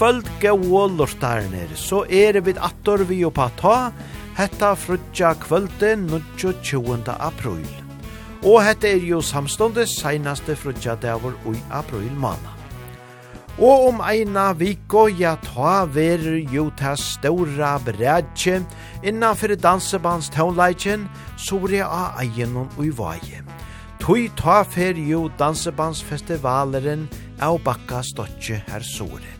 kvöld gau lortarnir, så er vi attor vi oppa ta, hetta frutja kvöldin 29. april. Og hetta er jo samståndet seinaste frutja davor ui april mana. Og om eina viko, ja ta ver jo ta ståra brædje, innanfyrir dansebands tånleikjen, så er a egenon ui vaje. Tui ta fer jo dansebandsfestivaleren av bakka stotje her sore.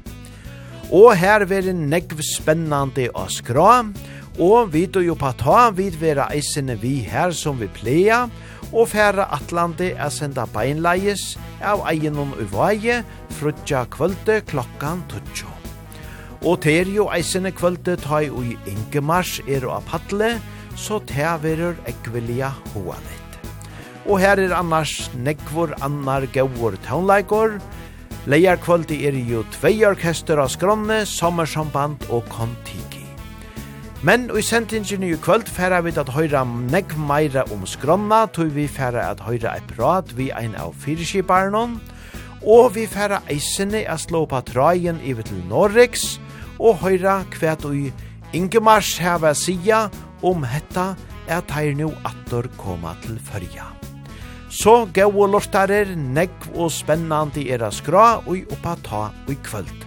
Og her veri negv spennande å skra, og vi do jo pata vid vera eisene vi her som vi pleia, og færa atlande er senda beinleies av egenon uvaie, frutja kvölde klokkan tutsjo. Og ter jo eisene kvölde ta i ui Ingemars er og apatle, så ta verur ekvilja hoanet. Og her er annars nekvor annar gaur taunleikor, Leierkvöldi er jo tvei orkester av Skronne, Sommersamband og Kontiki. Men i sentingen i kvöld færa vi at høyra negg meira om Skronna, tog vi færa at høyra ei prat vi ein av fyrskiparnon, og vi færa eisene a slå på trajen i til Norriks, og høyra kvæt ui Ingemars heva sia om hetta er teir nu attor koma til fyrja. Så gau lortarer, negv og spennandi er a skra og oppa ta og kvöld.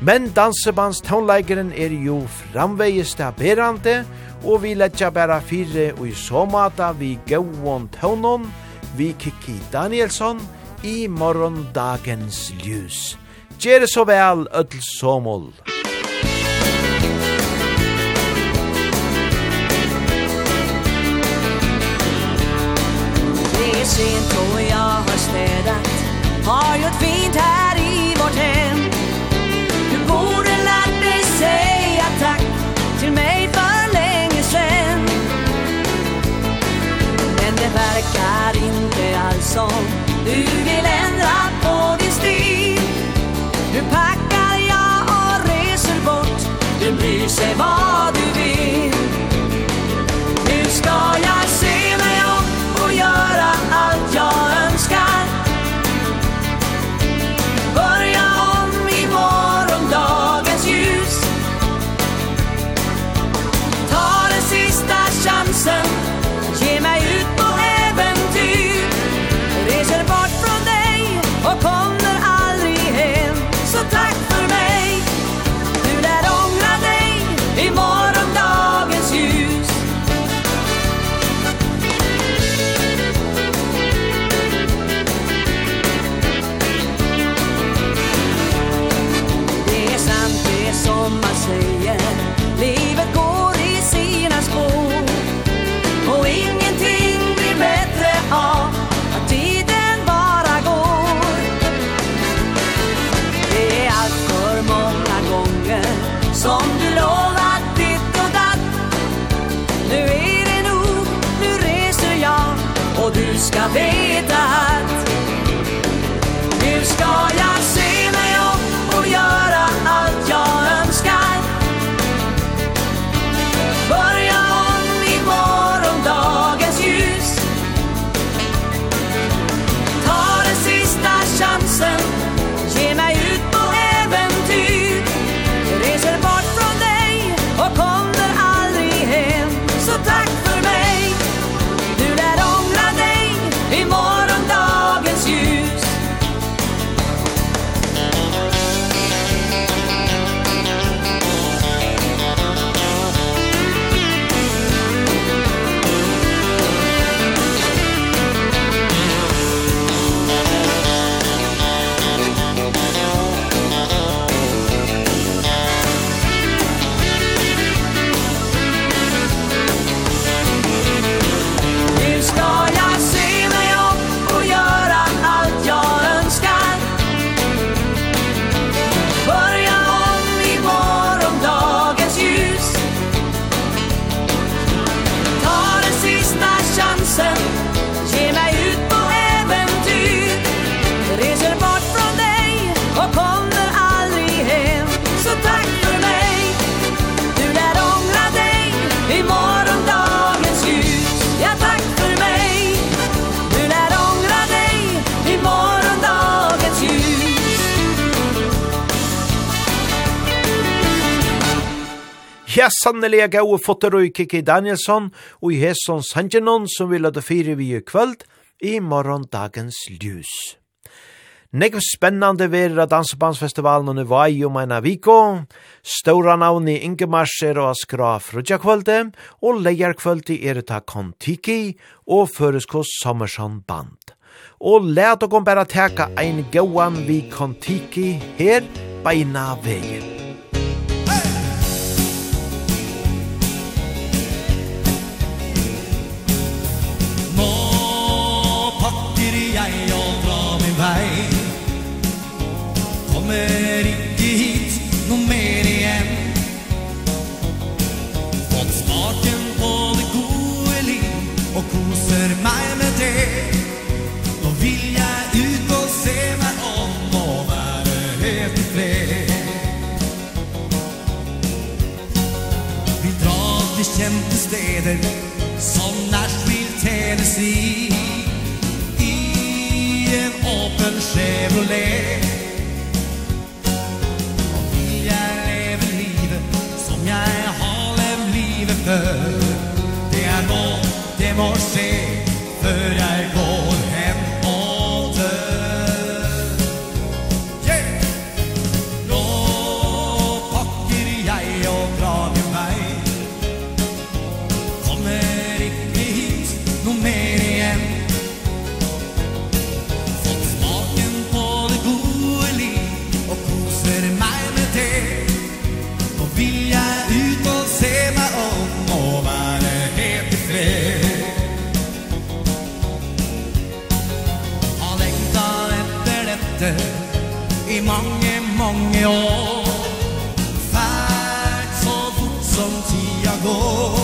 Men dansebands tonleikeren er jo framvegis berande, og vi letja bæra fire og i så mata vi gauon tonon, vi Kiki Danielsson, i morgondagens ljus. Gjere så vel, öll somol. Har gjort fint här i vårt hem. Du borde lärt dig säga tack Till mig för länge sen Men det verkar inte alls som Du vill ändra på din stil. Nu packar jag och reser bort. Du bryr sig vad du Ja, sannelig jeg gau fotter og Kiki Danielsson, og i hesson sangenon som vil lade fire vi i kvöld, i morgon dagens ljus. Nekv spennande vera dansebandsfestivalen under vai om ena viko, Stora navn i Ingemarser og Askra Frudja kvölde, og leier kvölde er ta Kontiki og Føresko Sommersson Band. Og let og kom bare teka ein gauan vi Kontiki her beina veien. vi kjente steder Som Nashville, Tennessee. I en åpen Chevrolet. Og vil jeg leve livet Som jeg har levd livet før. Det er nå, det må skje. mange, mange år. Fært så fort som tida går.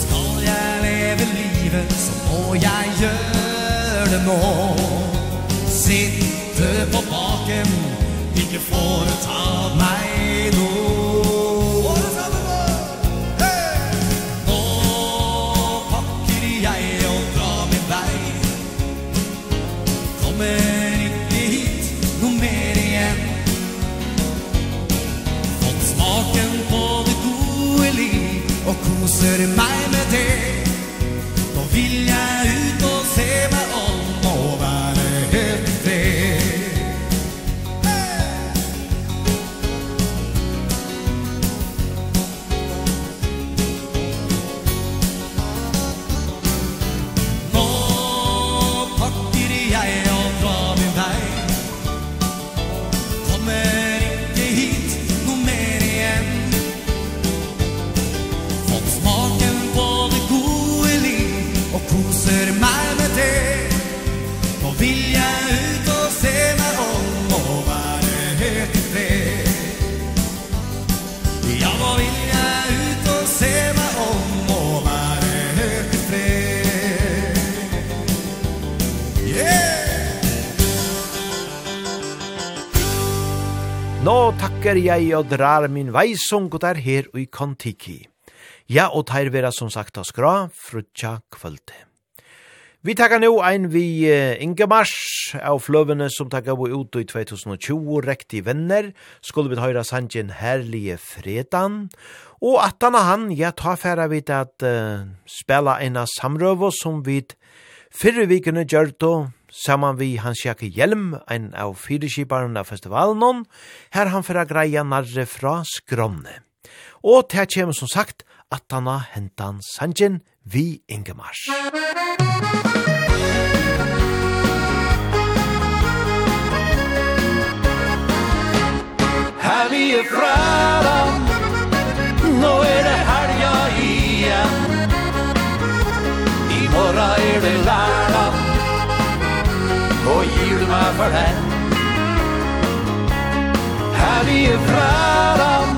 Skal jeg leve livet, så må jeg gjøre det nå. Sitte på baken, ikke foreta meg. myser meg med det. Nå vil jeg Nå takker jeg og drar min veisung og der her i kontiki. Ja, og teir vera som sagt av skra, frutja kvölde. Vi takkar nå ein vi Inge Mars av fløvene som takkar vi ut i 2020 rekt i venner. Skulle vi høyra sanjen herlige fredan. Og at han han, ja, ta færa vi at uh, spela en av samrøvo som vi fyrre vikene gjør saman vi Hans Jakke Hjelm, ein av fyreskiparen av festivalen, her han fyrir greia narre fra skromne. Og til kjem som sagt at han har hentan sanjen vi Ingemars. Her vi er fra for här Her vi är fräran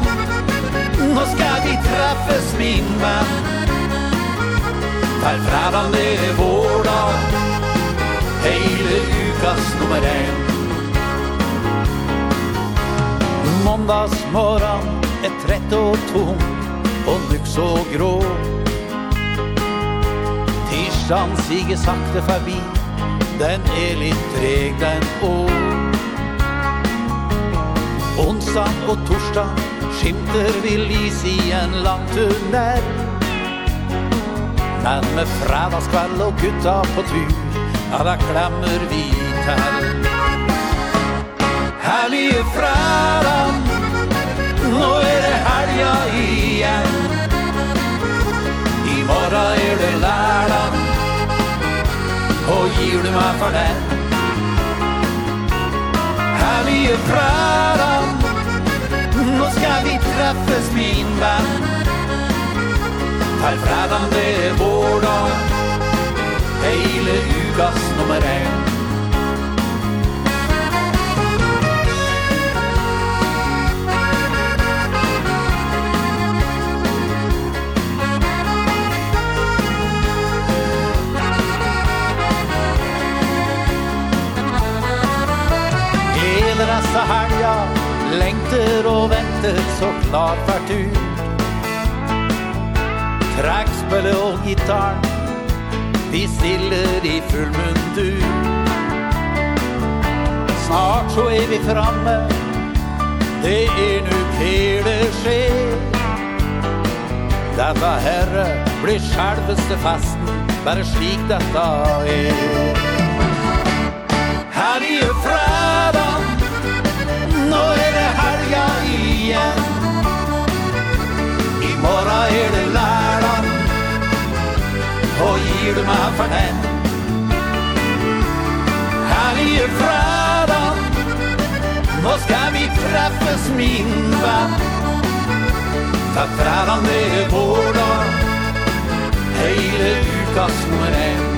Nå skal vi treffes, min venn. För fräran det är vår dag Hele ukas nummer en. Måndagsmorgon är trett och tom Och nyx och grå. Tirsdagen siger sakte förbi Den er litt treg den år Onsdag og torsdag skimter vi lys i en lang tunnel. Men med fredagskveld og gutta på tur Ja, da klemmer vi til Herlige fredag Nå er det helga igjen. I morgen er det lærdag Og gir du meg for den Her mye prater Nå skal vi treffes min venn. Her fredag det er vår dag. Hele ukas nummer en. längter og venter så klart vart ut. Trackspel og gitarr Vi stiller i full mundur Snart så er vi framme Det er nu hele skjer. Dette herre blir själveste fasten Bare slik dette er Her i fredag Nå er börja igen. Imorgon är det lärdag Och ger du mig för den. Här är fredag. Nå ska vi träffas min vän. För fredag det är vår dag. Hele ukas nummer en.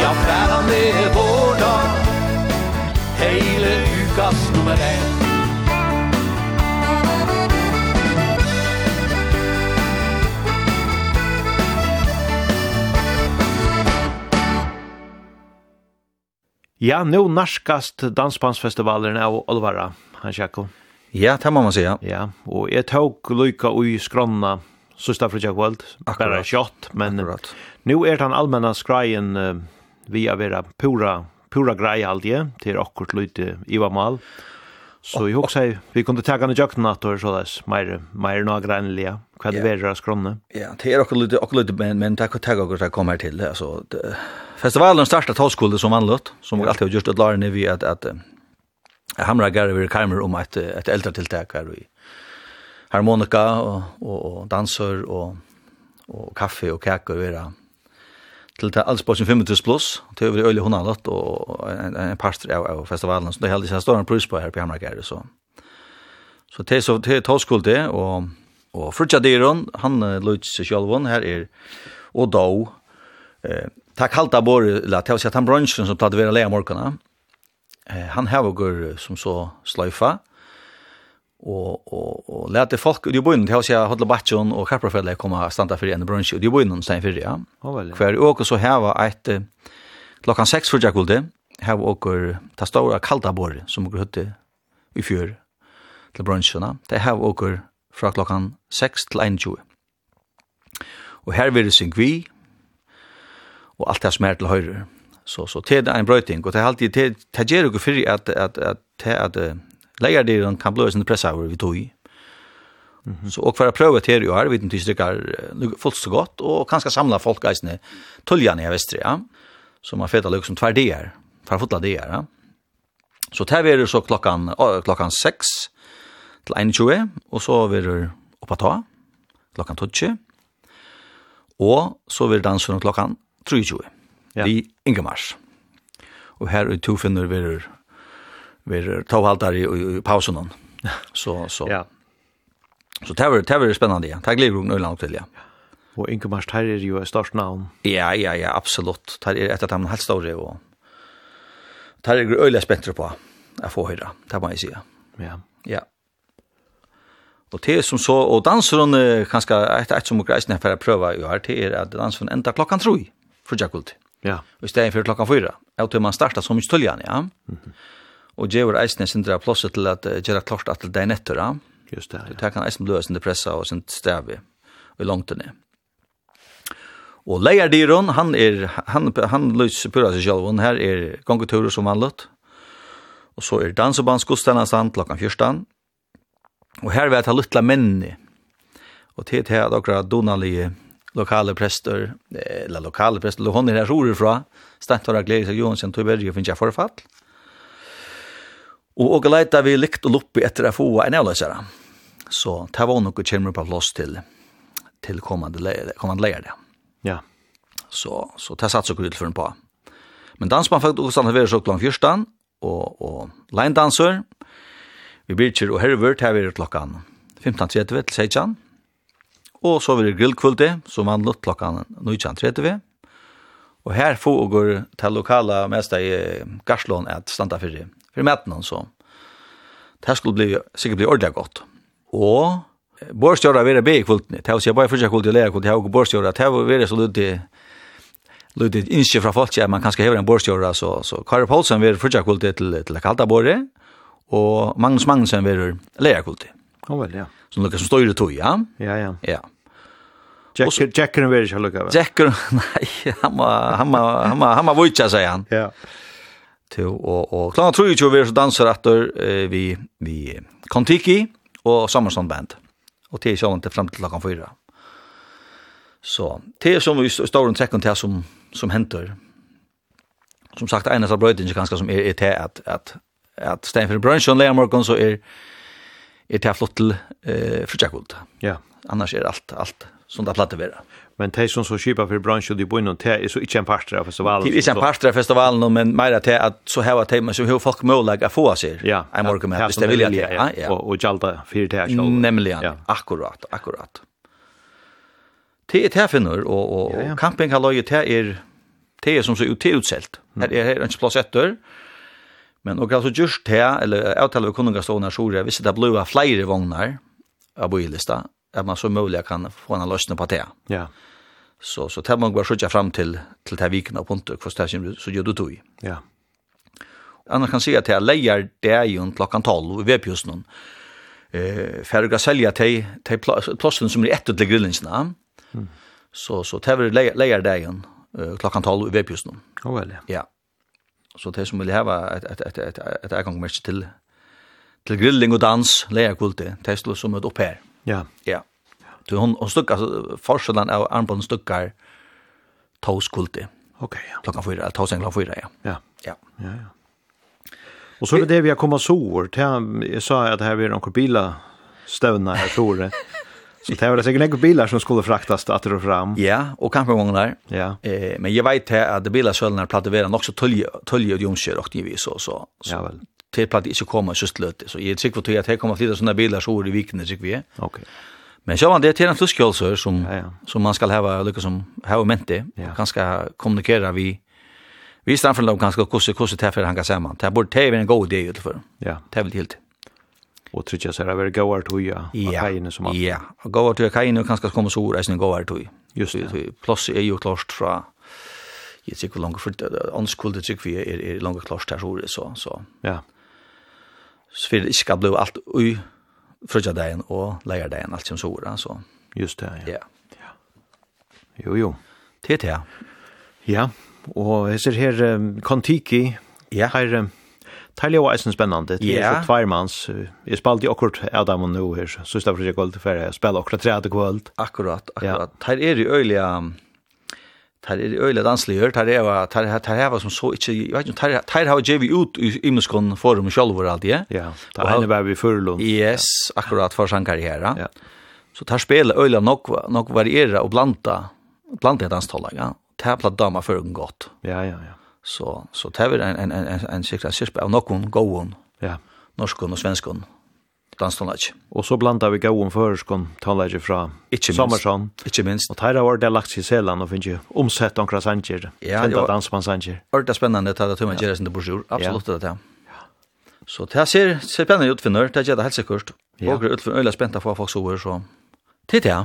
Ja, fredag det är vår dag. Hele uka lyckas nummer ett Ja, nu narskast dansbandsfestivalen av Olvara, han Jakob. Ja, det må man säga. Ja, og jeg tok lykka ui skronna sista fritja kvöld, bara kjott, men Akkurat. nu er den allmänna skrajen uh, via vera pura pura grei halde til akkurat lite Iva Mal. Så jeg husker vi kunne ta i jøkken at det så des, meir mer noe greinlige, hva det verer av skronne. Ja, det er akkurat lite, akkurat lite, men, men det er akkurat det kommer her til. Altså, det, festivalen startet halvskole som vanligt, som vi alltid har gjort at larene vi at, at, at hamra gare vi kamer om et, et eldre tiltak her i harmonika og, og, og danser og, og kaffe og kaka og vera til det alls på 25 plus, til over i øyelig har og en, en parster av, av festivalen, så det er heldig står en pris på her på Hamrakæret, så så det er så det er tåskuld det, og, og Frutja Diron, han løyt seg sjølvån, her er og då eh, ta kalta bor la, til å si at han bransjen som tatt vera leia morgana, eh, han hevagur som så sløyfa, og og og lærte folk ut i bønnen til å se hodla batchen og Kaprafella koma standa fyrir en brunch ut i bønnen stein fyrir ja. Kvar og så hava eit klokkan 6 for Jakulde. Hav okkur ta stóra kalda bor som okkur høtte i fjør til brunchuna. Det hav okkur fra klokkan 6 til 21. Og her vil det syng vi og alt det som er til høyre. Så så til ein brøyting og det er alltid til det gjør okur fyrir at at at at Leierdyren kan blåse en pressauer vi tog i. Så och för att pröva till det här, vet inte hur det går fullt så gott och kanske samla folk eisne tuljan i västra, ja. Så man fetar liksom tvär det här, för fotla det här, ja. Så tar vi det så klockan klockan 6 till 21 och så vi det uppe ta klockan 12. Och så vi dansen klockan 23. Ja. Vi Ingemars. Och här är två finner vi vi tar i, i pausen hon. Så så. Ja. Så det var det var spännande. Ja. Tack Lego nu långt till ja. Och Inge Mars här är ju ett stort namn. Ja, ja, ja, absolut. Det är ett av de helt stora och det är ju öliga spännande på att få höra. Det må jag säga. Ja. Ja. Og det som så, og danseren, kanskje et, et som greisen for å prøve å gjøre, det er at danseren enda klokkan tro, for Jakult. Ja. Og i stedet for klokkan fyra, og til man starta så mye tulljan, ja. Mm og gjør eisen sindra plosset til at gjøre klart at det er nettur, ja. Just det, ja. Det kan eisen bløs sin pressa og sin stavi i langtene. Og leierdyron, han er, han, han løs pura seg selv, her er gongeturer som vanligt, og så er dansebandsgodstendastan klokkan 14, og her vil jeg ta luttla menni, og til til at akkurat donalige lokale prester, eller lokale prester, hon er her ror fra, Stentora og Johansson tog berge finnes jeg forfall, Og og leita vi likt og loppi etter å få en avløsere. Så det var noe kommer på plass til, til kommande le kommande leier det. Ja. Så, så det satt så kult for en på. Men dansmann fikk også han være så klokken fyrstan, og, og leindanser. Vi byrkjer og herrevørt her er klokken 15.30 til 16. Og så vil det grillkvulti, som han lutt klokka 19.30. Og her får vi går til lokala mesta i Garslån at standa fyrir for maten så. Det skulle bli, sikkert bli ordentlig godt. Og borstjøret var det be i kvultene. Det var så jeg bare først kvult i leia kvult, jeg har ikke. Det var det så lydde lydde innskje fra folk at man kanskje hever en borstjøret. Så, så Kari Poulsen var først kvult til, til kalta bordet, og Magnus Magnussen var leia kvult. Ja, vel, ja. Som lukket som støyre tog, ja? Ja, ja. Ja. Jacker Jacker vill jag lucka. Jacker nej, han var han var han var han var vutcha säger han. Ja til og og klar tror ju vi så dansar etter eh, vi vi Kontiki og Summerson band. Og det er sjølvent fram til klokka 4. Så det er som vi står en sekund til som som henter. Som sagt en av brødene ganske som er, er til at at at stand for brunch Brunson Leon Morgan så er er til flott til eh, Fridjakvold. Ja. Annars er alt alt som det platte platt være men de som så kjøper for bransjen de bor innom, det er så ikke en parter av festivalen. Det er ikke en parter av festivalen, men mer til at så har de men så har folk mulighet å få seg ja, en morgen med, hvis de vil det. Ja, ja. Og, og gjelder for det selv. Nemlig, ja. akkurat, akkurat. Det er det finner, og, og, ja, ja. camping har løyet det er det er som så ut utselt. Her er her ikke plass etter, men og altså just det, eller avtaler vi kunne stå når så er, hvis det blir flere vognar av bøylista, att man så möjligt kan få en lösning på det. Ja. Så så tar man bara skjuta fram till till det viken av punkt och förstår sig så gör du då. Ja. Annars kan säga att jag lejer det är klockan 12 i webbhusen. Eh färga sälja till till platsen som är ett till grillningarna. Mm. Så så tar vi lejer det igen klockan 12 i webbhusen. Ja väl. Ja. Så det som vill ha ett ett ett ett ett ett til, till grilling og dans lejer kult det. Det är som ett upp här. Ja. Ja. Du hon hon stuckar så forskjellen av armbånd stuckar tåskulti. Okej. Okay, ja. Klockan 4 eller tåsen klockan 4 ja. Ja. Ja. Ja ja. Och så är det det vi har kommit så år till jag sa att här blir de bilar stövna här tror det. Så det var det säkert några bilar som skulle fraktas att och fram. Ja, och campingvagnar. Ja. Eh men jag vet att det bilar sölnar när platta vara också tölje tölje och jomskör och det vi så så. Ja väl det platt ikke komme så sløt. Så jeg er sikker på at jeg kommer til å sånne biler så over i vikene, sikker vi er. Okay. Men så var det til en fluskjølser som, ja, ja. som man skal ha lykke som ha hava mente, ja. ganske kommunikere vi, vi strandfølger om ganske hvordan hvordan det er han kan sammen. Det er bort det er en god idé utenfor. Ja. Det er vel helt. Og trykker seg det er gåar toja av kajene som alt. Ja, gåar toja kajene og kanskje kommer så reisende gåar toja. Just det, plass er jo klart fra jeg tykker langt, for åndskulde tykker vi er, er langt klart her ordet, så, så. Ja. Så för det skal bli allt ui fröja dagen och lägga dagen allt som så ordet, så. Just det. Ja. Yeah. Ja. Jo jo. TT. Ja, og jeg ser her um, Kontiki. Ja. Her Tælja var eisen spennende, Det er så tværmanns. Jeg spalte akkurat Adam og nå her. Så sista for seg kvöld til ferie. Jeg spiller akkurat tredje kvöld. Akkurat, akkurat. Her er det øyelig tar er øyla dansligur, tar er tar tar hava som så ikkje, eg veit ikkje, tar tar hava jevi ut i imskon forum sjálvur alt, ja. Ja, tar henne var vi förlund. Yes, akkurat for sankar her, ja. Så tar spela øyla nok nok variera og blanda blanda danstolla, ja. Tar plat dama førgun godt. Ja, ja, ja. Så så tar vi en en en en cirka cirka av nokon goon. Ja. Norskon og svenskon danståndlæg. Og så blanda vi gauum føreskon tåndlæg fra ikke Sommersson. Ikke minst. Og tæra var det lagt seg i Seland og finnes omsett omkra sanger. Ja, Senda dansmann sanger. Orda spennende det at man gjør sin bursjur. Absolutt det er Så det ser, ser spennende ut for det gjør det helt sikkert. Ja. Og det er utfor øyla spenta for folk sover, så til ja.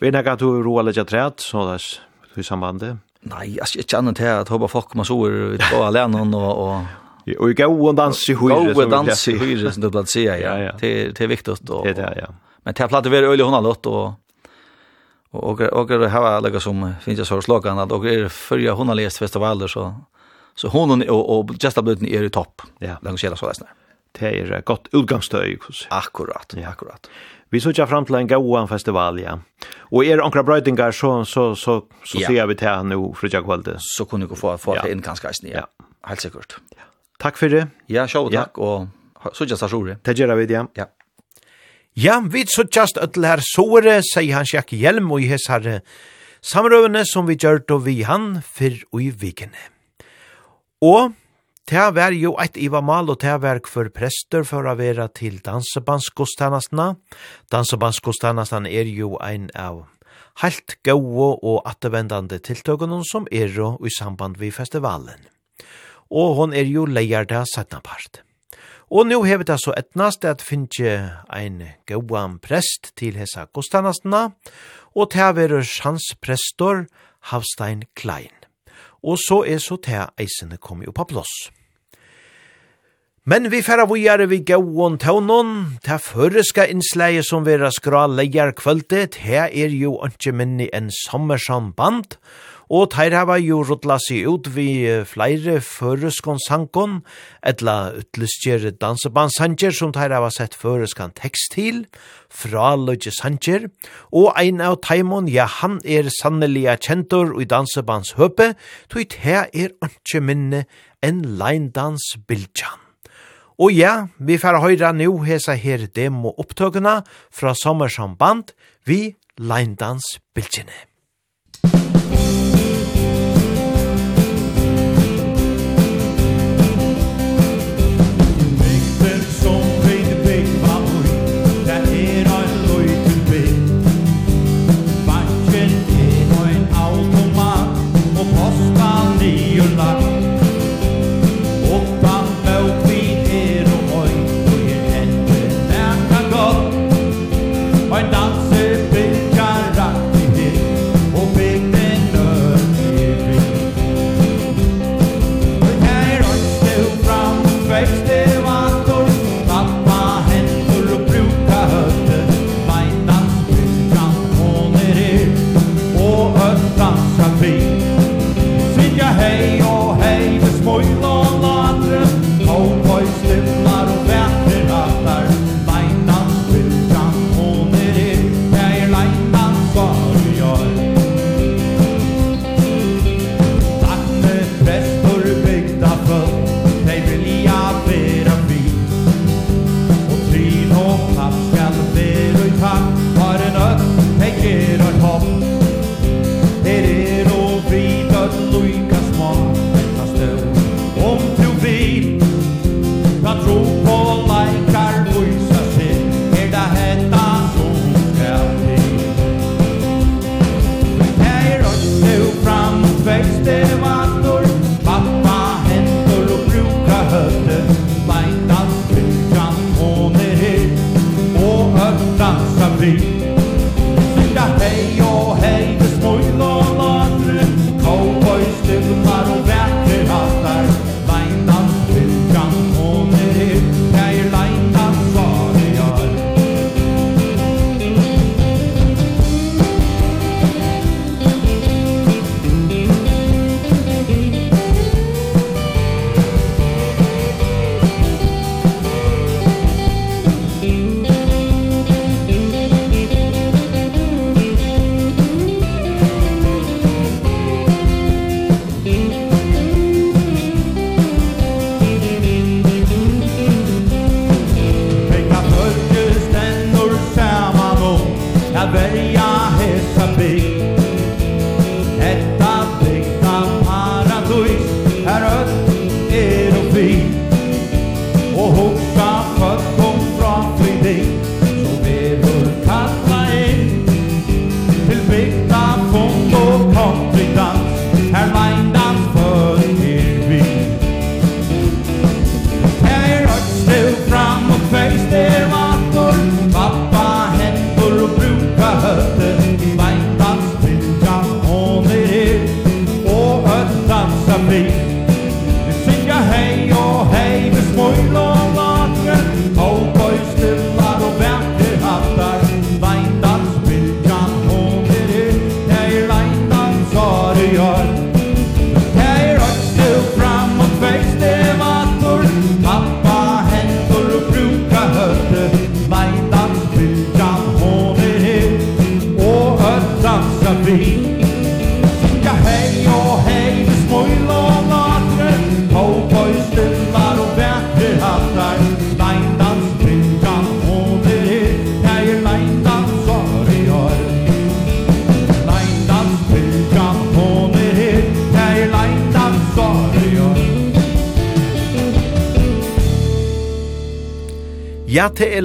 Vi er nekka at du roa leggja træt, så det er i sambandet. Nei, jeg er ikke annet til at håper folk kommer sover ut på alene og, og Och gå och dansa i hyres. Gå och dansa i hyres som du blant sier, ja. Det det är viktigt Og, Det ja. Men det plattar väl være øyelig har lott och och och og har lega som finns jag så slogan att och är förra hon har festivaler så så hon och och Justa Bluten er i topp. Ja, långt hela så där. Det är gott utgangstøy. Akkurat, ja. akkurat. Vi såg fram til en gåan festival, ja. Och er ankra brödingar så, så, så, så ja. ser vi till här nu, fritja kvället. Så kunde vi få, få ja. det in ganska ja. ja. Helt säkert. Takk for det. Ja, sjå takk, ja. og sånn jeg sjore. Det gjør vi ja. Ja. Ja, vi sånn at det her såre, sier han Sjakk Hjelm, og i hess her samrøvene som vi gjør det vi han, for og i vikene. Og Det var jo et Iva Mal og det var for prester for å være til dansebandskostjenestene. Dansebandskostjenestene er jo ein av helt gode og attevendande tiltøkene som er i samband med festivalen og hon er jo leier det sattna part. Og nu hever det så etnast at finnje ein gauan prest til hesa kostanastna, og det verur hans prestor Havstein Klein. Og så er så til eisene kom jo på plåss. Men vi færa vujare vi gauon taunon, ta føreska innsleie som vera skra leier kvöldet, her er jo ikke minni enn sommersamband, og og teir hava jo rutla seg ut vi flere føreskon sankon, etla utlistjer dansebansanger som teir hava sett føreskan tekst til, fra løgje sanger, og ein av Taimon, ja, han er sannelig kjentor i dansebands høpe, tog te er ikke minne enn leindans bildjan. Og ja, vi får høyra nu hesa her demo-opptøkene fra sommersamband vi leindans bildjene. Musikk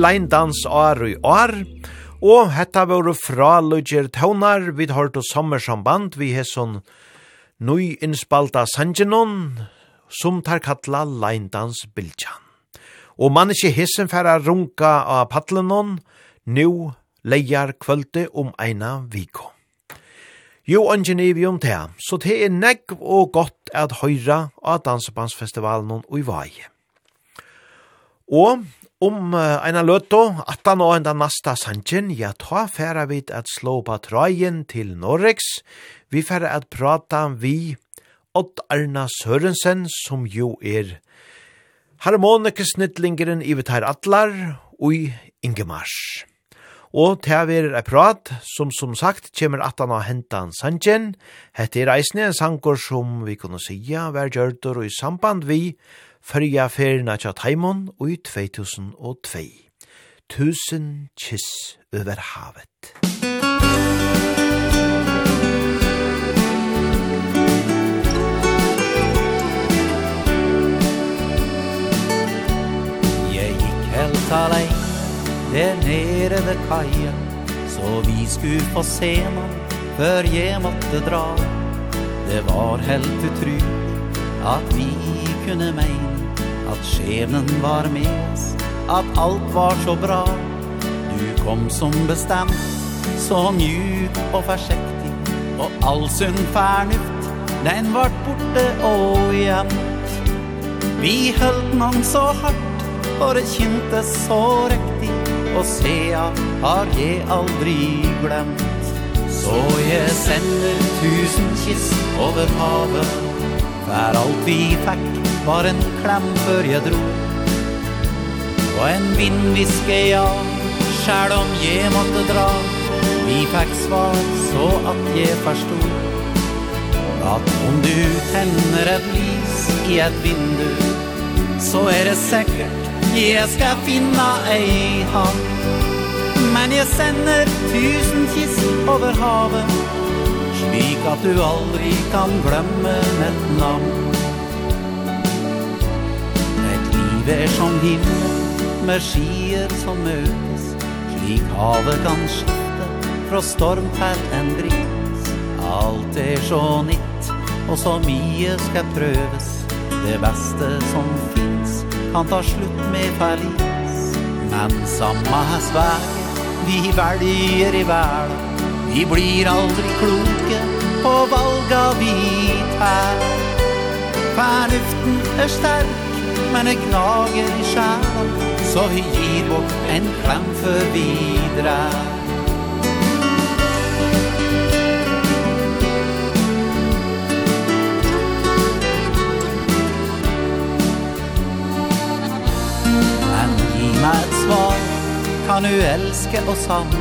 leindans år i år, og hetta våre fra Lugger Tøvnar, vi har hørt sommersamband, vi har sånn nøy innspalta sangenon, som tar kattla leindans bildjan. Og man ikke hissen færa runka av paddlenon, nu leier kvölde om eina viko. Jo, ungen er vi om det, så det er negv og godt at høyra av Dansebandsfestivalen og i vaje. Og Om uh, eina løtto, atan og enda nasta sanjen, ja ta færa vid at slå patrajen til Norrex. Vi færa at prata vi Odd Arna Sørensen, som jo er harmonikesnittlingeren i Vitar Atlar og i Ingemars. Og til vi er et prat, som som sagt kommer atan og hentan sanjen. Hette er eisne en sanger som vi kunne sija, vær gjørtor og i samband vi fyrja ferina tja taimon ui 2002. Tusen kiss over havet. Jeg gikk helt alene der nere ved kajen Så vi skulle få se noen før jeg måtte dra Det var helt utrolig at vi kunne meine At skjebnen var med oss At alt var så bra. Du kom som bestemt Så mjuk og forsiktig Og all sunn fernuft Den vart borte og gjemt. Vi hølt man så hardt Og det kjentes så riktig Og sea har jeg aldri glemt. Så jeg sender tusen kiss over havet Vær alt vi fikk var en klam før jeg dro. Og en vindviske ja, sjæl om jeg måtte dra. Vi fikk svar så at jeg forstod At om du tenner et lys i et vindu Så er det sikkert jeg skal finne ei hand Men jeg sender tusen kiss over havet Slik at du aldri kan glemme mitt navn. Vær som himmel med skier som møtes. Slik havet kan skifte fra storm til en bris Alt er så nytt og så mye skal prøves. Det beste som finnes kan ta slutt med forlis Men samme svær vi velger i verden. Vi blir aldri kloke på valga vi tar Fornuften er sterk men det gnager i själ Så vi gir bort en kram för vidra Men gi meg et svar Kan du elske oss han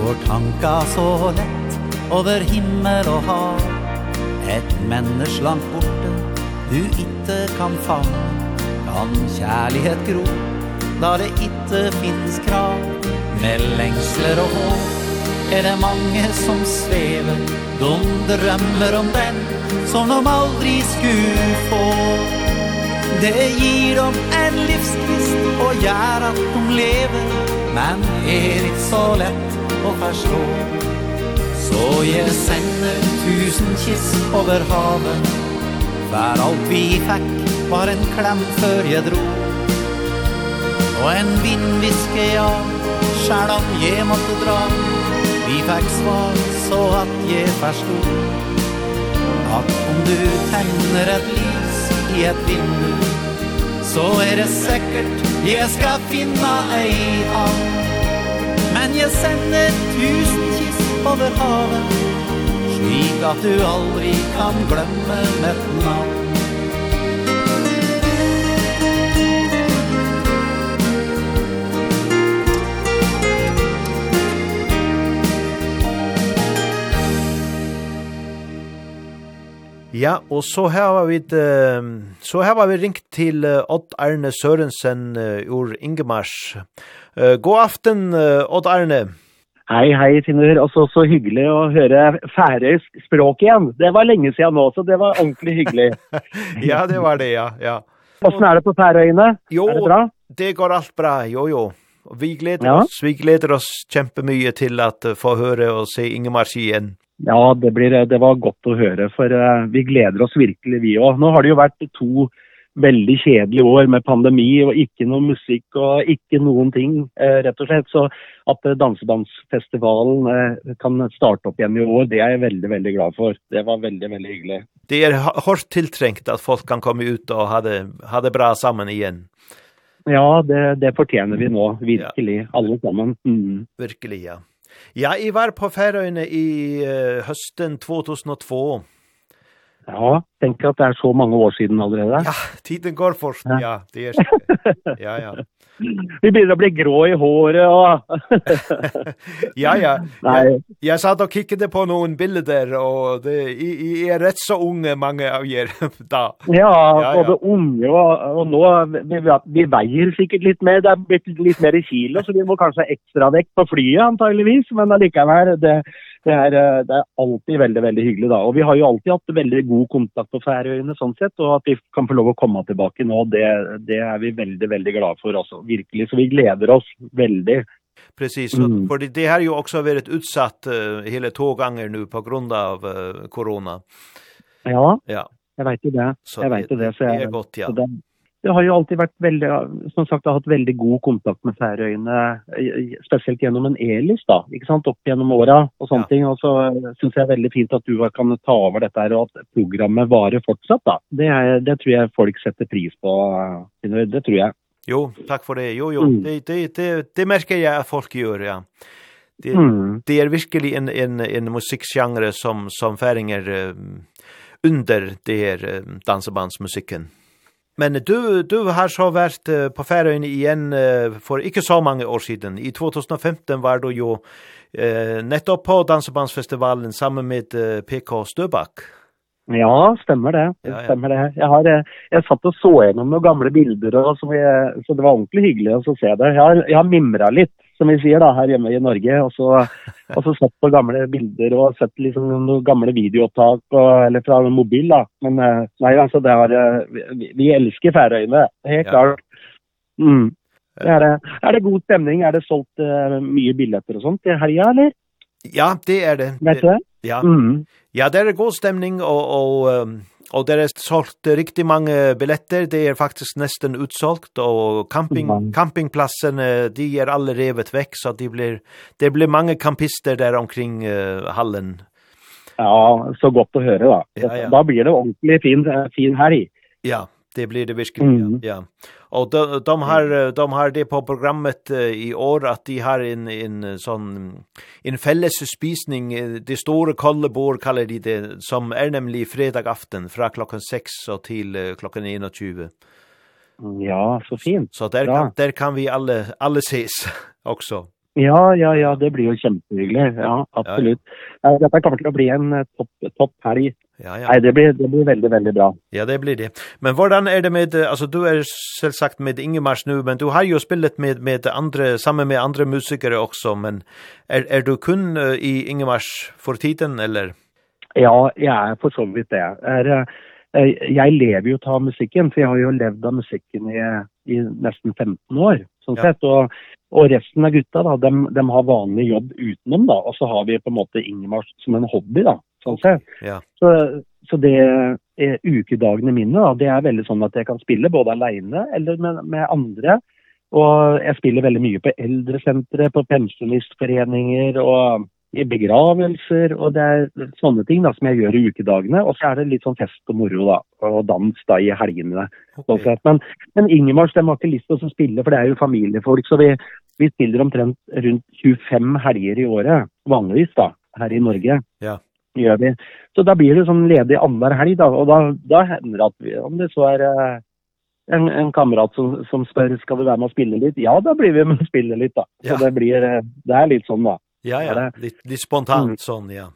Vår tanka så lett Over himmel og hav. Et menneske langt borte Du ikke kan fange kan kjærlighet gro Da det ikke finnes krav. Med lengsler og håp Er det mange som svever De drømmer om den Som de aldri skulle få. Det gir dem en livskrist Og gjør at de lever Men er ikke så lett å forstå. Så jeg sender tusen kiss over havet Vær alt vi fikk var en klem för jag dro. Og en vindviske ja, Själv om jeg måtte dra. Vi fikk svar så att jeg forstod At om du tänder ett lys i ett vindu Så är det säkert jeg ska finna ei hand Men jag sender tusen kiss över havet Slik att du aldri kan glemme mitt navn. Ja, og så har vi så har vi ringt til Odd Arne Sørensen ur Ingemars. God aften, Odd Arne. Hei, hei, Tinner. Og så hyggelig å høre færøysk språk igjen. Det var lenge siden nå, så det var ordentlig hyggelig. ja, det var det, ja. ja. Hvordan er det på Færøyene? Jo, er det bra? det går alt bra, jo, jo. Vi gleder ja. oss, vi gleder oss kjempemye til at få høre og se Ingemars igjen. Ja, det blir det var godt å høre for vi gleder oss virkelig vi også. Nå har det jo vært to veldig kjedelige år med pandemi og ikke noe musikk og ikke noen ting eh, rett og slett. Så at Dansedansfestivalen eh, kan starte opp igjen i år, det er jeg veldig, veldig glad for. Det var veldig, veldig hyggelig. Det er hårt tiltrengt at folk kan komme ut og ha det, ha det bra sammen igjen. Ja, det, det fortjener vi nå, virkelig, ja. alle sammen. Mm. Virkelig, ja. Ja, jeg var på Færøyene i høsten 2002. Ja, tenk at det er så mange år siden allerede. Ja, tiden går fort, ja. ja det er, ja, ja vi begynner å bli grå i håret og Ja, ja. Jeg, jeg satt og kikkede på noen bilder, og det, jeg, er rett så unge mange av jer da. Ja, ja, både ja. unge, og, og nå, vi, vi veier sikkert litt mer, det er blitt litt mer i kilo, så vi må kanskje ha ekstra vekt på flyet antageligvis, men allikevel, det, det er, det er alltid veldig, veldig hyggelig da. Og vi har jo alltid hatt veldig god kontakt på Færøyene sånn sett, og at vi kan få lov å komme tilbake nå, det, det er vi veldig, veldig glad for altså, virkelig. Så vi gleder oss veldig. Precis, mm. för det, det här har ju också varit utsatt uh, hela två gånger nu på grund av uh, corona. Ja, ja. jag vet ju det. Så jag vet ju det. Så det är gott, ja. Så det, det har ju alltid varit väldigt som sagt har haft väldigt god kontakt med Färöarna speciellt genom en Elis då, inte sant upp genom åra och ja. ting och så syns jag väldigt fint att du kan ta over detta här och att programmet varer fortsatt då. Det er, det tror jag folk sätter pris på. Det tror jag. Jo, tack för det. Jo jo, mm. det det det det märker jag att folk gör ja. Det mm. det är verkligen en en en musikgenre som som färinger um, under det här um, dansebandsmusiken. Men du, du har så vært uh, på Færøyene igjen uh, for ikke så mange år siden. I 2015 var du jo uh, nettopp på Dansebandsfestivalen sammen med uh, PK Støbakk. Ja, stemmer det. Ja, ja. Stemmer det. Jeg har jeg satt og så gjennom noen gamle bilder og så, jeg, så det var ordentlig hyggelig å se det. Jeg har, jeg har mimra litt som vi sier da, her hjemme i Norge. Og så, og så sett på gamle bilder og sett liksom noen gamle videoopptak og, eller fra mobil. da. Men nei, altså, det har, vi, vi elsker Færøyene, helt ja. klart. Mm. Er, det, er det god stemning? Er det solgt uh, mye billetter og sånt i helga, eller? Ja, det er det. Vet du det? Ja. Mm. ja, det er god stemning, og, og um Og det er solgt riktig mange billetter. Det er faktisk nesten utsolgt, og camping, mm. campingplassen, de er alle revet vekk, så det blir, det blir mange kampister der omkring uh, hallen. Ja, så godt å høre da. Ja, ja. Da blir det ordentlig fin, fin helg. Ja, det blir det virkelig, mm. ja. Och de de har de har det på programmet i år att de har en en sån en felles spisning det stora kallebord kallar de det som är nämligen fredag aften från klockan 6 och till klockan 21. Ja, så fint. Så där kan där kan vi alla alla ses också. Ja, ja, ja, det blir jo kjempehyggelig. Ja, absolutt. Ja. Dette kommer til å bli en topp, topp helg. Ja, ja. Nej, det blir det blir väldigt väldigt bra. Ja, det blir det. Men hvordan är det med alltså du är självsagt med Ingemars nu, men du har ju spelat med med andra samma med andra musiker också, men är är du kun i Ingemars för tiden eller? Ja, ja, på så vitt det. Är jag lever ju av musiken för jag har ju levt av musiken i i nästan 15 år. Så ja. sett och och resten av gutta då, de de har vanlig jobb utenom då och så har vi på något sätt Ingemars som en hobby då sånn sett. Ja. Så, så det er ukedagene mine, da, det er veldig sånn at jeg kan spille både alene eller med, med andre. Og jeg spiller veldig mye på eldresentre, på pensjonistforeninger og i begravelser, og det er sånne ting da, som jeg gjør i ukedagene. Og så er det litt sånn fest og moro da, og dans da i helgene. Okay. Sånn men, men Ingemars, de har ikke lyst til å spille, for det er jo familiefolk. Så vi, vi spiller omtrent rundt 25 helger i året, vanligvis da, her i Norge. Ja gjør vi. Så da blir det sånn ledig annenhver helg, da. Og da, da hender det at vi, om det så er en, en kamerat som, som spør skal du være med å spille litt, ja, da blir vi med å spille litt, da. Så ja. det blir, det er litt sånn, da. Ja, ja, litt, litt spontant mm. sånn, ja.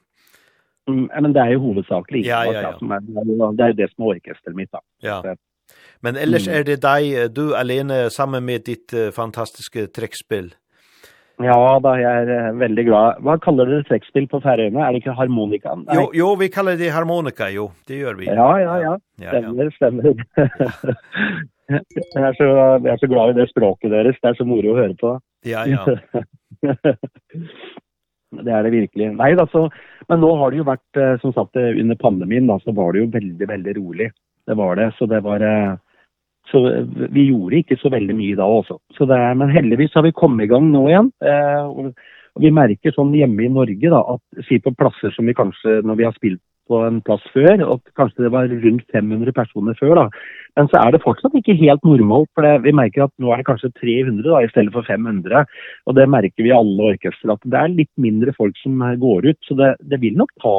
Men det er jo hovedsakelig. Ja, ja, ja. Det er jo det som er orkestret mitt, da. Ja. Så, Men ellers mm. er det deg, du alene, sammen med ditt uh, fantastiske trekspill? Ja, da, jeg er veldig glad. Hva kaller dere trekkspill på Færøyene? Er det ikke harmonika? Nei. Jo, jo, vi kaller det harmonika, jo. Det gjør vi. Ja, ja, ja. Stemmer, stemmer. jeg, er så, jeg er så glad i det språket deres. Det er så moro å høre på. Ja, ja. det er det virkelig. Nei, altså, men nå har det jo vært, som sagt, under pandemien, da, så var det jo veldig, veldig rolig. Det var det, så det var... Eh, Så vi gjorde ikke så veldig mye da også. Så det er, men heldigvis har vi kommet i gang nå igjen. Eh, og, og vi merker sånn hjemme i Norge da, at si på plasser som vi kanskje, når vi har spilt på en plass før, og kanskje det var rundt 500 personer før da, men så er det fortsatt ikke helt normalt, for det, vi merker at nå er det kanskje 300 da, i stedet for 500, og det merker vi alle orkester, at det er litt mindre folk som går ut, så det, det vil nok ta,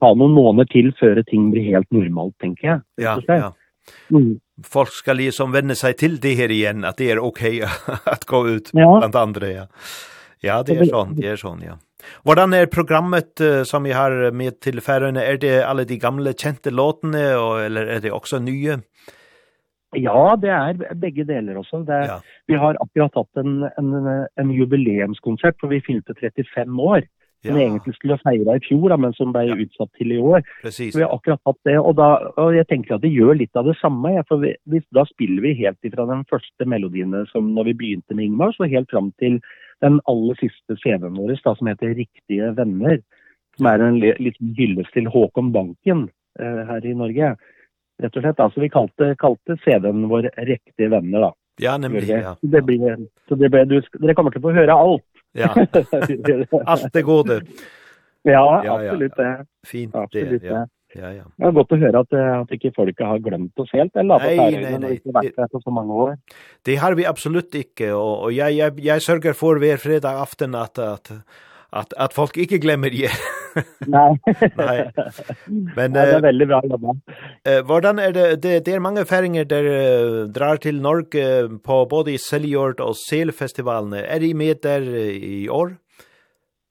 ta noen måneder til før ting blir helt normalt, tenker jeg. Ja, ja. Mm folk ska liksom vända sig till det här igen att det är okej okay att gå ut ja. bland andra ja. Ja, det är sånt, det är sånt ja. Hvordan er programmet uh, som vi har med til færøyene? Er det alle de gamle kjente låtene, og, eller er det også nye? Ja, det er begge deler også. Det, ja. Vi har akkurat hatt en, en, en jubileumskonsert, for vi fylte 35 år som ja. egentlig skulle feire i fjor, da, men som ble ja. utsatt til i år. Precis. Så vi har akkurat hatt det, og, da, og jeg tenker at det gjør litt av det samme. Ja, for vi, da spiller vi helt ifra den første melodiene som når vi begynte med Ingmar, så helt fram til den aller siste CV-en vår, da, som heter Riktige venner, som er en liten hyllest til Håkon Banken eh, her i Norge. Rett og slett, altså vi kalte, kalte CD-en vår Riktige venner, da. Ja, nemlig, ja. Så det blir, så det blir, du, dere kommer til å få høre alt Ja. Allt det gode. Ja, ja, absolutt det. Ja. Fint det, absolutt, ja. Det. Ja, ja. Det er godt å høre at, at ikke folk har glemt oss helt, eller at nei, nei, nei. ikke vært etter så mange år. Det har vi absolutt ikke, og, og jeg, jeg, jeg sørger for hver fredag aften at, at, at, at folk ikke glemmer det. Nej. Nej. Men ja, det är väldigt bra jobbat. Eh, hvordan är det det det är många färingar där drar till Norge på både i Seljord och Selfestivalen. Är det med där i år?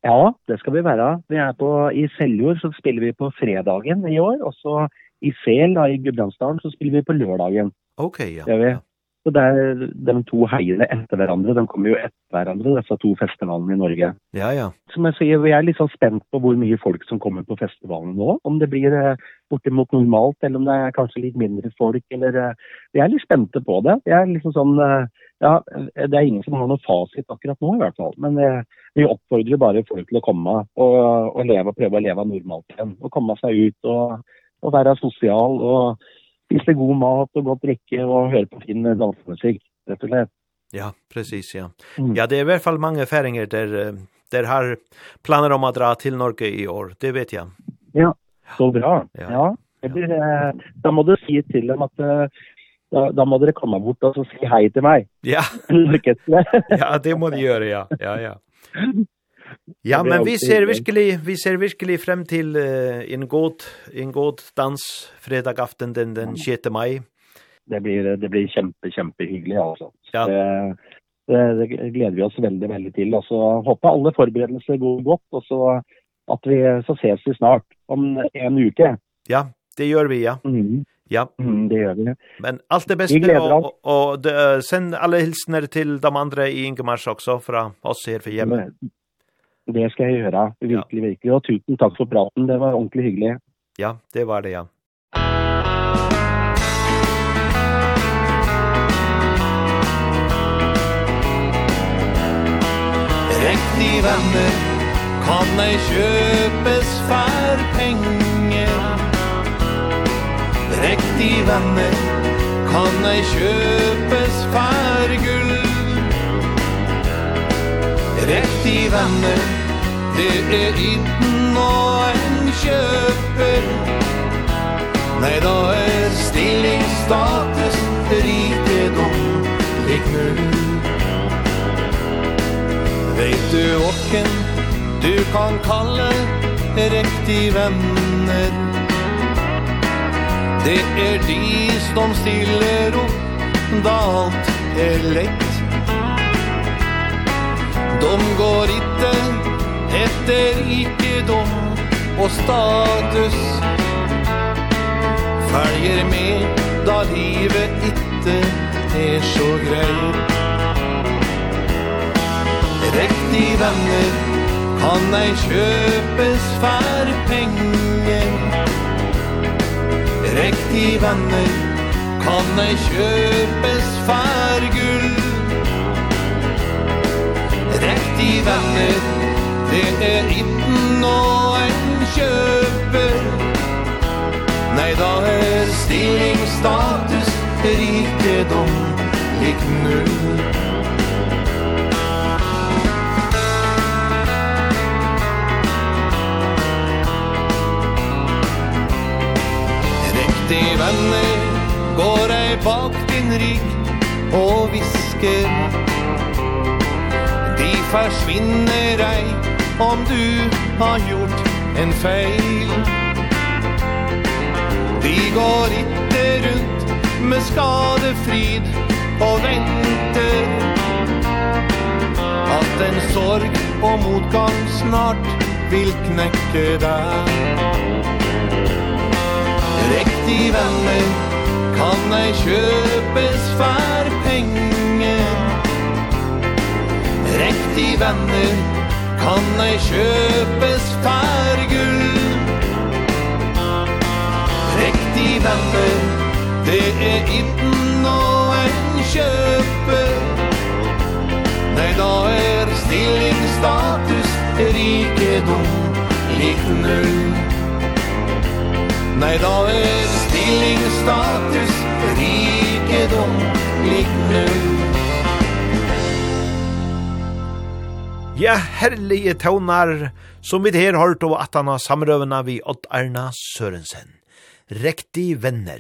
Ja, det skal vi være. Vi er på, I Seljord så spiller vi på fredagen i år, og så i Sel da, i Gudbrandsdalen så spiller vi på lørdagen. Ok, ja. Det er vi. Så det er de to heiene etter hverandre. De kommer jo etter hverandre, disse to festivalene i Norge. Ja, ja. Som jeg sier, vi er litt sånn spent på hvor mye folk som kommer på festivalen nå. Om det blir bortimot normalt, eller om det er kanskje litt mindre folk, eller vi er litt spente på det. Jeg er liksom sånn Ja, det er ingen som har noe fasit akkurat nå, i hvert fall. Men vi oppfordrer bare folk til å komme og, og leve, prøve å leve normalt igjen. Og komme seg ut og, og være sosial og spise god mat og godt drikke og høre på fin dansemusikk, rett og slett. Ja, precis ja. Mm. Ja, det är i alla fall många färingar där där har planer om att dra till Norge i år. Det vet jag. Ja, så bra. Ja. ja. Det blir eh då måste du säga till dem att da, da måste dere komma bort och så si hej till mig. Ja. ja, det måste du göra ja. Ja, ja. Ja, men vi ser virkelig, vi ser virkelig frem til uh, en god, en god dans fredag aften den, den 6. mai. Det blir, det blir kjempe, kjempehyggelig, altså. Ja. Det, det, det gleder vi oss veldig, veldig til. Og så håper alle forberedelser går godt, og så at vi, så ses vi snart om en uke. Ja, det gjør vi, ja. Mm. Ja. Mm, det gjør vi. Men alt det beste, og, og, og det, send alle hilsener til de andre i Ingemars også, fra oss her for hjemme. Det skal jeg gjøre, virkelig, ja. virkelig. Og tusen takk for praten, det var ordentlig hyggelig. Ja, det var det, ja. Riktig venner kan ei kjøpes for penger Riktig venner kan ei kjøpes for 30 vänner Det är inte och en köper Nej då är stilling status rikedom Liknar Veit du åken du kan kalle riktig vänner Det er de som stiller upp Da alt er lätt De går ikke etter rikedom og status. Følger med da livet ikke er så greit Riktig venner kan ei kjøpes for penger Riktig venner kan ei kjøpes for gull Drekk de venner Det er itten og en kjøper Nei, da er stilling, status, rikedom Lik null Riktig venner Går ei bak din rygg Og visker försvinner ej om du har gjort en feil Vi går inte runt med skadefrid Og venter At en sorg og motgang snart vil knekke deg Riktig venner kan ei kjøpes för penger Drengt i venner Kan ei kjøpes fær gull Drengt i venner Det er itten og en kjøper Nei, da er stilling, status, rikedom lik null Nei, da er stilling, status, rikedom lik null Ja, herlige tøvnar, som vi her hørt og at han har samrøvene vi Odd Arna Sørensen. Rektig venner.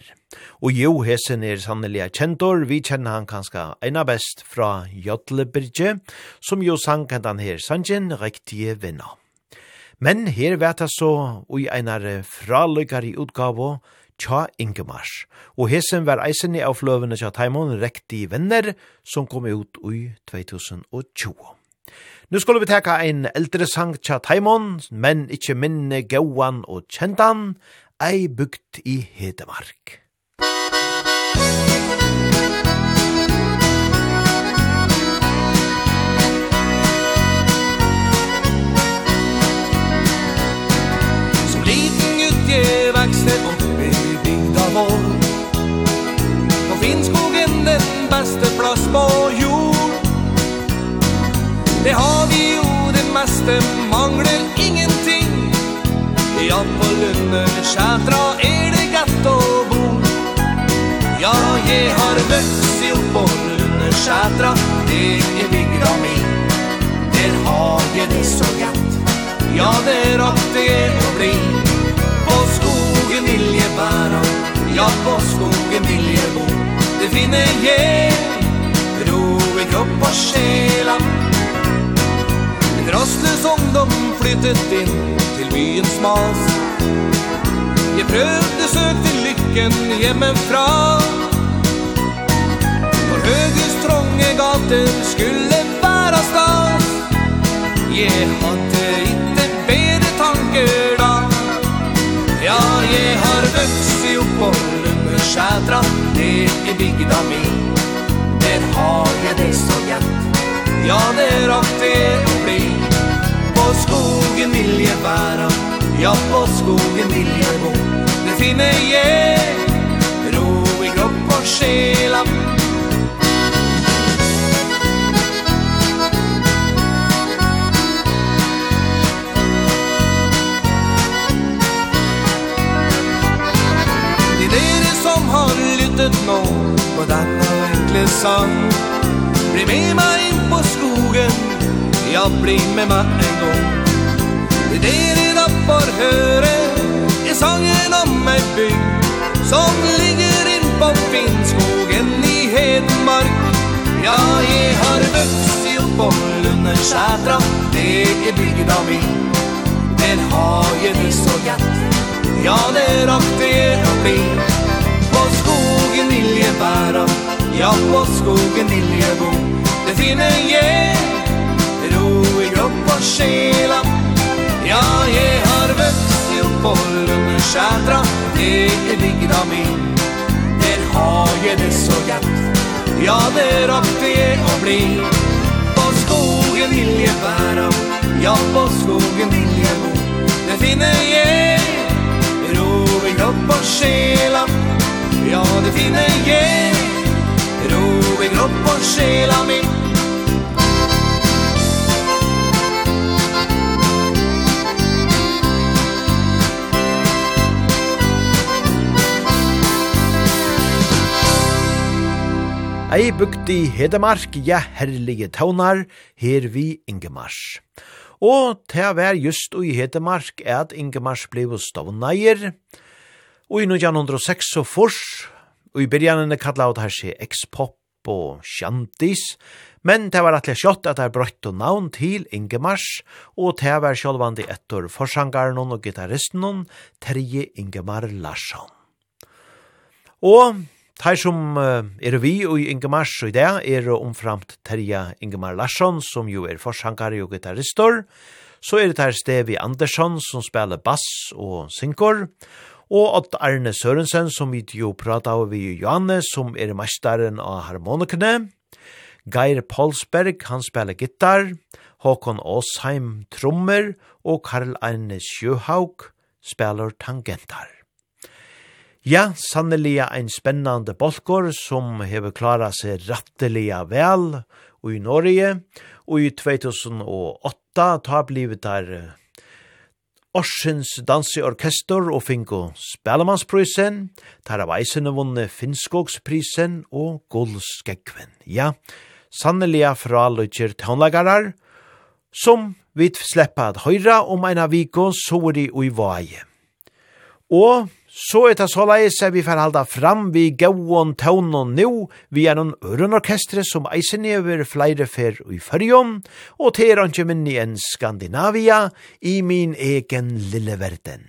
Og jo, hesen er sannelig kjentor, vi kjenner han kanskje ena best fra Jodlebyrje, som jo sang han her sangen Rektige venner. Men her vet jeg så, og i einar fralykkari utgave, tja Ingemars. Og hesen var eisen i avfløvene tja Taimon Rektige venner, som kom ut i 2020. Nu skulle vi teka ein eldre sang tja Taimon, men ikkje minne gauan og kjentan, ei bukt i Hedemark. Som liten gutt jeg vokste opp i bygda vår På Finnskogen den beste plass på Det har vi jo det meste, mangler ingenting. Ja, på lunde skjætra er det gatt å bo? Ja, jeg har vøks jo på lunde skjætra Det er bygda mi. Der har jeg det så gatt Ja, det er at det er å bli. På skogen vil jeg bæra Ja, på skogen vil jeg bo. Det finner jeg. Ro i kropp og sjela rastløs ungdom flyttet inn til byens mas. Jeg prøvde søkte lykken hjemmefra. For høyhus trånge gater skulle være stas. Jeg hadde ikke bedre tanker da. Ja, jeg har vøkst i oppholden med skjædra Ned i bygda mi. Der har jeg det så gjett Ja, det rakk det å bli skogen vil jeg være Ja, på skogen vil jeg bo. Det finner jeg ro i kropp og sjela Det är det som har lyttet nå på denne enkle sang Bli med meg inn på skogen Ja, bli med meg en gång. Nere uppåt høre Er sangen om ei bygg Som ligger in på Finnskogen i Hedmark. Ja, jeg har vuxit i på Lunnerskätra Det er bygda mi Den har jeg det så gatt Ja, det rakt det blir På skogen vill jeg bära. Ja, på skogen vill jeg bo. Det finner jeg Ro i kropp och själan Ja, jeg har vøkst i oppåren skjædra Det ligger av min. Der har jeg det så gætt. Ja, det rakte jeg å bli. På skogen vil jeg være. Ja, på skogen vil jeg bo. Det finner jeg Ro i kropp og sjela. Ja, det finner jeg Ro i kropp og sjela min. Ei bukti Hedemark, ja herlige taunar, her vi Ingemars. Og det vær just i Hedemark at Ingemars blev stavneier, og i 1906 og fors, og i byrjanene kalla av det her seg X-pop og Shantis, men det var atlega sjått at det brøtt og navn til Ingemars, og det var sjålvandi etter forsangaren og gitarristen Terje Ingemar Larsson. Og Tær som er vi i Ingemars i dag er omframt Terja Ingemar Larsson, som jo er forsankare og gitarristor. Så er det her Stevi Andersson, som spiller bass og synkor. Og at Arne Sørensen, som vi jo prater av vi Johanne, som er mestaren av harmonikene. Geir Polsberg, han spiller gitar. Håkon Åsheim, trommer. Og Karl Arne Sjøhaug, spiller tangentar. Ja, sanneliga ein spennande bolkor som hever klara seg ratteliga vel i Norge, og i 2008 ta blivet der Orsens danseorkester og finko Spellemannsprisen, tar av eisene vunne Finnskogsprisen og Gullskekven. Ja, sanneliga fra Lutjer tånlagarar, som vi slipper at høyra om eina viko såri og i vaje. Og Så er det såleis at vi får halda fram vi gauon taunon nu, vi er noen ørenorkestre som eisen over flere fer i fyrjon, og til er ikke i en Skandinavia i min egen lille verden.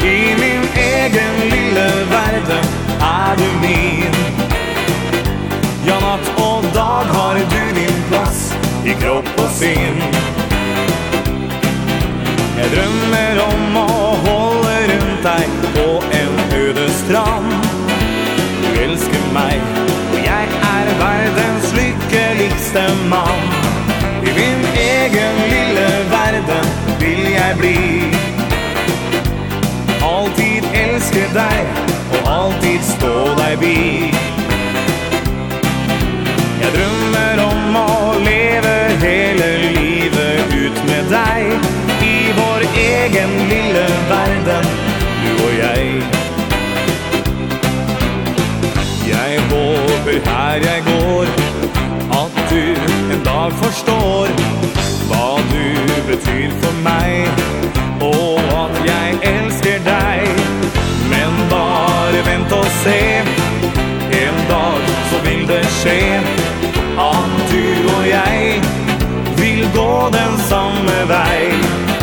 I min egen lille verden er du min Ja, natt og dag har du din plass i kropp og sinn Jeg drømmer om å holde rundt deg på en øde strand. Du elsker meg, og jeg er verdens lykkeligste mann. I min egen lille verden vil jeg bli. Altid elske deg, og alltid stå deg bi Jeg drømmer om å leve hele livet ut med deg egen lille verden Du og jeg. Jeg håper her jeg går At du en dag forstår Hva du betyr for meg Og at jeg elsker deg. Men bare vent og se En dag så vil det skje At du og jeg Vil gå den samme vei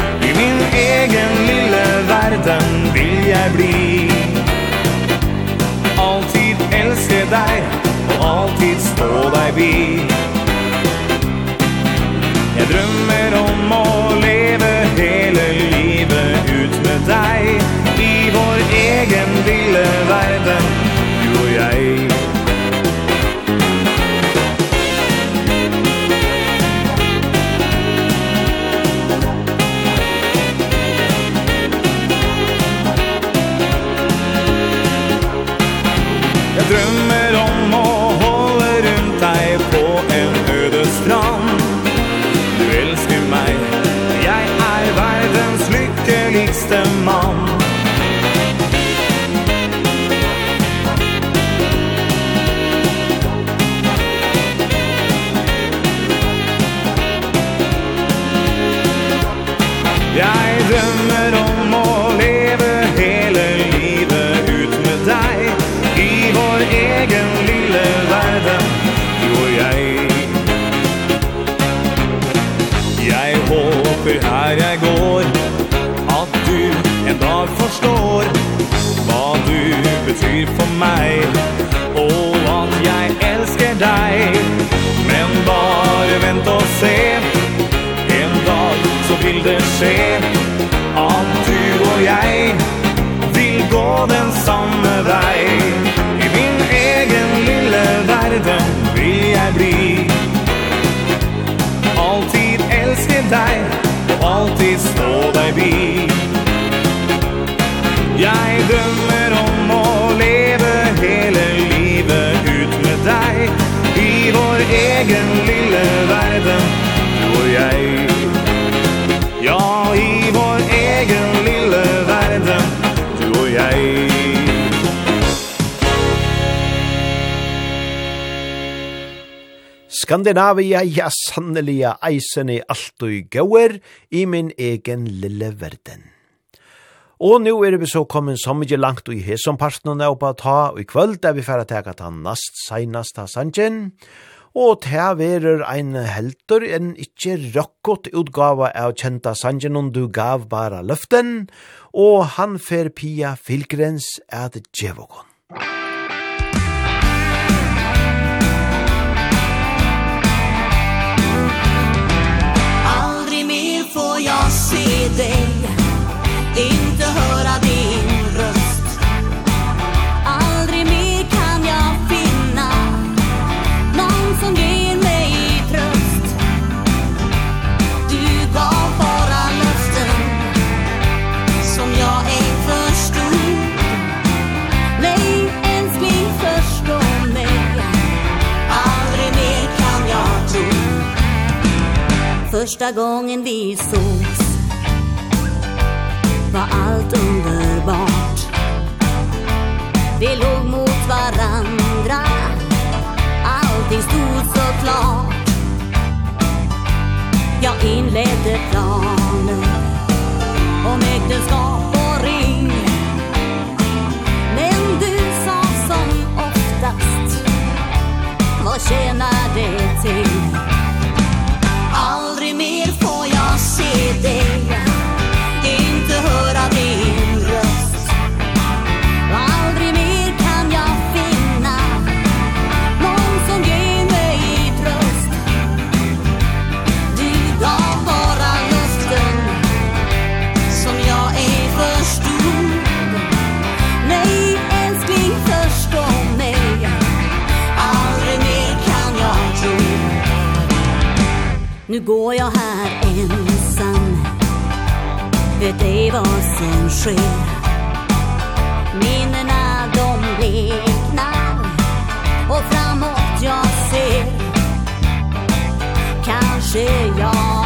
verden vil jeg bli. Altid elske deg Og alltid stå deg bi Jeg drømmer om å leve hele livet ut med deg I vår egen lille verden. meg Og om jeg elsker deg Men bare vent og se. En dag så vil det skje. vår egen lille verden Du og jeg Ja, i vår egen lille verden Du og jeg Skandinavia, ja sannelia, eisen i alt og gauer i min egen lille verden. Og nå er vi så kommet så mye langt og i hesson parten og på ta, og i kvöld er vi ferdig til å ta nast seinast av sanjen, og til verer ein helter, en ikkje røkkot utgave av kjenta sanjen, om du gav bara løften, og han fer Pia Filgrens at djevogon. Aldri mer får jag se dig. första gången vi sågs. Var allt underbart. Vi låg mot varandra. Allting stod så klart. Jag inledde planen Om äktenskap och ring. Men du sa som oftast Vad tjänar det till? se dig. Inte höra din röst. Aldrig mer kan jag finna Någon som ger mig tröst. Du gav bara luften Som jag är förstod. Nej älskling förstå mig. Aldrig mer kan jag tro. Nu går jag här vet ej vad som sker. Minnena de bleknar Och framåt jag ser. Kanske jag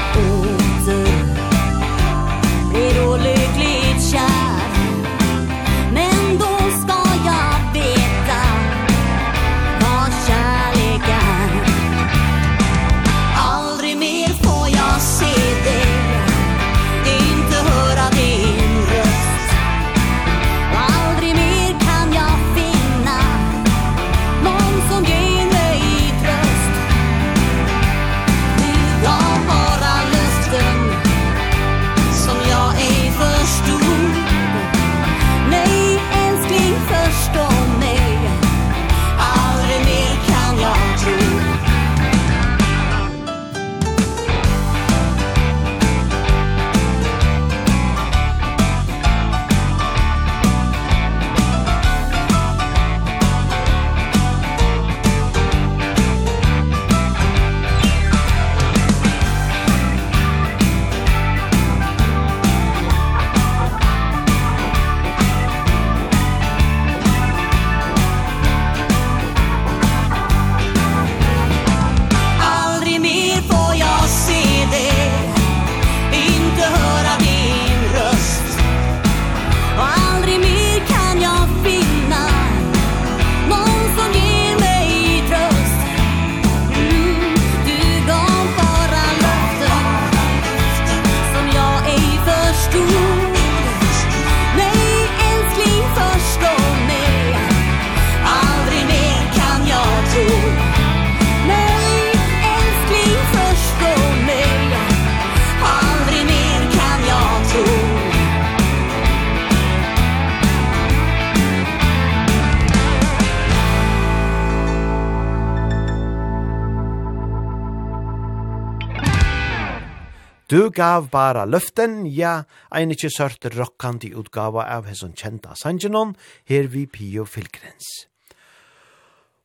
Du gav bara løften, ja, ein ikkje sørt rokkandi utgava av hesson kjenta sangenon, her vi Pio Filgrens.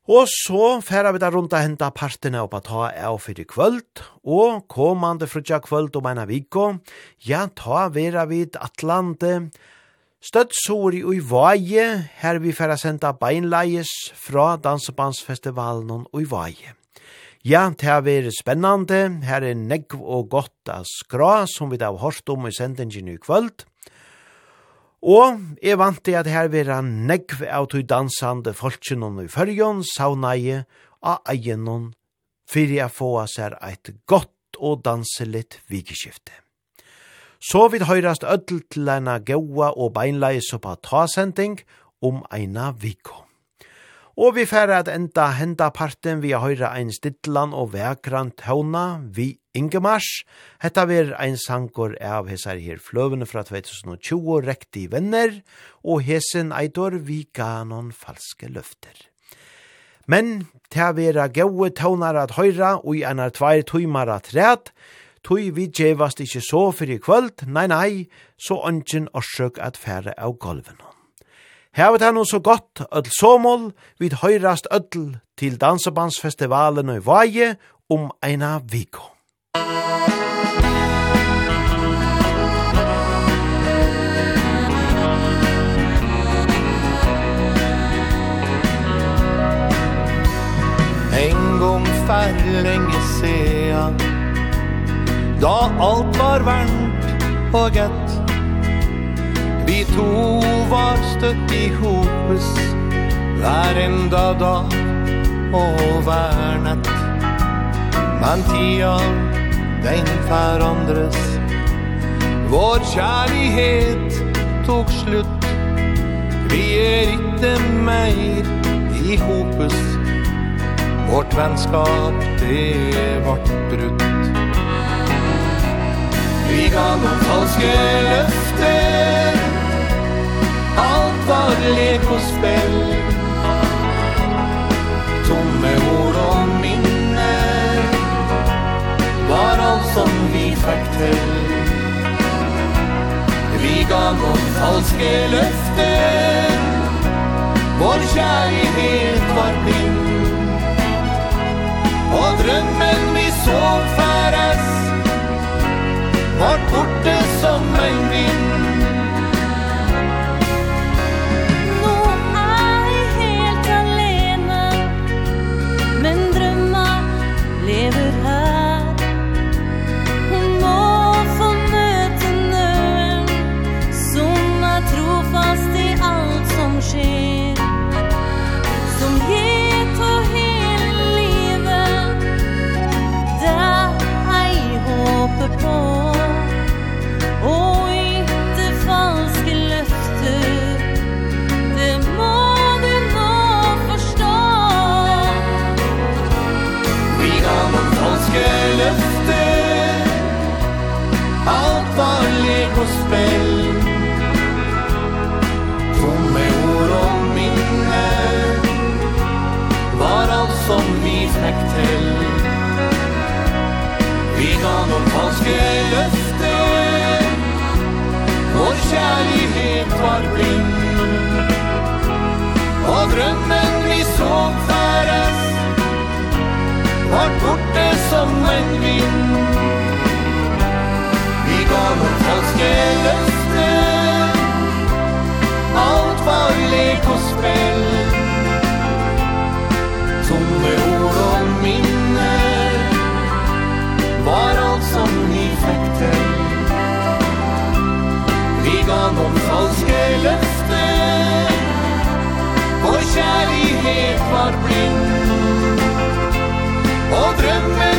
Og så færa vi da rundt a henta partene oppa ta av fyrir kvöld, og komande frutja kvöld om eina viko, ja, ta vera vid Atlante, støttsori og ui vaje, her vi færa senda beinleies fra Dansebandsfestivalen og i vaje. Ja, det har vært spennende. Her er negv og godt av skra, som vi da har hørt om i sendingen i kvöld. Og jeg vant til at her vera negv av tog dansande folkenon i fyrjon, saunaie, av egenon, fyrir jeg få seg her eit godt og danselitt vikeskifte. Så vil høyrast ødel til eina gaua og beinleis oppa ta-sending om eina vikom. Og vi færre at enda henda parten vi har høyra ein stidlan og vekran tåna vi Ingemars. Hetta ver ein sankor av hesar her fløvene fra 2020 rekti venner, og hesen eitor vi ganon falske løfter. Men til å være gode tånar at høyra og i einar tveir tøymar at ræt, tøy vi djevast ikkje så fyrir kvöld, nei nei, så ønsken orsøk at fære av golven. Hevet han så godt öll somol, vid høyrast öll til Dansebandsfestivalen i Vaje om eina viko. En gång för länge sedan Da alt var varmt og gett vi to var støtt i hopes Hver enda dag og hver natt. Men tida, den forandres. Vår kjærlighet tok slutt. Vi er ikke mer i hopes. Vårt vennskap, det vart brutt. Vi ga noen falske løfter. Alt var lek og spill Tomme ord og minner Var alt som vi fikk til Vi ga noen falske løfter Vår kjærlighet var blind Og drømmen vi så færes Vart borte som en vind. falske løfter. Vår kjærlighet var blind. Og drømmen vi så færes Var borte som en vind. Vi gav vår falske løfter. Alt var lek og spill. Tomme ord falske løfter Vår kjærlighet var blind. Og drømmen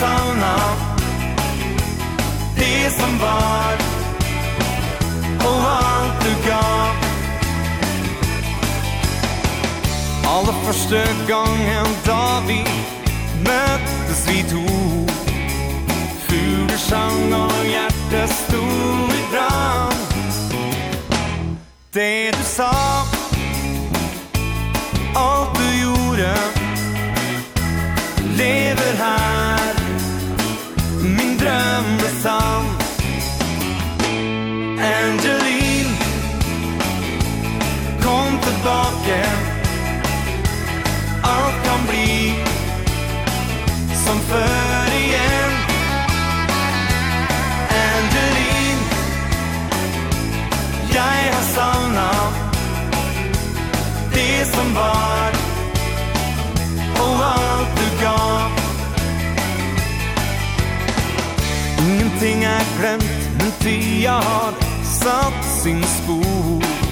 såna Det som var. Och allt du gav Alla första gången då vi möttes vi to. Hur du sjöng och hjärtat stod i brand. Det du sa Allt du gjorde Lever här drömde som Angeline. Kom tillbaka Allt kan bli Som förr igen Angeline Jag har savnat Det som var Och allt du gav Ingenting er glemt, men tida har satt sin spor.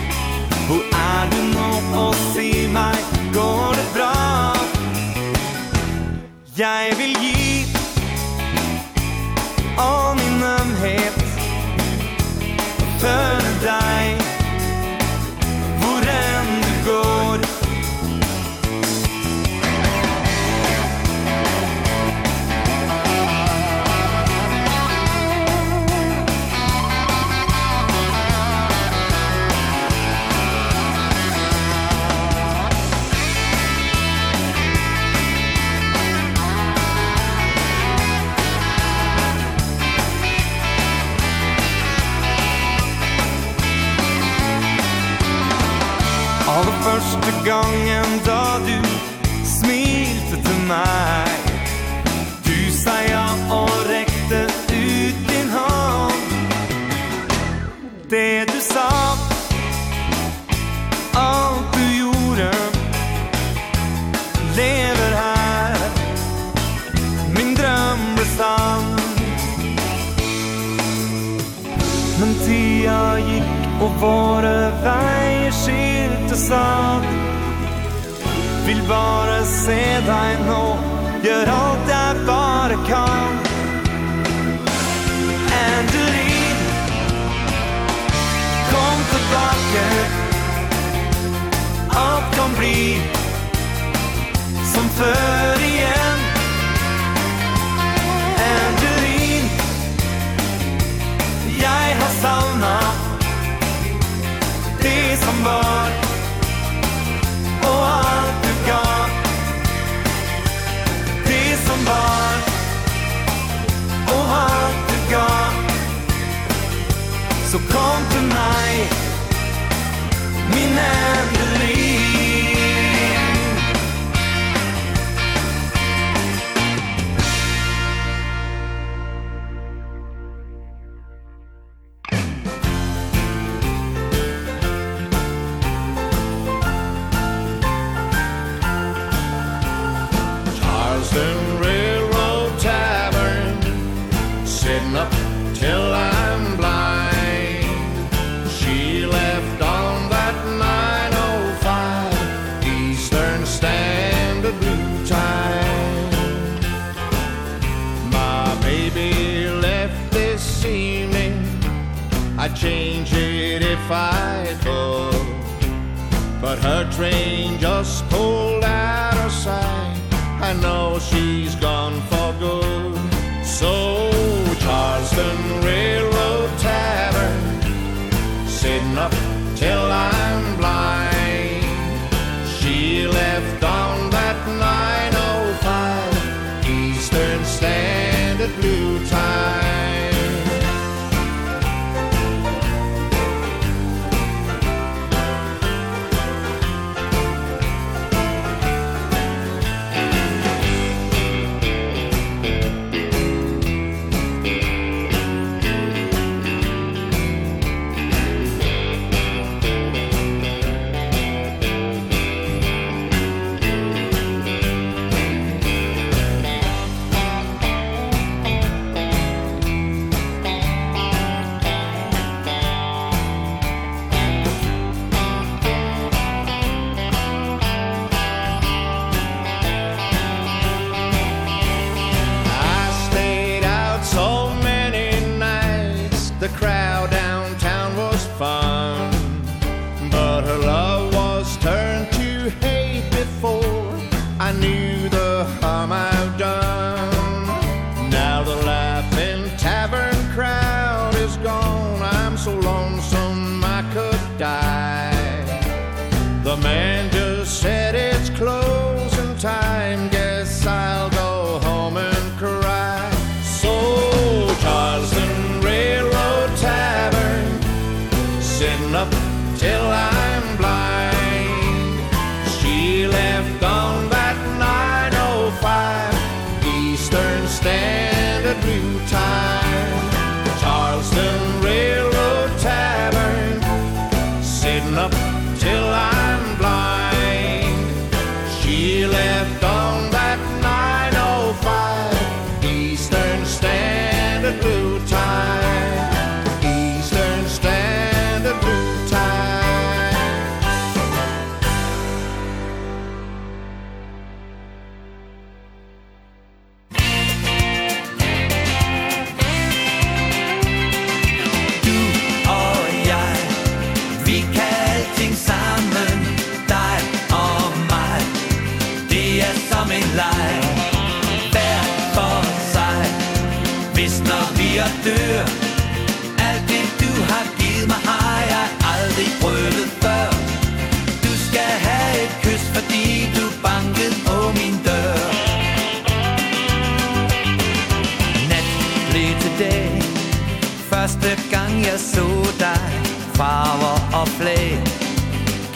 Første gang jeg så dig Farver og flag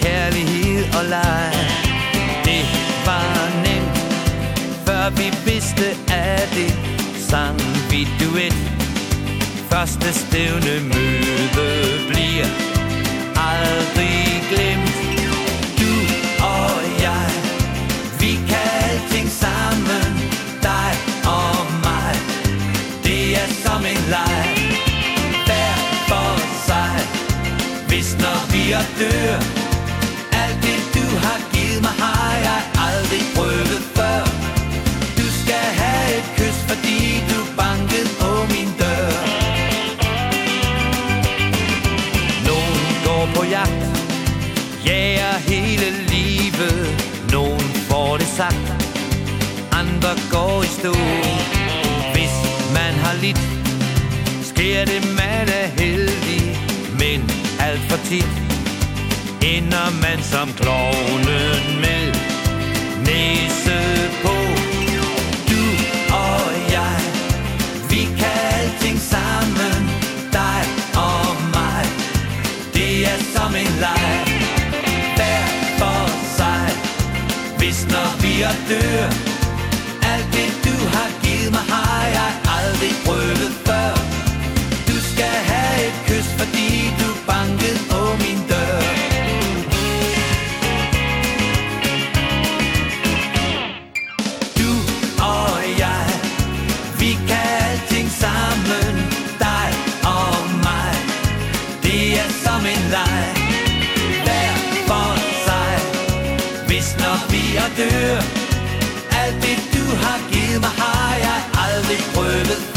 Kærlighed og leg. Det var nemt Før vi vidste af det Sang vi duet. Første stævne møde bliver Aldrig glemt. Du og jeg Vi kan alting sammen Dig og mig. Det er som en leg. mister vi at dø Alt det du har givet mig har jeg aldrig prøvet før. Du skal have et kys fordi du bankede på min dør. Nogen går på jagt. Jager hele livet. Nogen får det sagt. Andre går i stå. Hvis man har lidt Sker det man er heldig alt for tit. Ender man som klovnen med næse på. Du og jeg, vi kan alting sammen. Dig og mig, det er som en leg. Hver for sig, hvis når vi er dør hør Alt det du har givet mig har jeg aldrig prøvet.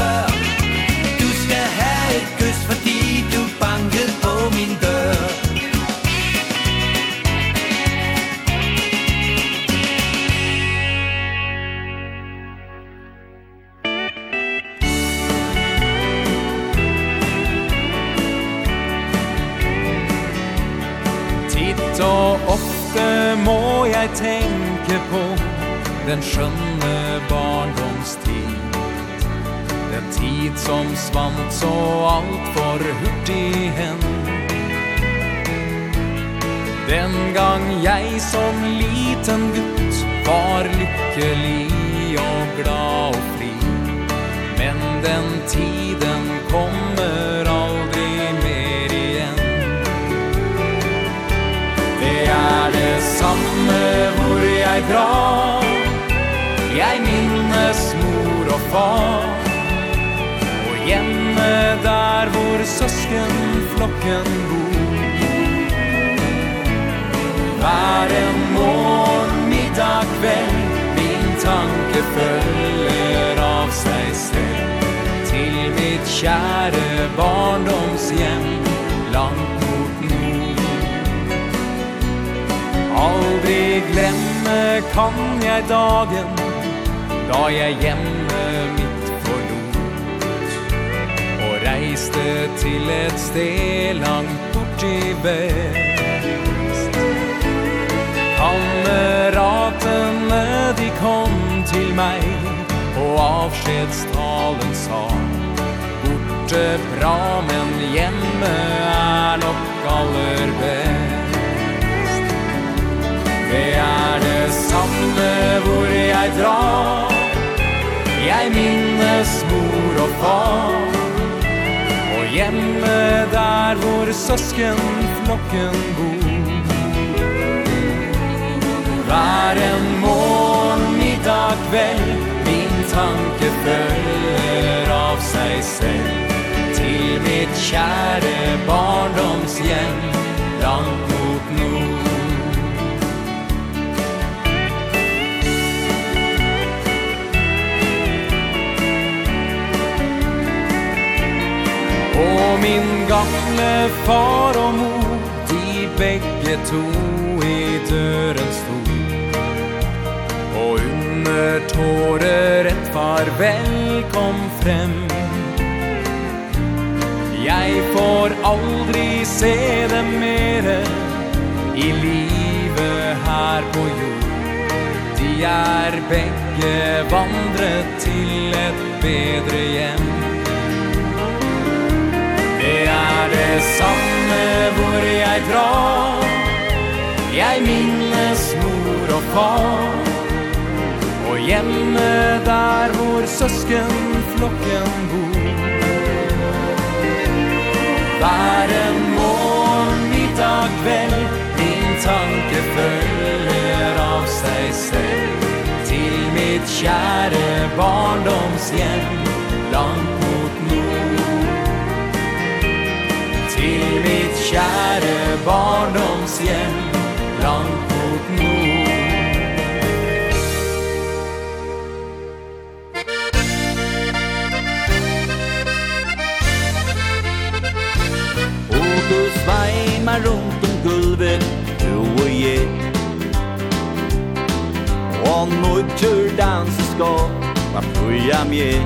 je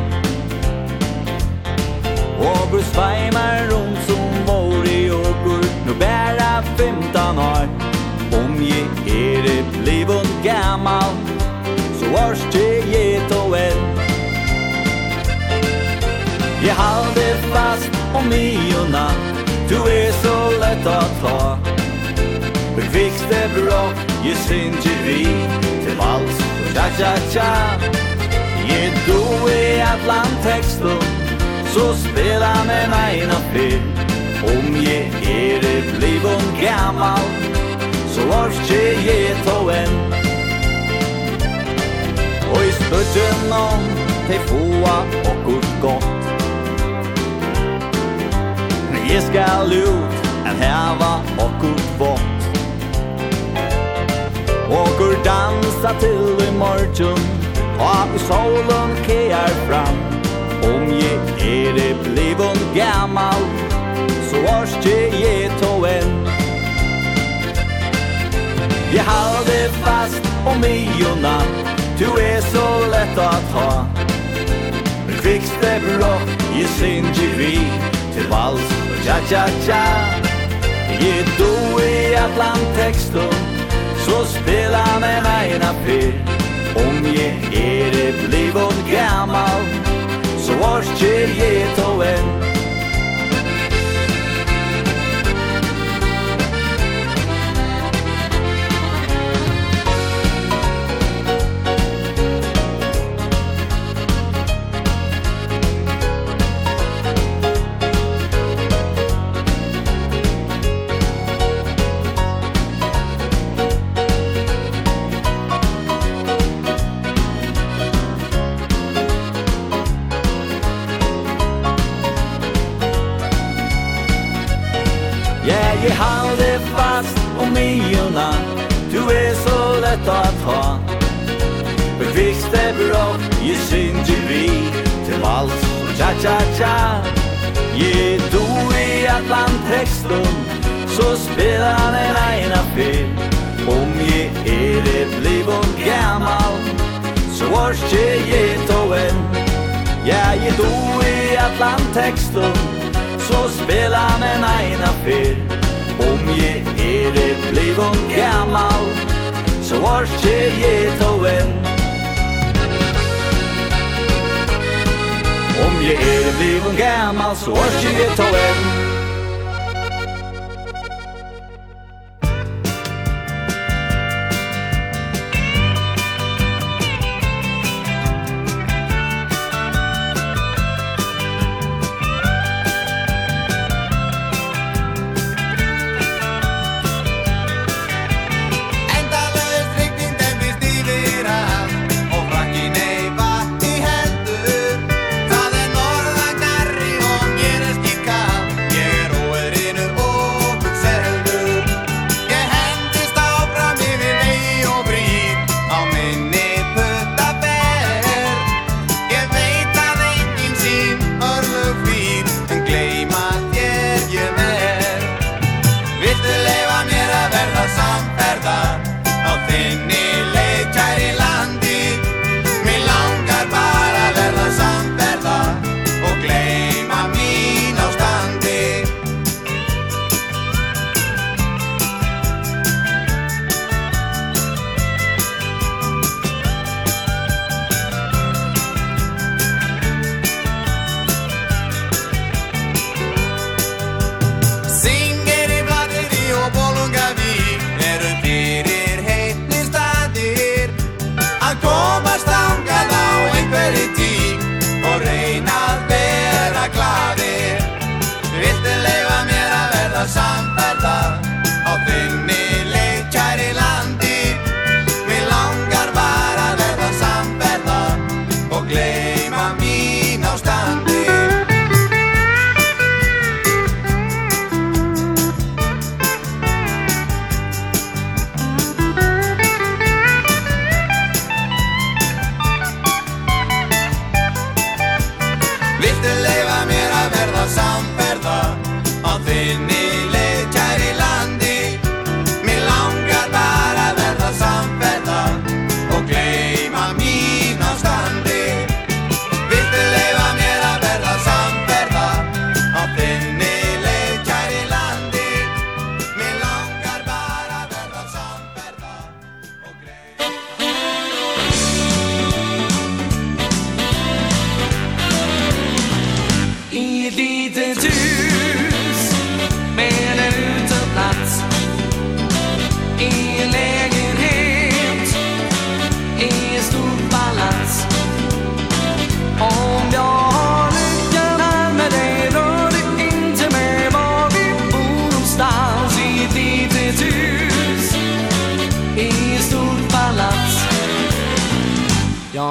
Og Bruce sveimar rundt som vår i Gurt Nu bæra femton år Om je er det blivun gammal Så vars det get to en Jag halde fast om niorna Du er så lett å ta Bekvikste bra, jag syns ju vi Til vals, tja tja tja. Ég dui allan textum Så spela med meg nåt fel Om jeg er i blivun gammal Så orske jeg to en Og i spurten om Te foa okkur gott. Jeg skal ut En heva okkur bort Okkur dansa til i morgen Og solen kejar fram. Om je er det blivon gammal Så vars je je toen Jeg halde fast om i og Du er så lett å ha Men kvikste blokk Je synge vi Til vals og tja tja tja. Je do i Atlanteksten Så spela med meg en Om jag är det blivit gammal Så vars ger jeg to en stund Så spelar den ena fel Om jag är det blivon gammal Så vars jag get to en. Ja, är do i Atlantexten Så spelar den ena fel Om jag är det blivon gammal Så vars jag get to en. Om jag är det blivon gammal Så vars jag get och en.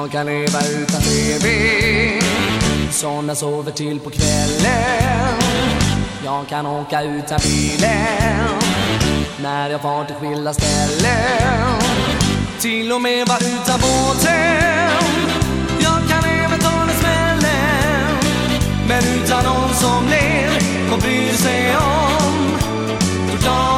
jag kan leva utan tv Såna sover till på kvällen Jag kan åka utan bilen. När jag far till skilda ställen Till och med var utan båten. Jag kan även ta den smällen Men utan någon som ler Och bryr sig om. Då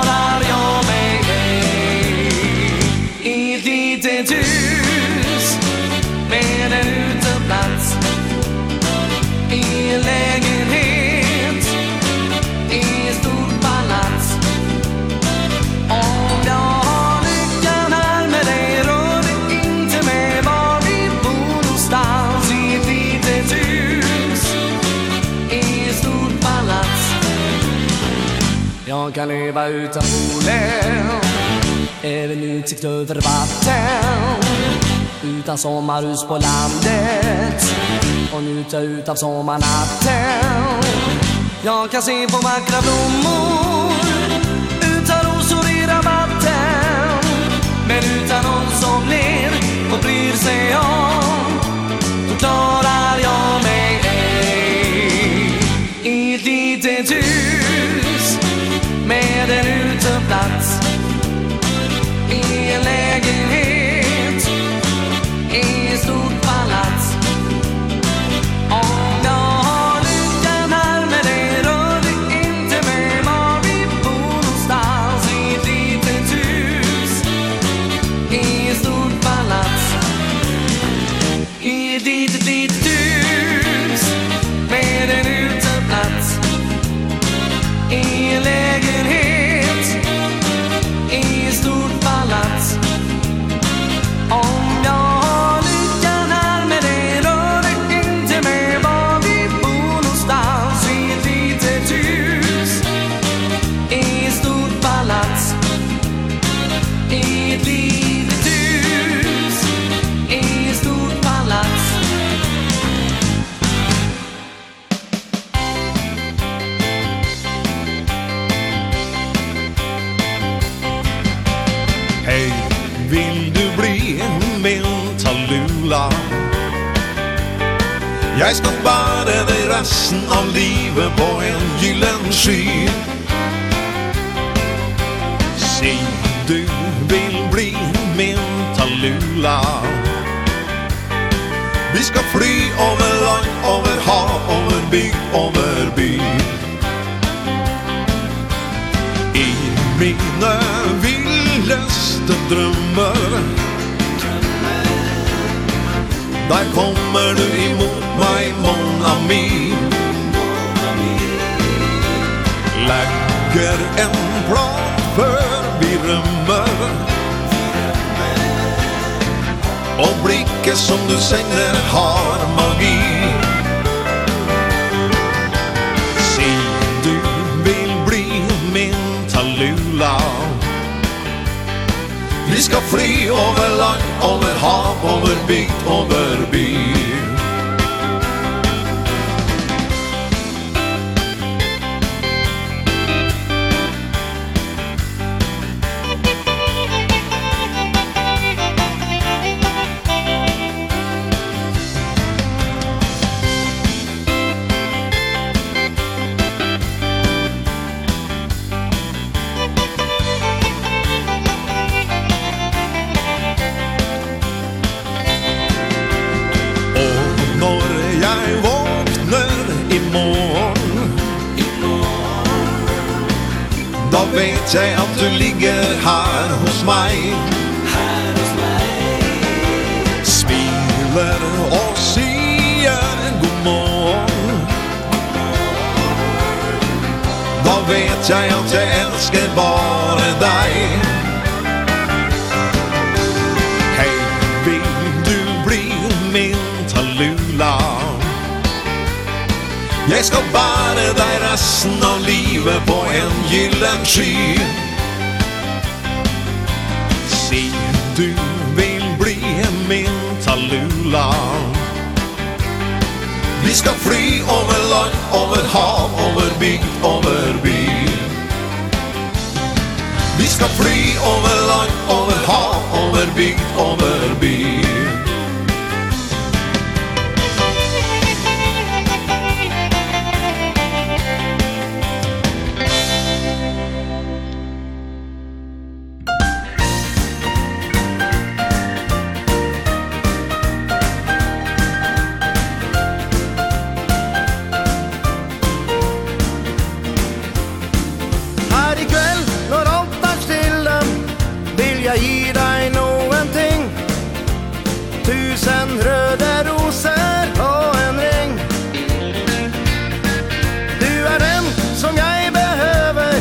kan leva utan solen Även utsikt över vatten Utan sommarhus på landet. Och njuta utav sommarnatten. Jag kan se på vackra blommor Utan rosor i rabatten Men utan någon som ler och bryr sig om Då plats. Jeg skal bære deg resten av livet på en gyllen sky Si du vil bli min talula. Vi skal fly over land, over hav, over bygg, over by. I mine villeste drømmer Der kommer du imot mig, mon ami Lägger en plan før vi rømmer Og blikket som du sänger har magi. Si du vill bli min talula? Vi skal fly over land, over hav, over bygd, over by. jeg alltid elsker bare deg. Hei, vil du bli min talula? Jeg skal bære deg resten av livet på en gyllen sky. Si du vil bli min talula. Vi skal fly over land, over hav, over bygd, over by skal fly over land, over hav, over bygd, over by. tusen røde roser og en ring. Du er den som jeg behøver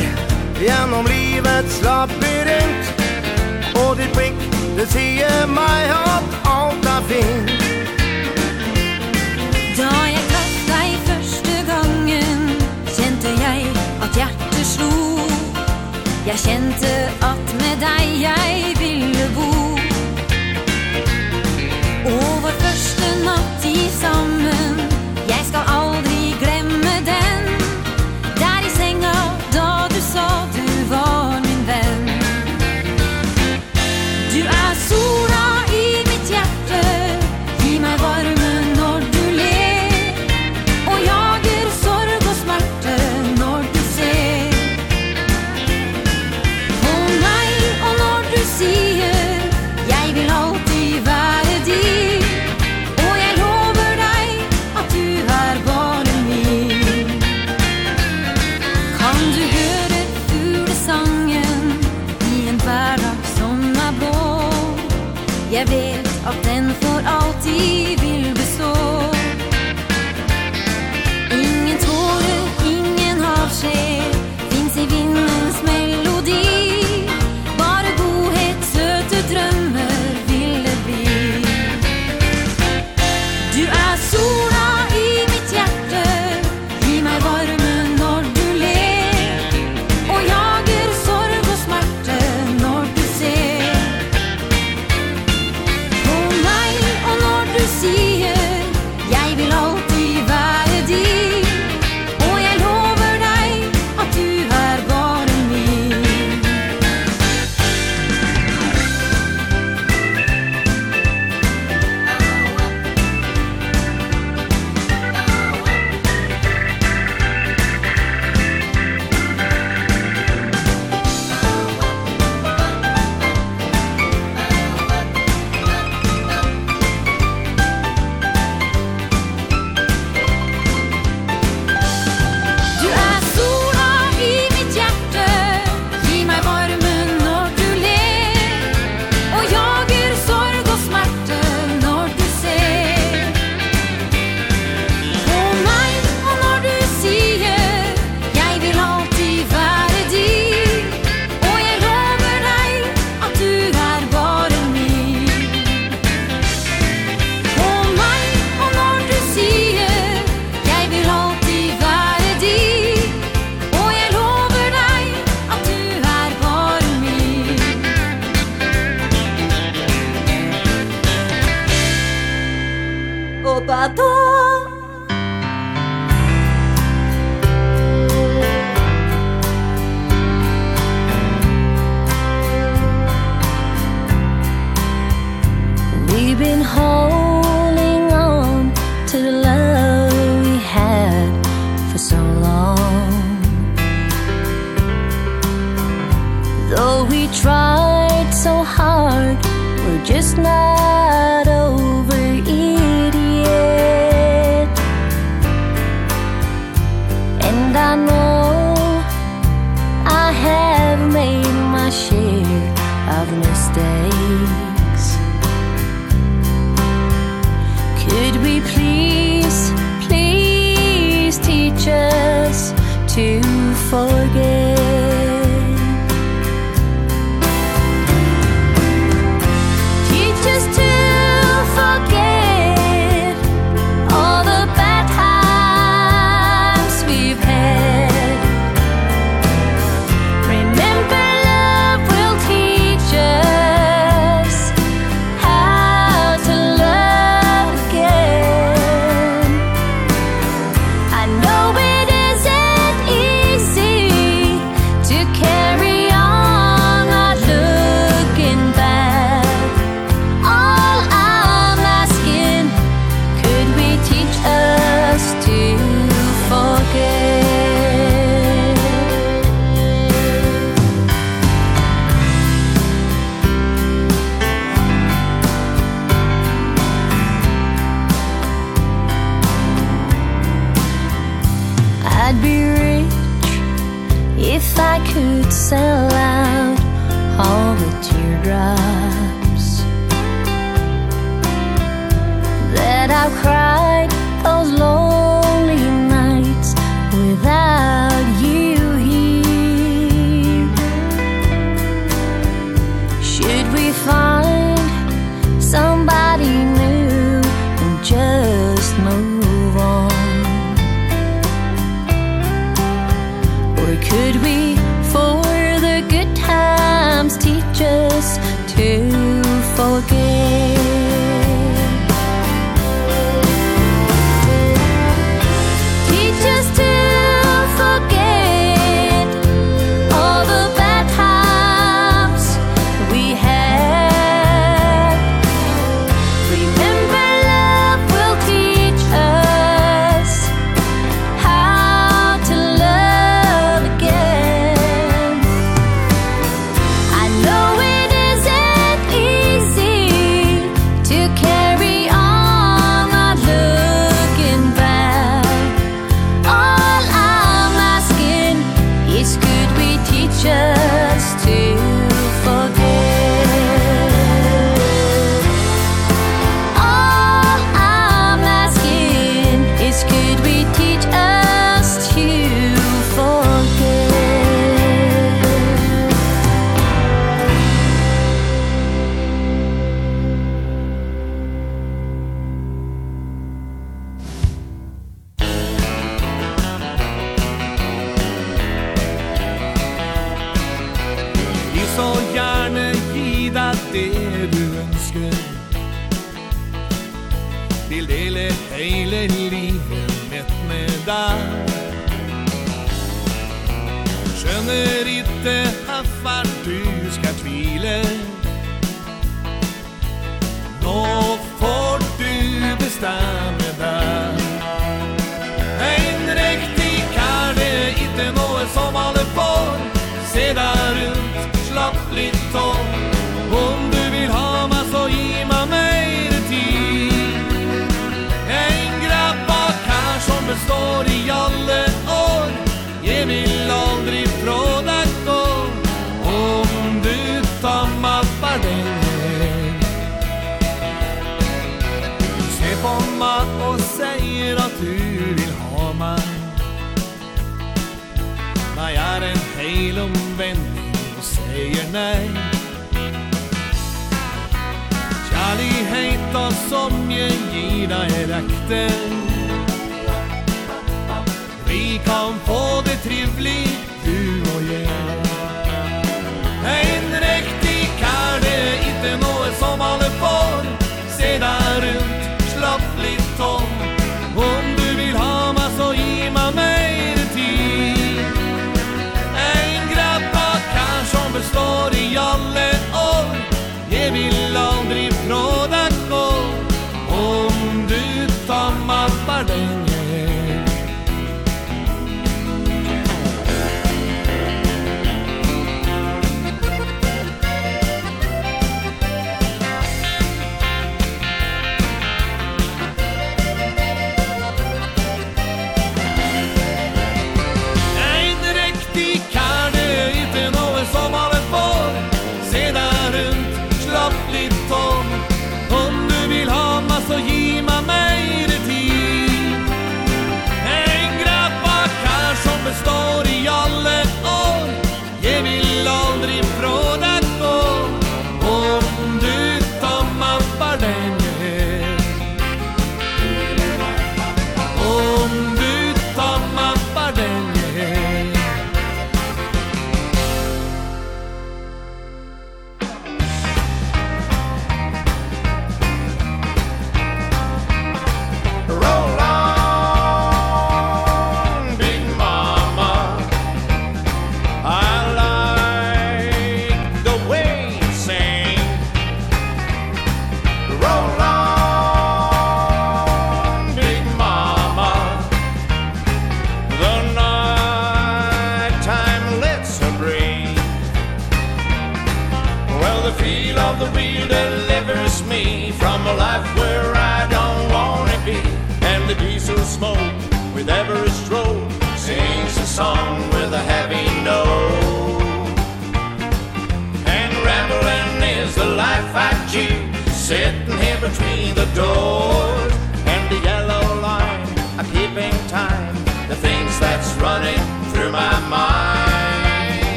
Gjennom livets labyrint. Og ditt blikk, det sier meg at alt er fint. Da jeg traff deg første gangen Kjente jeg at hjertet slo Jeg kjente at med deg jeg ville bo over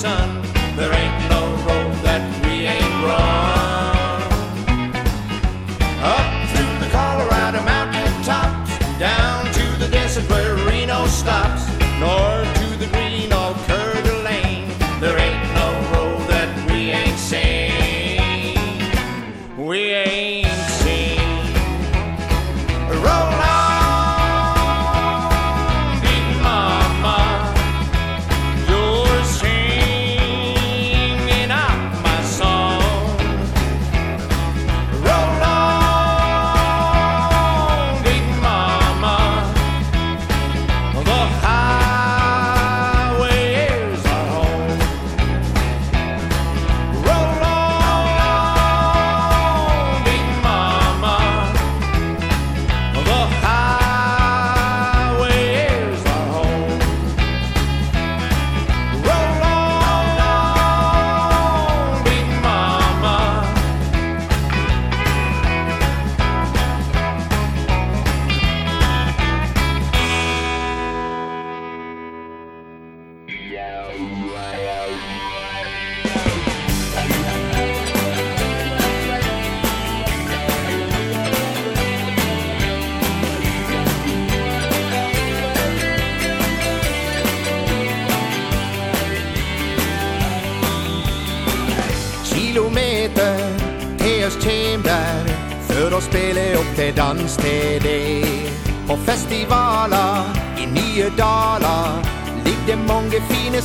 sun. There ain't no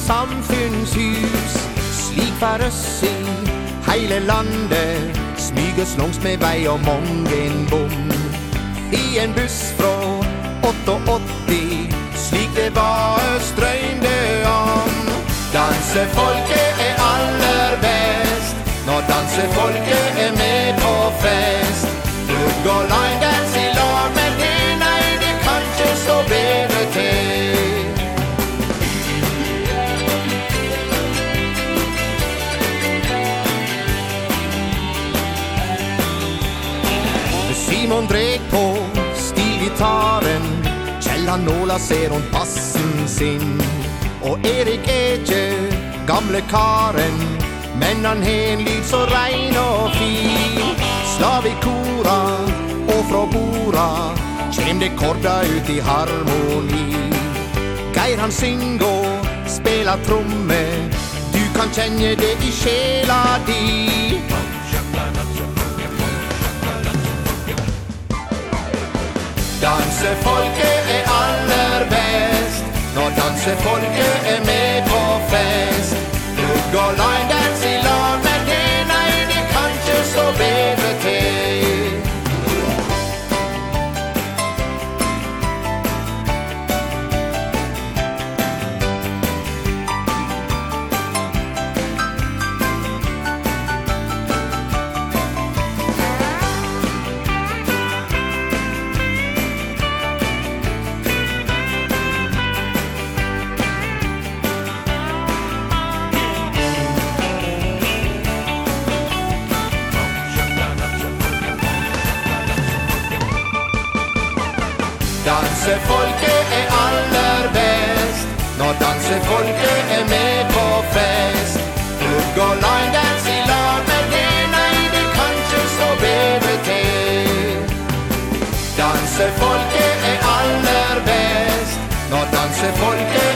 samfunnshus Slik var oss i heile landet. Smyges langs med vei og mange en bom. I en buss fra 88 Slik det var strøynde om. Dansefolket er aller best. Når dansefolket er med på fest Lugg og leie Simon dreg på stilgitaren. Kjell han nåla ser hon passen sin. Og Erik Eke, gamle karen. Men han har en lyd så rein og fin. Slav i kora og fra bora. Kjem det korda ut i harmoni. Geir han syng og spela tromme. Du kan kjenne det i sjela din Dansefolket er aller best. Når dansefolket er med på fest. Plugg och line dance i lag Men det nei, det kan ikke stå bedre Kanskje folket er med på fest. Plugg og line dance i lag med det Nei, det kan ikke så bedre til Dansefolket er aller best Når dansefolket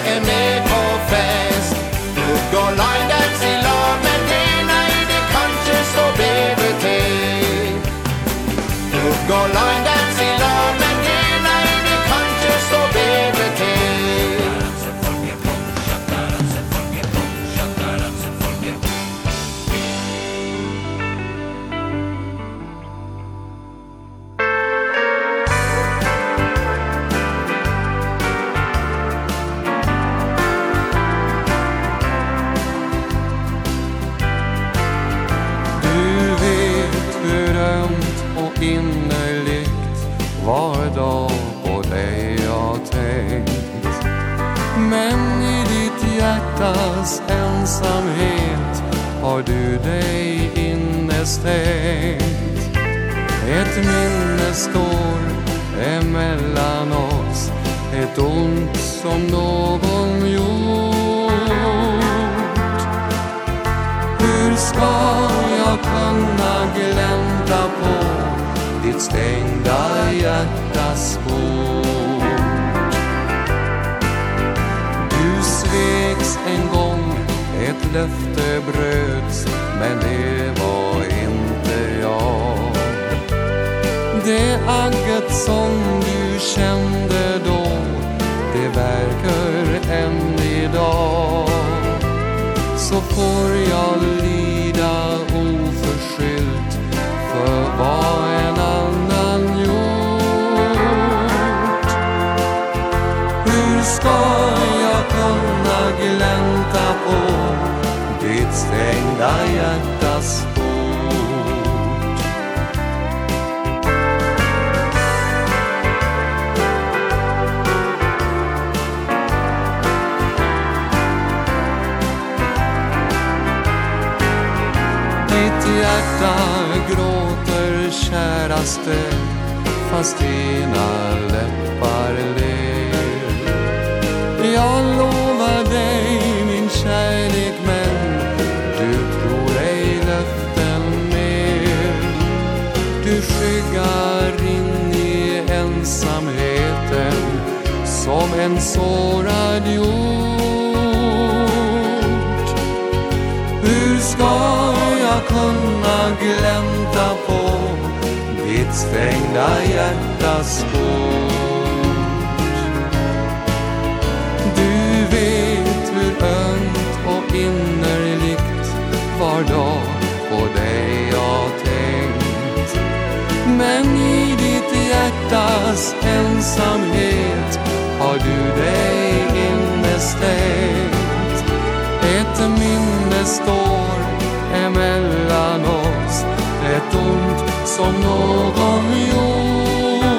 bröts Men det var inte jag. Det agget som du kände då Det verkar än idag. Så får jag lida oförskyllt För vad en annan gjort. Hur ska jag kunna glänta på sitt stängda hjärtas port Mitt hjärta gråter käraste Fast dina läppar ler. Jag lovar dig som en sårad jord. Hur ska jag kunna glänta på ditt stängda hjärtas port Du vet hur ömt och innerligt var dag på dig jag tänkt. Men i ditt hjärtas ensamhet har du dig innestängt Ett minne står emellan oss. Ett ont som någon gjort.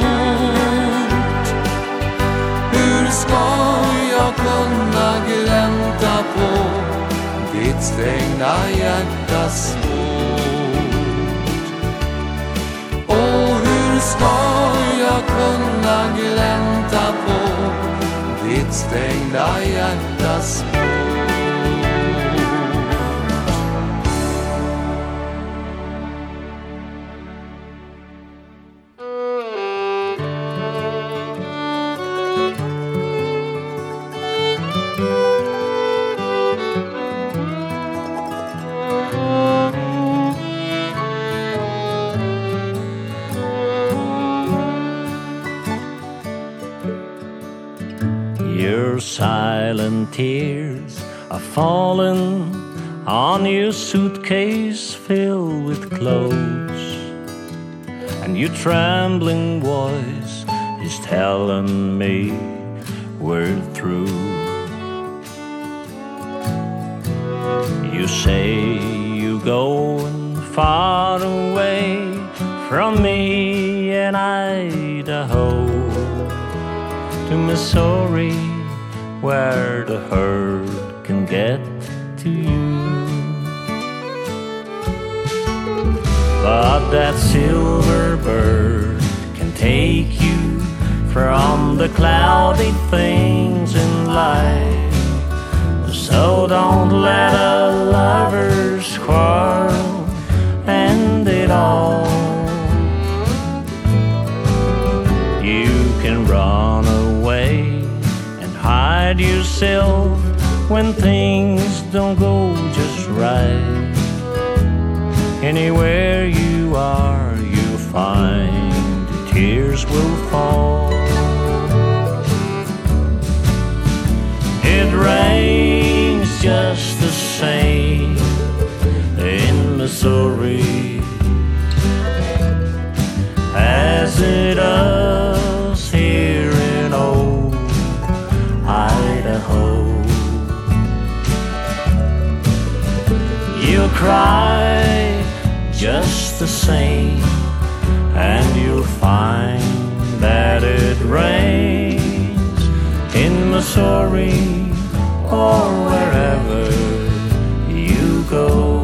Hur ska jag kunna glänta på Ditt stängda hjärtas spår? ett stängda hjärtas tears are falling on your suitcase filled with clothes. And your trembling voice is telling me we're through. You say you going far away from me in Idaho. To Missouri where the herd can get to you. But that silver bird can take you from the cloudy things in life. So don't let a lover's quarrel end it all. You can run away beside yourself when things don't go just right. Anywhere you are you find tears will fall. It rains just the same. In Missouri As it does you'll cry just the same and you'll find that it rains in Missouri or wherever you go.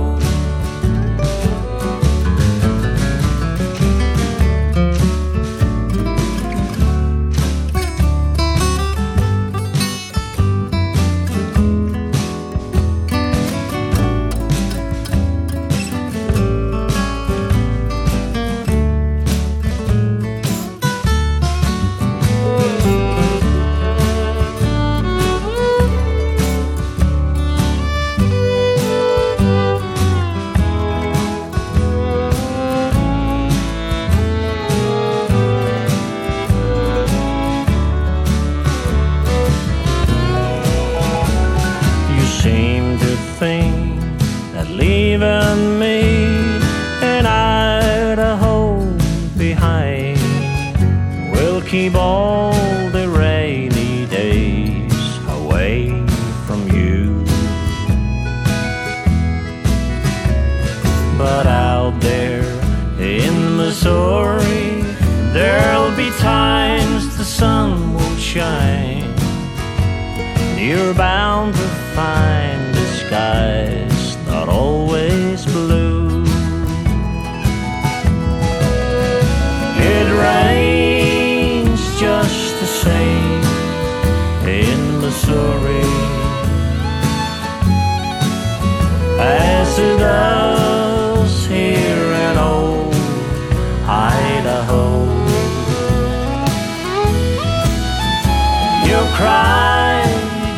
cry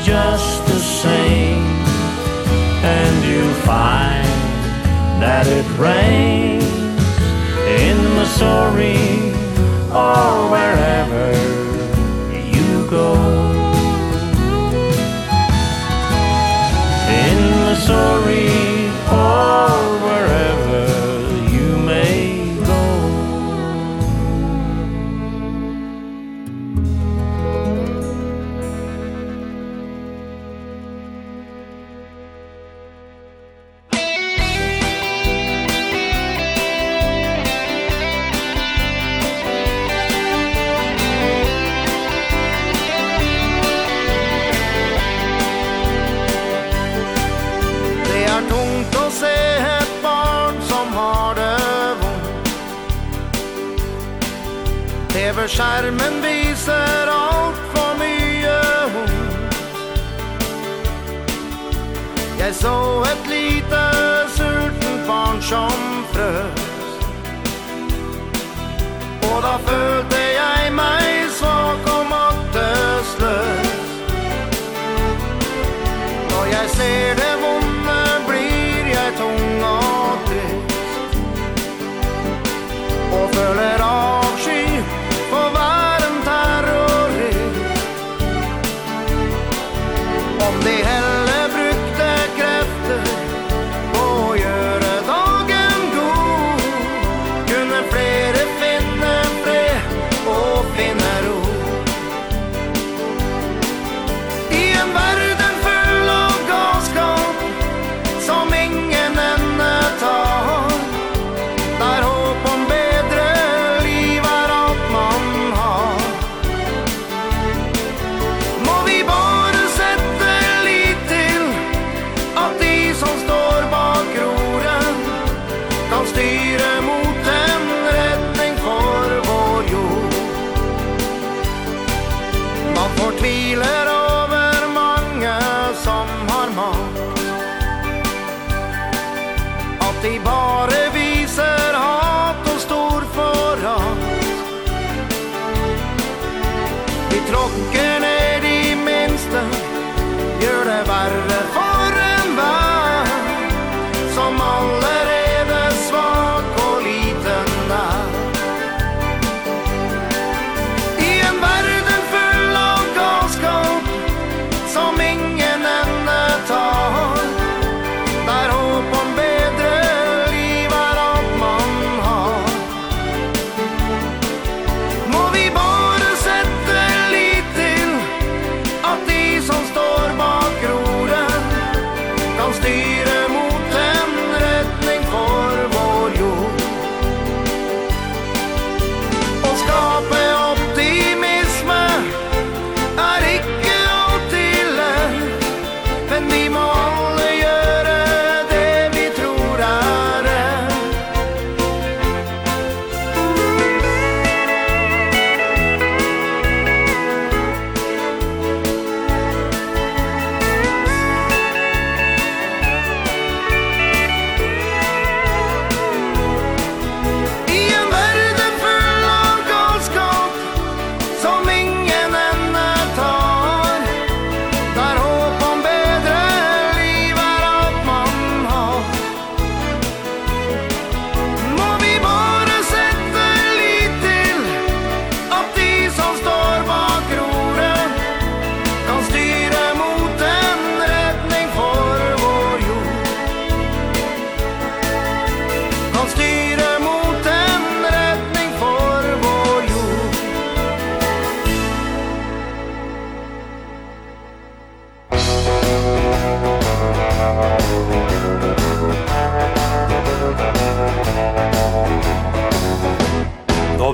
just the same. And you'll find that it rains In Missouri or wherever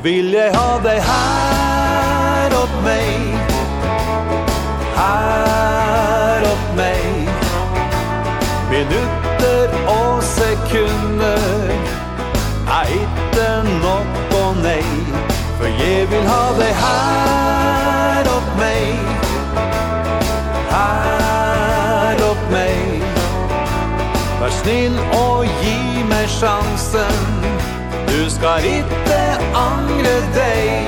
vill jag ha dig här åt mig Här åt mig Minutter och sekunder. Är inte något och nej För jag vill ha dig här åt mig Här åt mig Var snill och gi mig chansen Du skal ikke angre deg.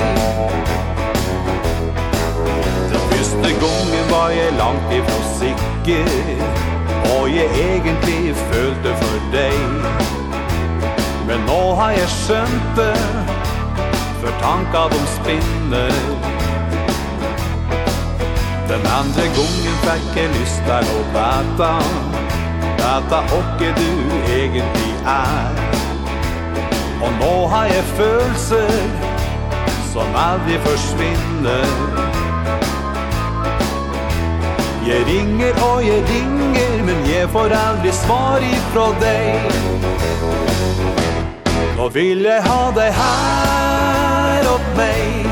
Den første gongen var jeg langt ifra sikker Og jeg egentlig følte for deg. Men nå har jeg skjønt det For tanka de spinner. Den andre gongen fikk jeg lyst til å bæta Bæta åkke du egentlig er. Og nå har jeg følelser Som aldri forsvinner. Jeg ringer og jeg ringer Men jeg får aldri svar ifra deg. Nå vil jeg ha deg her opp meg.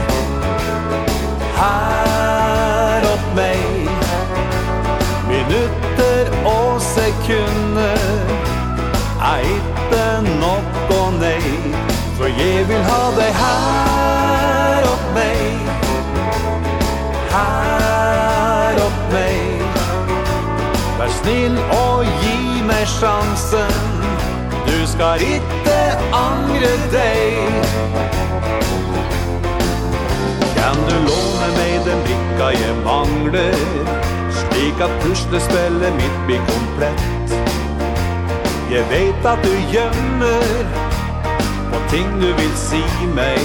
Her opp meg. Minutter og sekunder. jeg vil ha deg her opp meg Her opp meg Vær snill og gi meg sjansen. Du skal ikke angre deg. Kan du låne meg den brikka jeg mangler? Slik at puslespillet mitt blir komplett. Jeg vet at du gjemmer og ting du vil si meg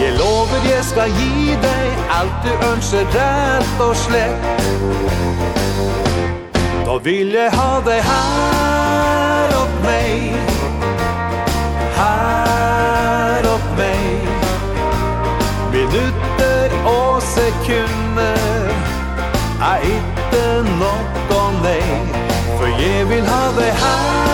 Jeg lover jeg skal gi deg alt du ønsker rett og slett. Da vil jeg ha deg her opp meg. Her opp meg. Minutter og sekunder Er ikke nok å nei For jeg vil ha deg her.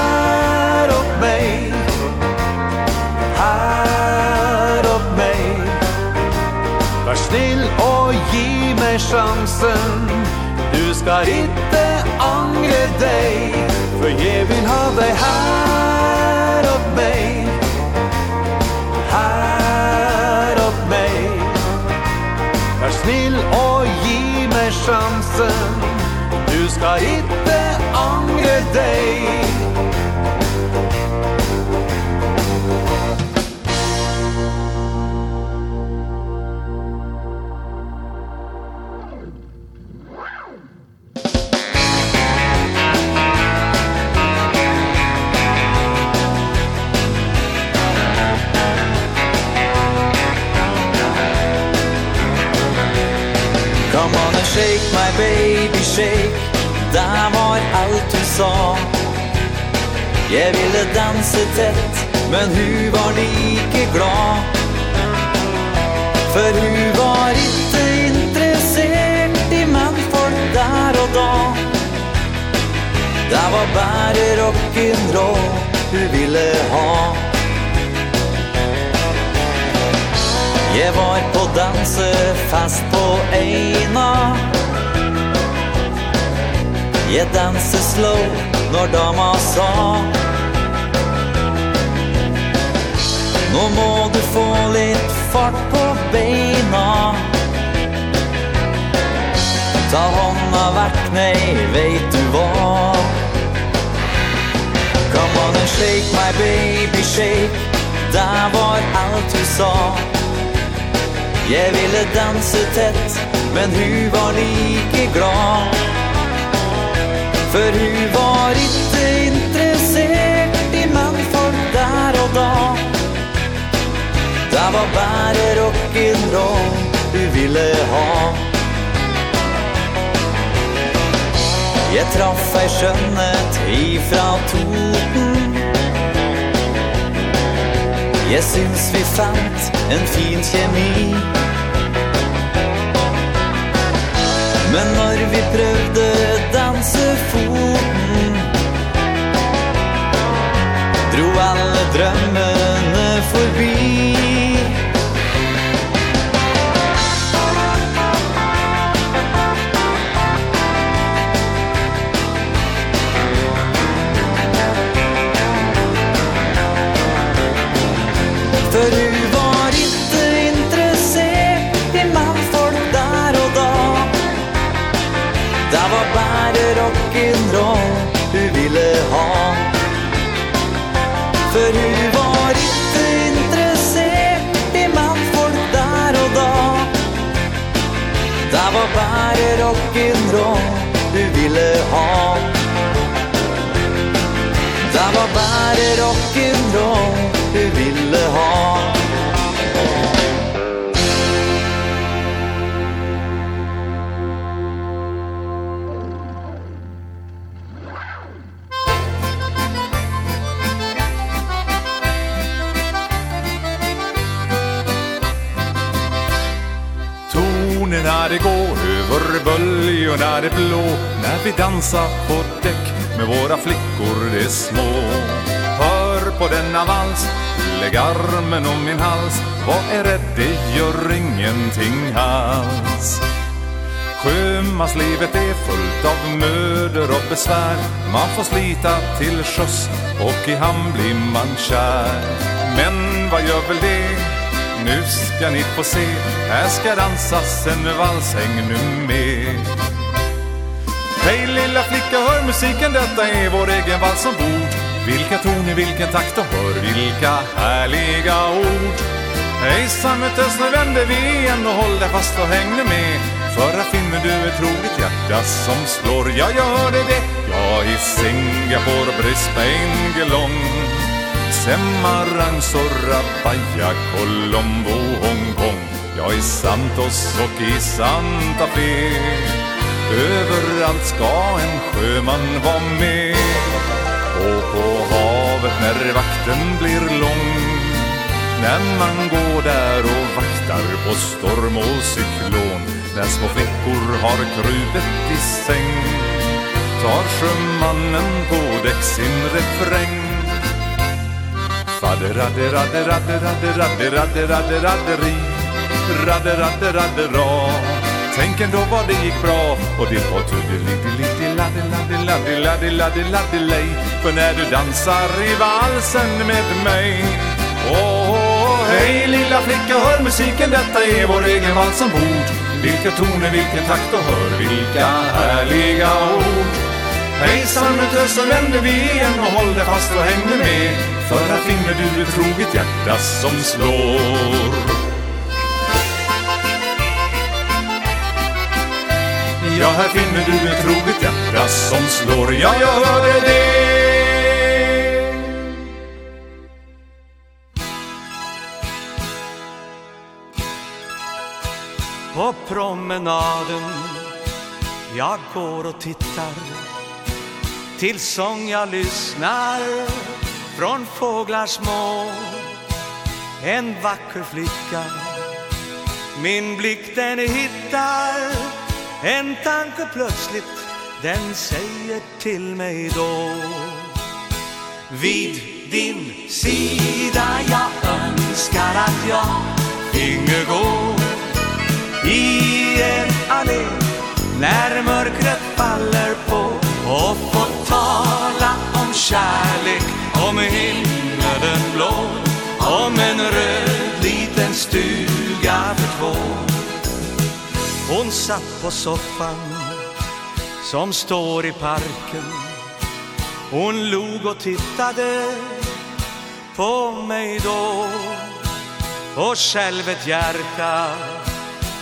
snill og gi meg sjansen. Du skal ikke angre deg For jeg vil ha deg her opp meg. Her opp meg. Vær snill og gi meg sjansen. Du skal ikke angre deg. shake my baby shake. Det var alt hon sa. Jag ville dansa tätt Men hon var lika glad. För hon var inte intresserad i manfolk där och då Det var bara rock'n'roll hon ville ha. Jeg var på dansefest på Eina. Jeg danser slow når dama sa Nå må du få litt fart på beina. Ta hånda vekk, nei, vet du hva? Come on and shake my baby, shake. Det var alt du sa. Jeg ville danse tett, men hun var like glad. For hun var ikke interessert i mannfolk der og da. Det var bare rock'n'roll du ville ha. Jeg traff ei skjønnet ifra Toten. Jeg syns vi fant en fin kjemi. Men når vi prøvde dansefoten Dro alle drømmene forbi. var det rock'n'roll du ville ha. Det var bare rock'n'roll du ville ha. ögonen är blå När vi dansar på däck med våra flickor det små. Hör på denna vals, lägg armen om min hals. Vad är rädd, det gör ingenting alls. Sjömanslivet är fullt av möder och besvär. Man får slita till sjöss och i hamn blir man kär. Men vad gör väl det? Nu ska ni få se. Här ska dansas en vals, häng nu med. Hej lilla flicka, hör musiken, detta är vår egen vals ombord Vilka toner, vilken takt och hör vilka härliga ord. Hejsan möttes, nu vänder vi igen och håll dig fast och häng nu med. För här finner du ett roligt hjärta som slår, ja jag hörde det. Jag i Singapore, Brisbane, Geelong Semarang, Surabaya, Colombo, Hongkong Jag i Santos och i Santa Fe. Överallt ska en sjöman vara med. Och på havet när vakten blir lång När man går där och vaktar på storm och cyklon När små flickor har krupet i säng Tar sjömannen på däck sin refräng. Fadder, radde radde radde radde radde radde radde radde radder, radde radde radde radder, Tänk ändå vad det gick bra. Och det var slår. Ja, här finner du ett troget hjärta som slår. Ja, jag hörde det. På promenaden Jag går och tittar Till sång jag lyssnar Från fåglar små. En vacker flicka Min blick den hittar En tanke plötsligt Den säger till mig då. Vid din sida Jag önskar att jag Finge gå. I en allé När mörkret faller på. Och få tala om kärlek Om himmelen blå. Om en röd liten stuga för två. Hon satt på soffan som står i parken. Hon log och tittade på mig då. Och själv ett hjärta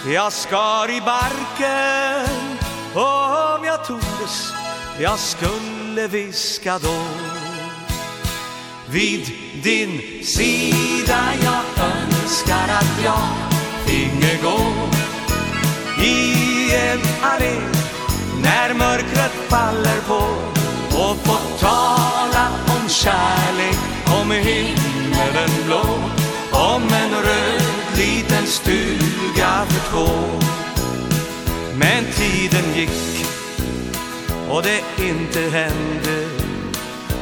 jag skar i barken. Och om jag tordes jag skulle viska då. Vid din sida jag önskar att jag finge gå i en allé När mörkret faller på Och få tala om kärlek Om himmelen blå Om en röd liten stuga för två. Men tiden gick Och det inte hände.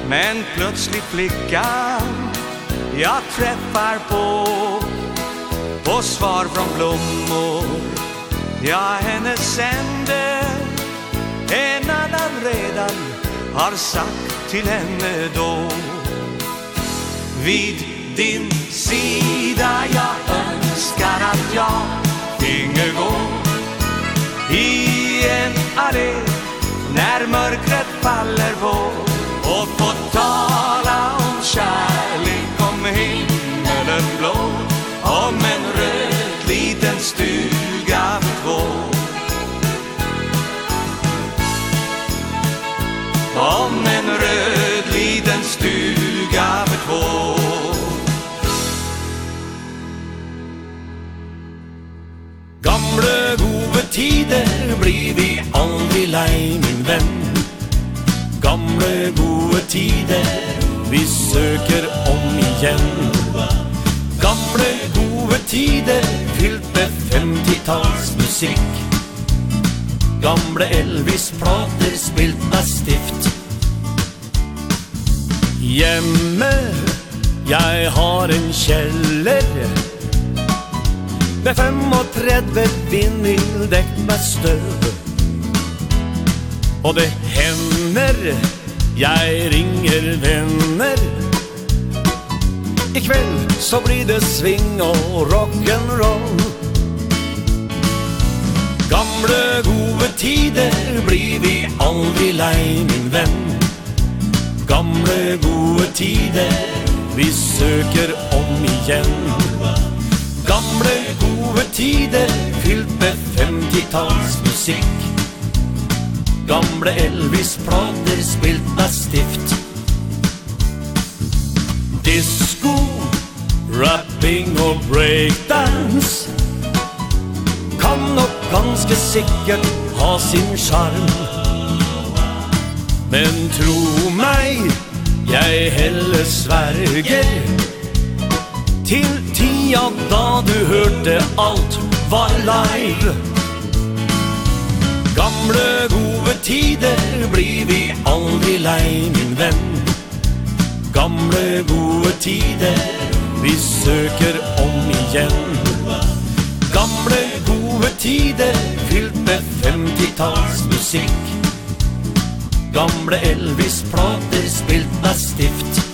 Men plötsligt flickan Jag träffar på På svar från blommor Ja, henne sände En annan redan har sagt till henne då. Vid din sida jag önskar att jag finge gå. I en allé när mörkret faller på Och få tala om kärlek om himmelen blå. gamle gode tider blir vi aldri lei, min venn. Gamle gode tider vi søker om igjen. Gamle gode tider fylt med 50-tallsmusikk Gamle Elvis-plater spilt med stift. Hjemme, jeg har en kjeller. Med 35 dekt med støv. Och det händer Jag ringer vänner kveld så blir det sving og rock'n'roll. Gamle gode tider blir vi aldrig lei, min vän Gamle gode tider vi søker om igjen. Gamle gode tider Fyllt med femtitallsmusikk Gamle Elvis-plater spilt med stift. Disco, rapping og breakdance Kan nok ganske sikkert ha sin charm. Men tro meg, jeg heller sverger. Til tida da du hørte alt var live. Gamle gode tider blir vi aldri lei, min venn. Gamle gode tider vi søker om igjen. Gamle gode tider fylt med 50-tals musikk. Gamle Elvis-plater spilt med stift.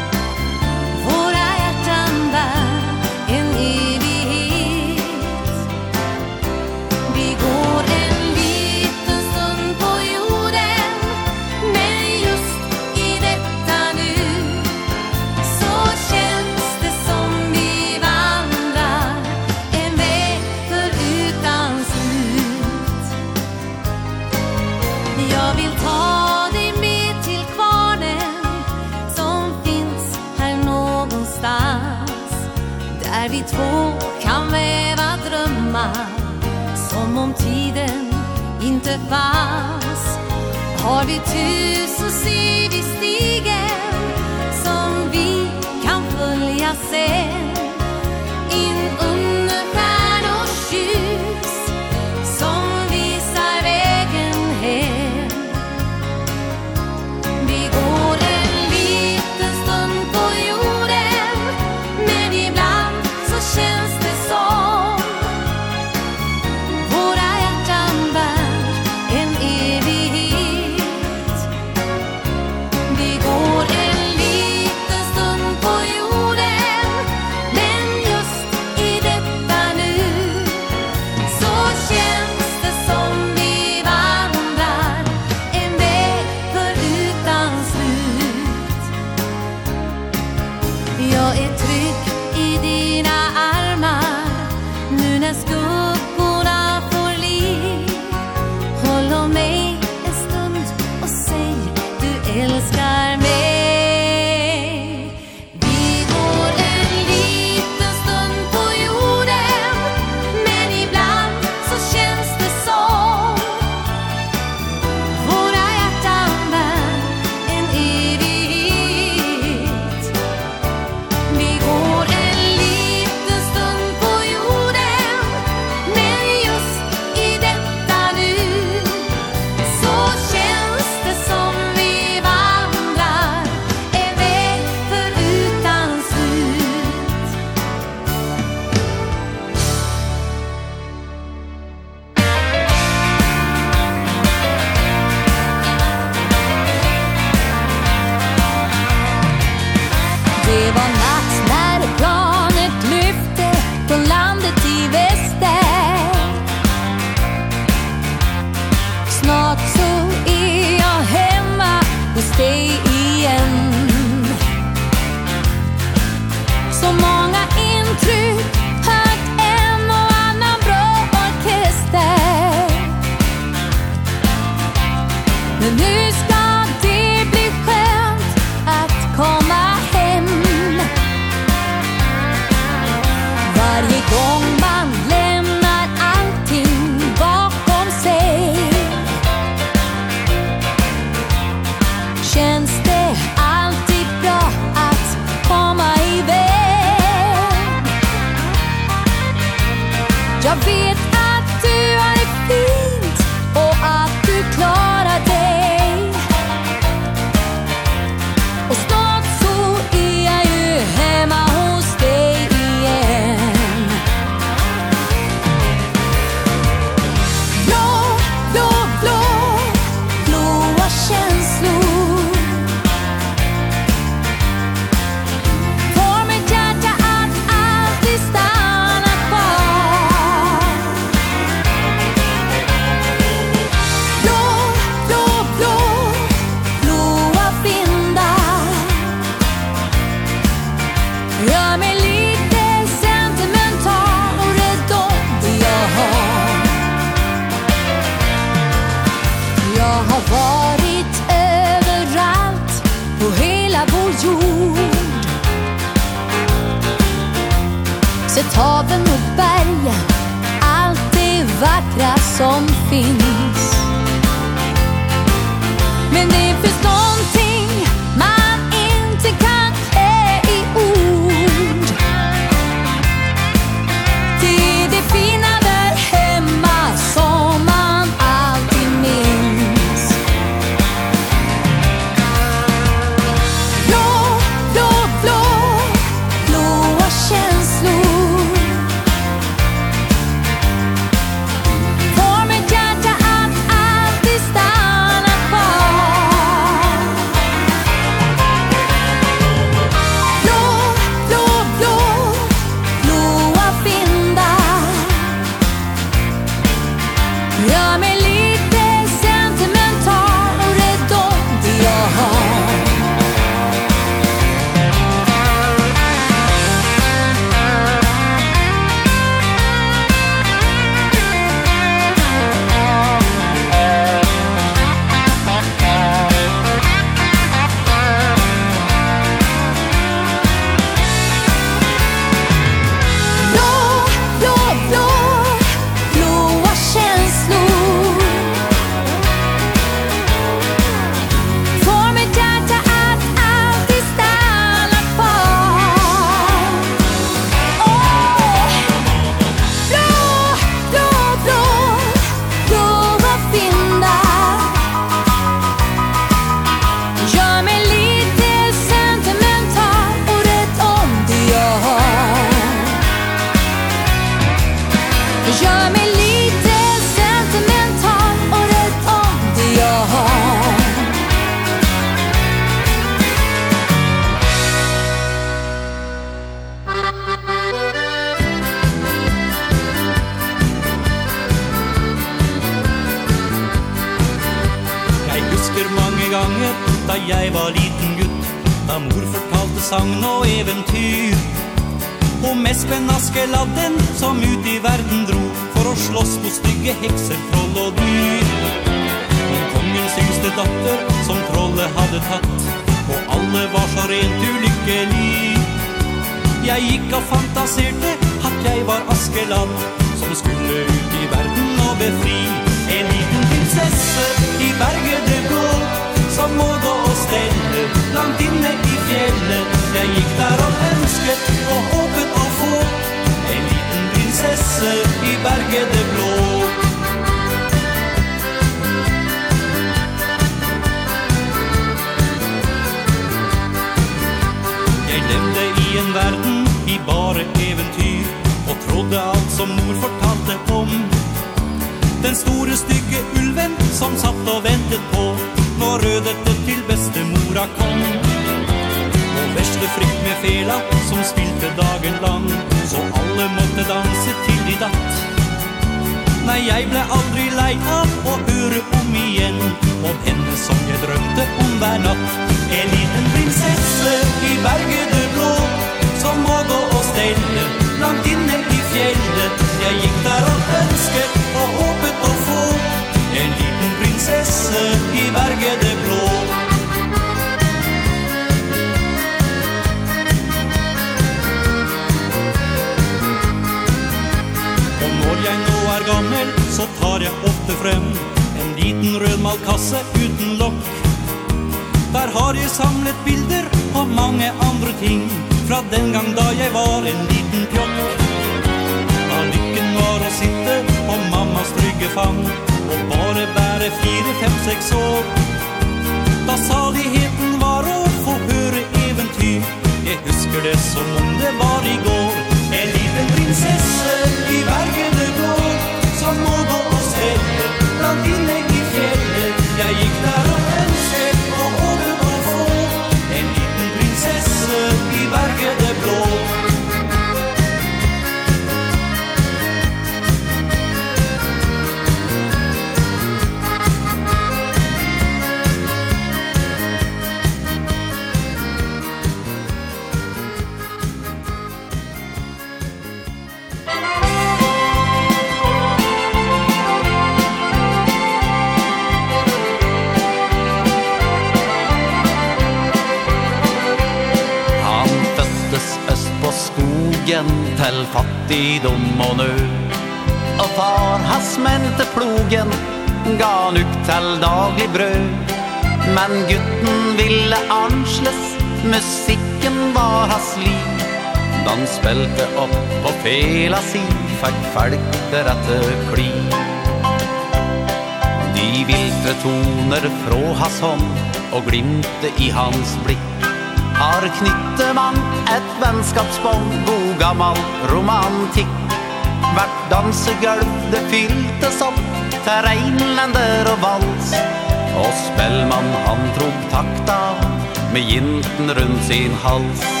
alt.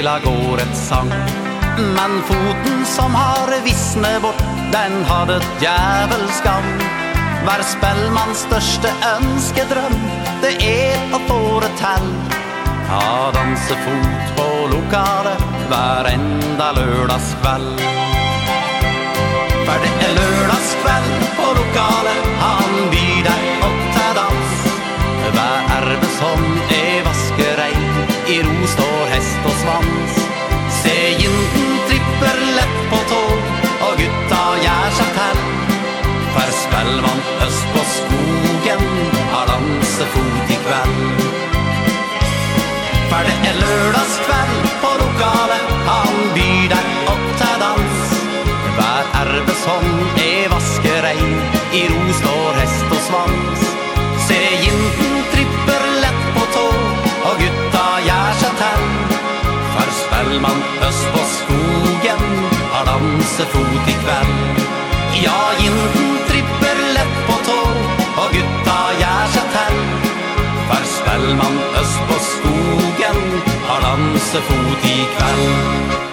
stilla går ett sang. Men foten som har visne bort Den har ett djävels gang Hver største ønskedrøm Det er å få det til Ja, danse fot på lokale Hver enda lørdagskveld. For det er lørdagskveld på lokale Han byr deg opp til dans. Hver erbe som hest og svans. Se jinten tripper lett på tog Og gutta gjør seg til For spelvann øst på skogen Har dansefot i kveld. For det er lørdagskveld på lokalet Han byr deg opp til dans. Hver erbe som er vaskerei I ro står hest og svans. Se jinten Norrman Øst på skogen Har dansefot i kveld. Ja, jinten tripper lett på tå Og gutta gjør seg til For spellmann Øst på skogen Har dansefot i kveld.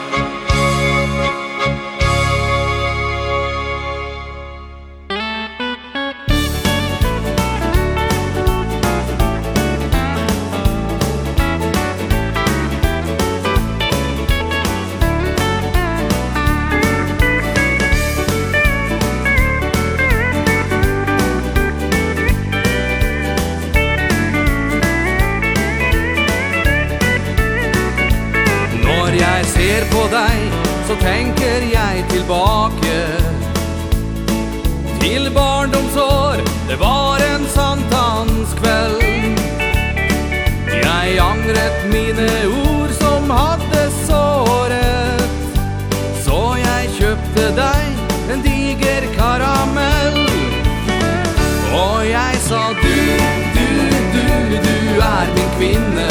kvinne.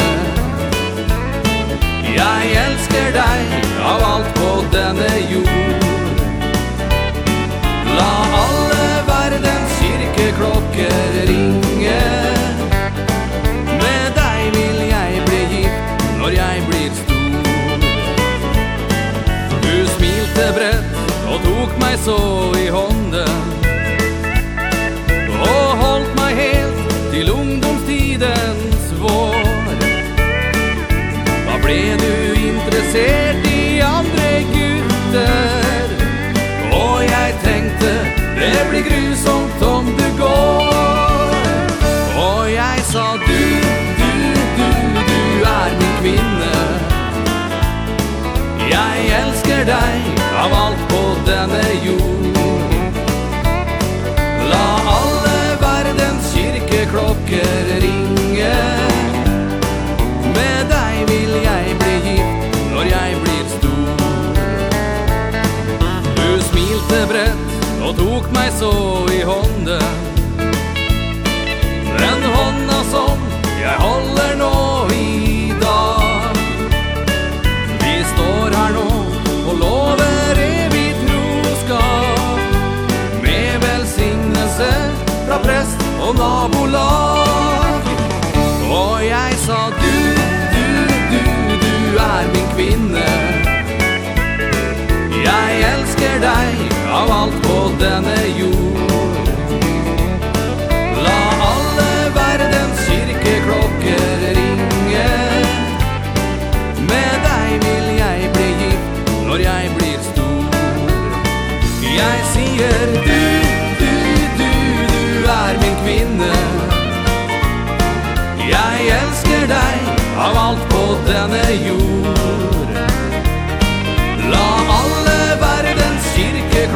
Jeg elsker deg av alt på denne jord. La alle verdens kirkeklokker ringe. Med deg vil jeg bli gitt når jeg blir stor. Du smilte bredt og tok meg så det grusomt om du går. Og jeg sa du, du, du, du er min kvinne. Jeg elsker deg av alt på denne jord. tog mig så i hånden. Den en hånda som jeg holder nå i dag. Vi står her nå og lover evig troskap. Med velsignelse fra prest og nabolag. Og jeg sa du, du, du, du er min kvinne. Jeg elsker deg av alt på denne jord. La alle verdens kirkeklokker ringe. Med deg vil jeg bli gift når jeg blir stor. Jeg sier du, du, du, du er min kvinne. Jeg elsker deg av alt på denne jord.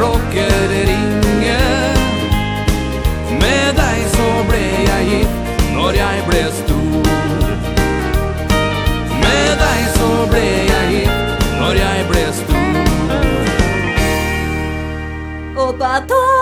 klokker ringe Med deg så ble jeg gitt når jeg ble stor. Med deg så ble jeg gitt når jeg ble stor. Og på tog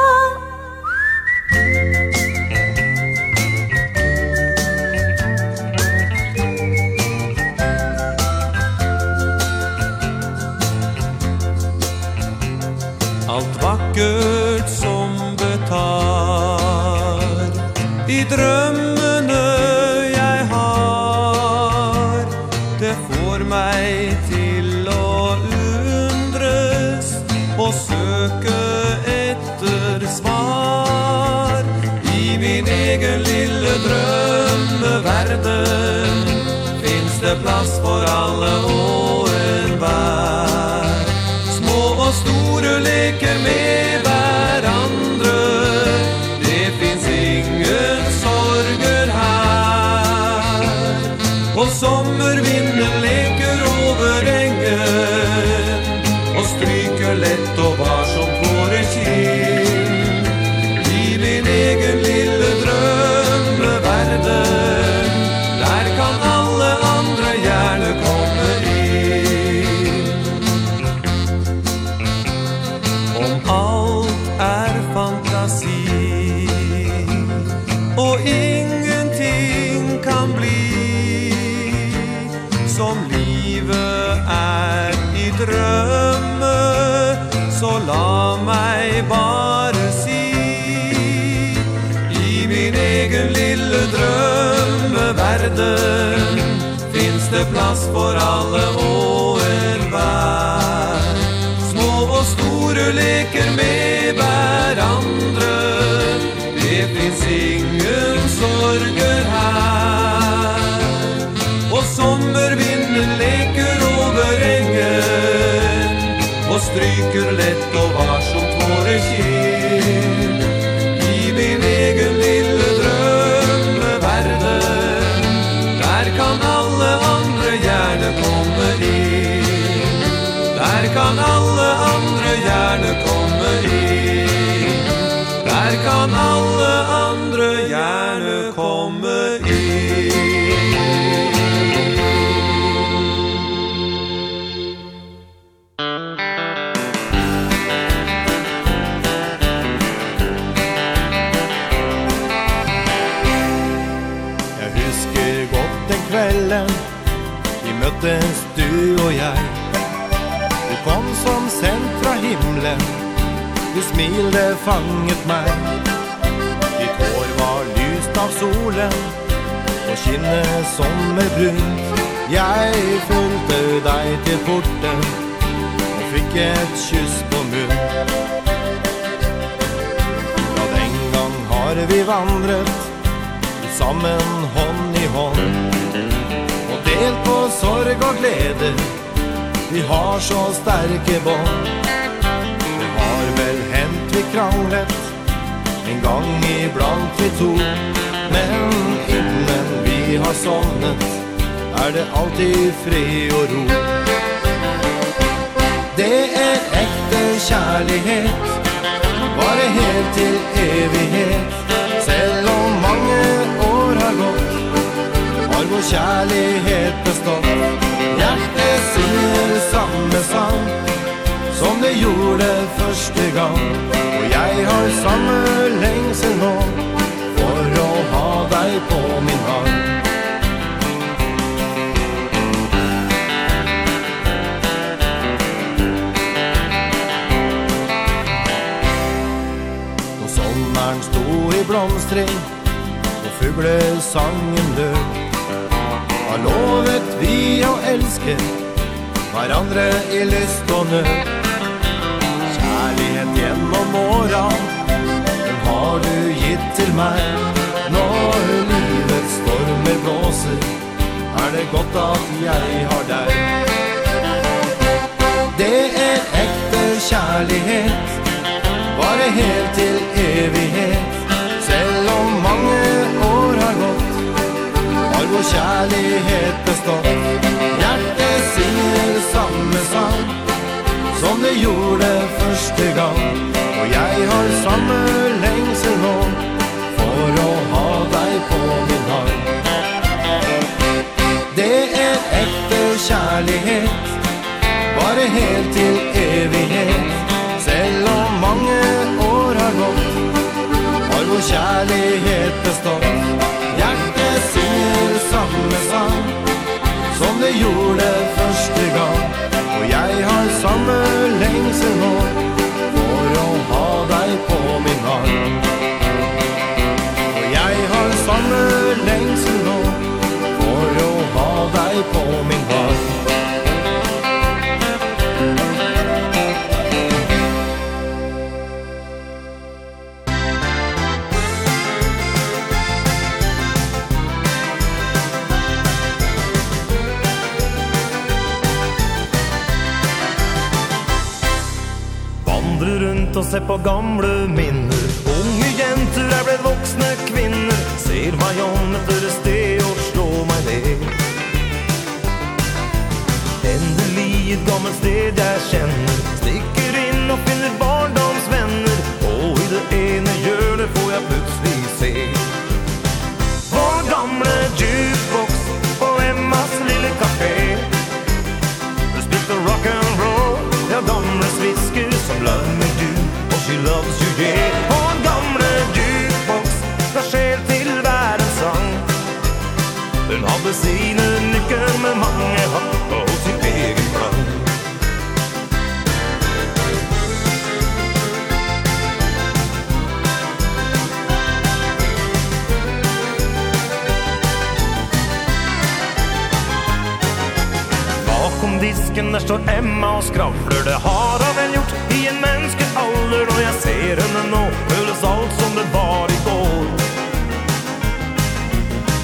sorger her Og sommervinden leker over engen Og stryker lett smilet fanget meg. Ditt hår var lyst av solen Og skinnet sommerbrunt Jeg fulgte deg til porten Og fikk et kyss på munn Ja, den gang har vi vandret Sammen hånd i hånd. Og delt på sorg og glede. Vi har så sterke bånd kranglet En gång iblant vi to Men innen vi har sovnet Er det alltid fri og ro. Det er ekte kjærlighet Bare helt til evighet. Selv om mange år har gått Har vår kjærlighet bestått. Hjertet synger samme sang Som det gjorde første gang. Og jeg har samme lengsel nå For å ha deg på min hand Når sommeren sto i blomstring Og fuglesangen lød Har lovet vi å elske Hverandre i lyst og nød våran Den har du gitt til meg? Når livets stormer blåser Er det godt at jeg har deg. Det er ekte kjærlighet Bare helt til evighet. Selv om mange år har gått Har vår kjærlighet bestått. Hjertet synger samme sang det gjorde første gang. Og jeg har samme lengsel nå For å ha deg på min hand Det er ekte kjærlighet Bare helt til evighet. Selv om mange år har gått Har vår kjærlighet bestått. Hjertet synger samme sang Som det gjorde før lyser nå For å ha deg på min arm. Og jeg har samme lengsel nå For å ha deg på min arm. nynner på gamle minner. Unge jenter er blitt voksne kvinner. Ser meg om etter et sted og slår meg ned. Endelig et gammelt sted jeg kjenner. bakken der står Emma og skravler. Det har han vel gjort i en menneskealder Når jeg ser henne nå. Føles alt som det var i går.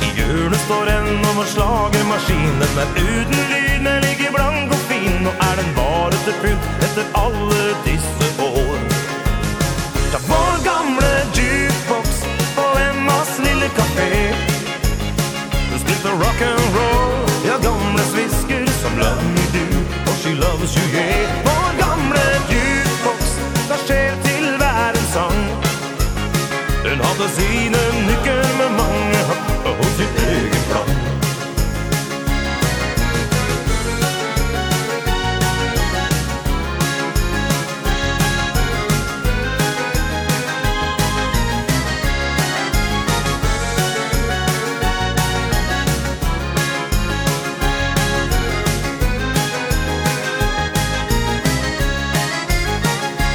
I hjørnet står en og slager maskinen Men uten lydene ligger blank og fin. Nå er den bare til fylt etter alle disse år. Ta vår gamle jukebox På Emmas lille kafé. Du spilte rock'n'roll Ja, gamle svisker som lønn i dyr she loves you, yeah. Vår gamle jukebox, der skjer til hver en sang. Den hadde sine nykker med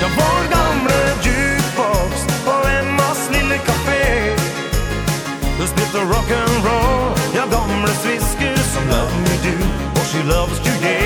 Ja, vår gamle jukebox på Emmas lille café. Du spilte rock'n'roll, ja, gamle svisker som Love Me Do, or She Loves You Yeah.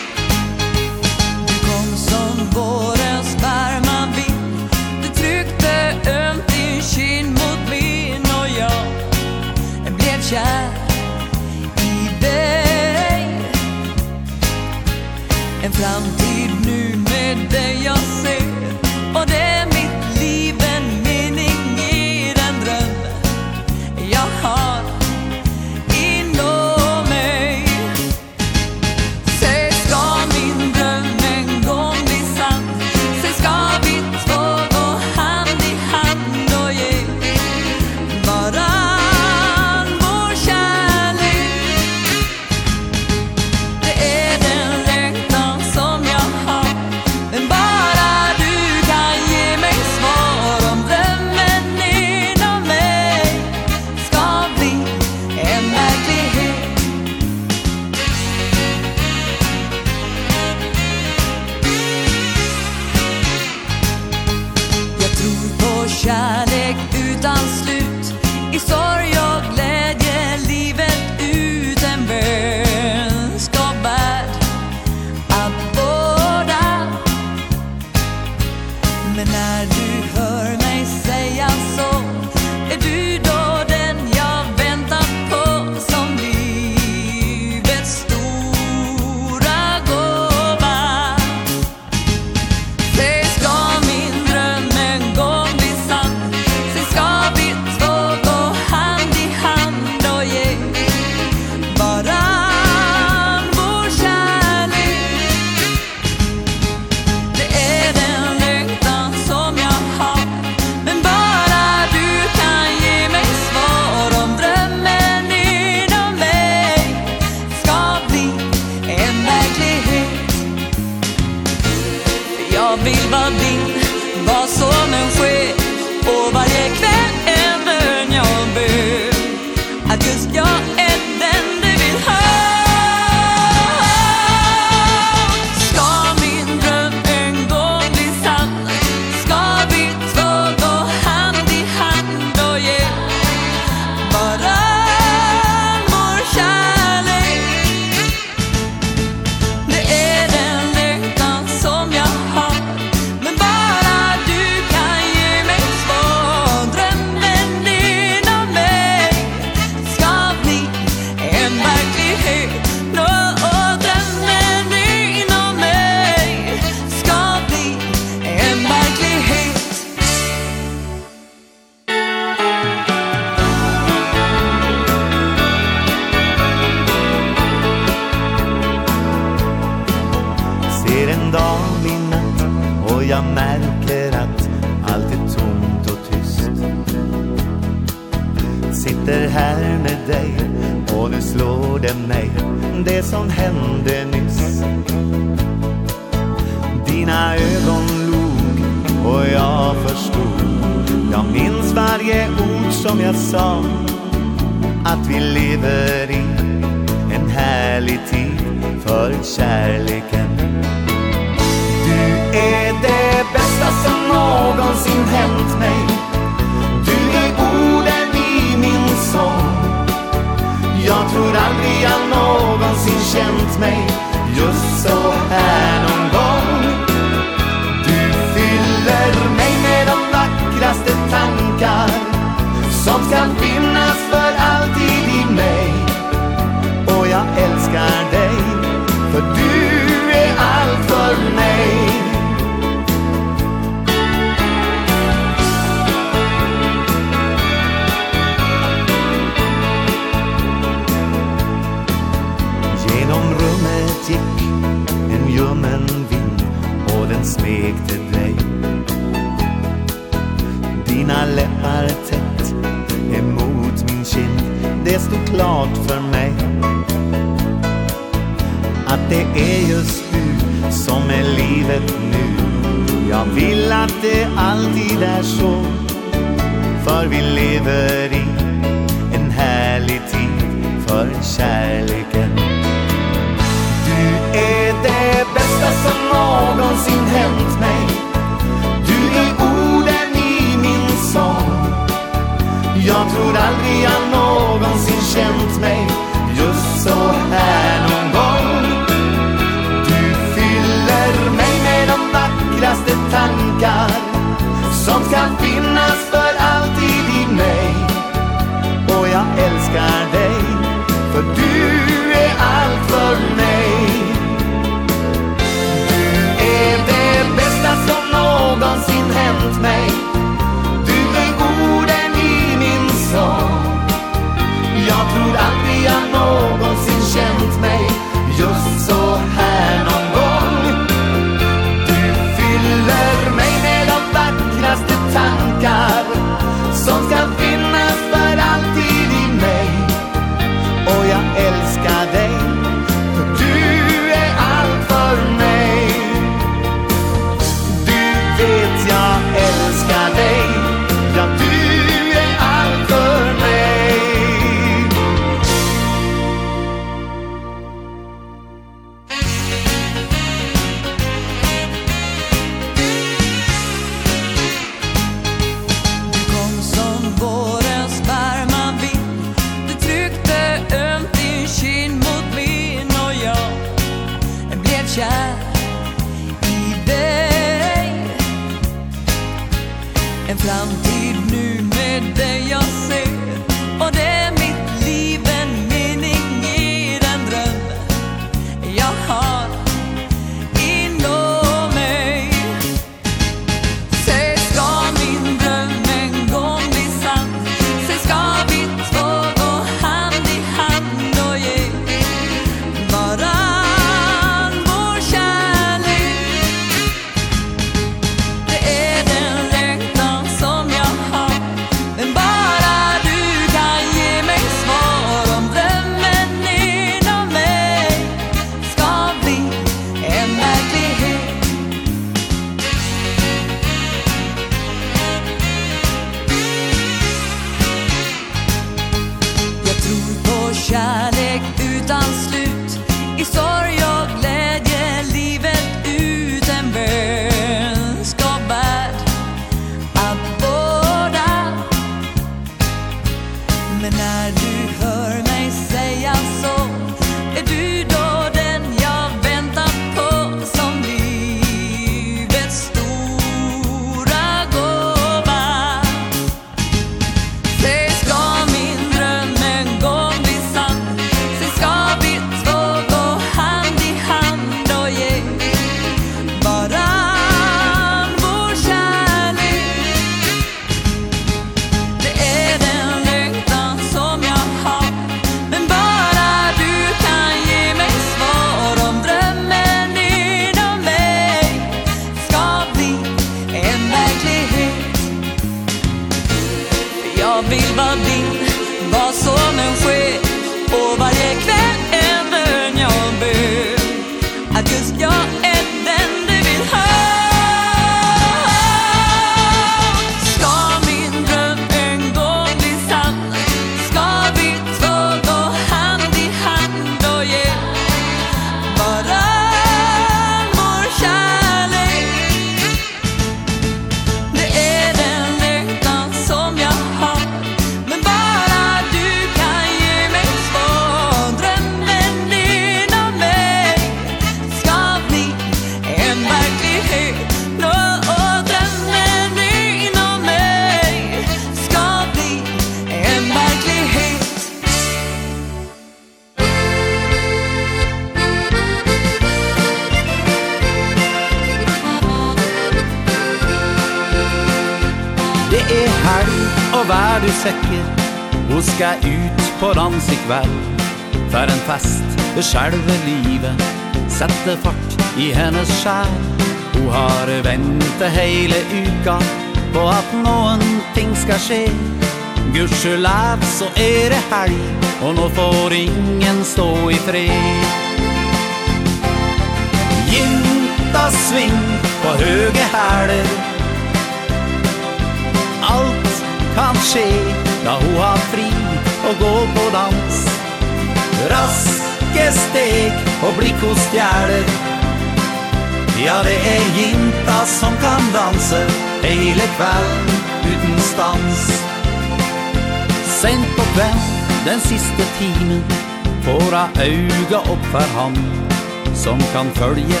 kan følge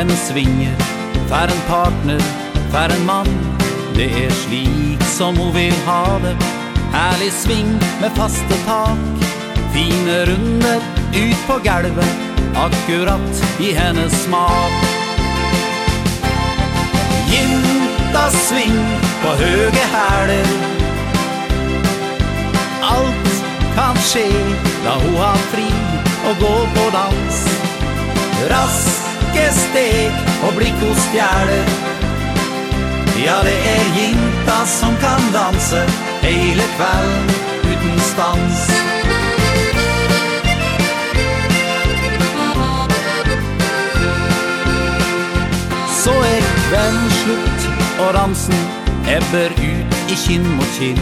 en svinger Fär en partner, fär en mann. Det er slik som hun vil ha det. Herlig sving med faste tak. Fine runder ut på galvet Akkurat i hennes smak. Jinta sving på høge häler Alt kan skje da hun har fri Og gå på dans. Raske steg og blikk hos fjæler Ja, det er jinta som kan danse Hele kvelden uten stans. Så er kvelden slutt og ramsen Ebber ut i kinn mot kinn.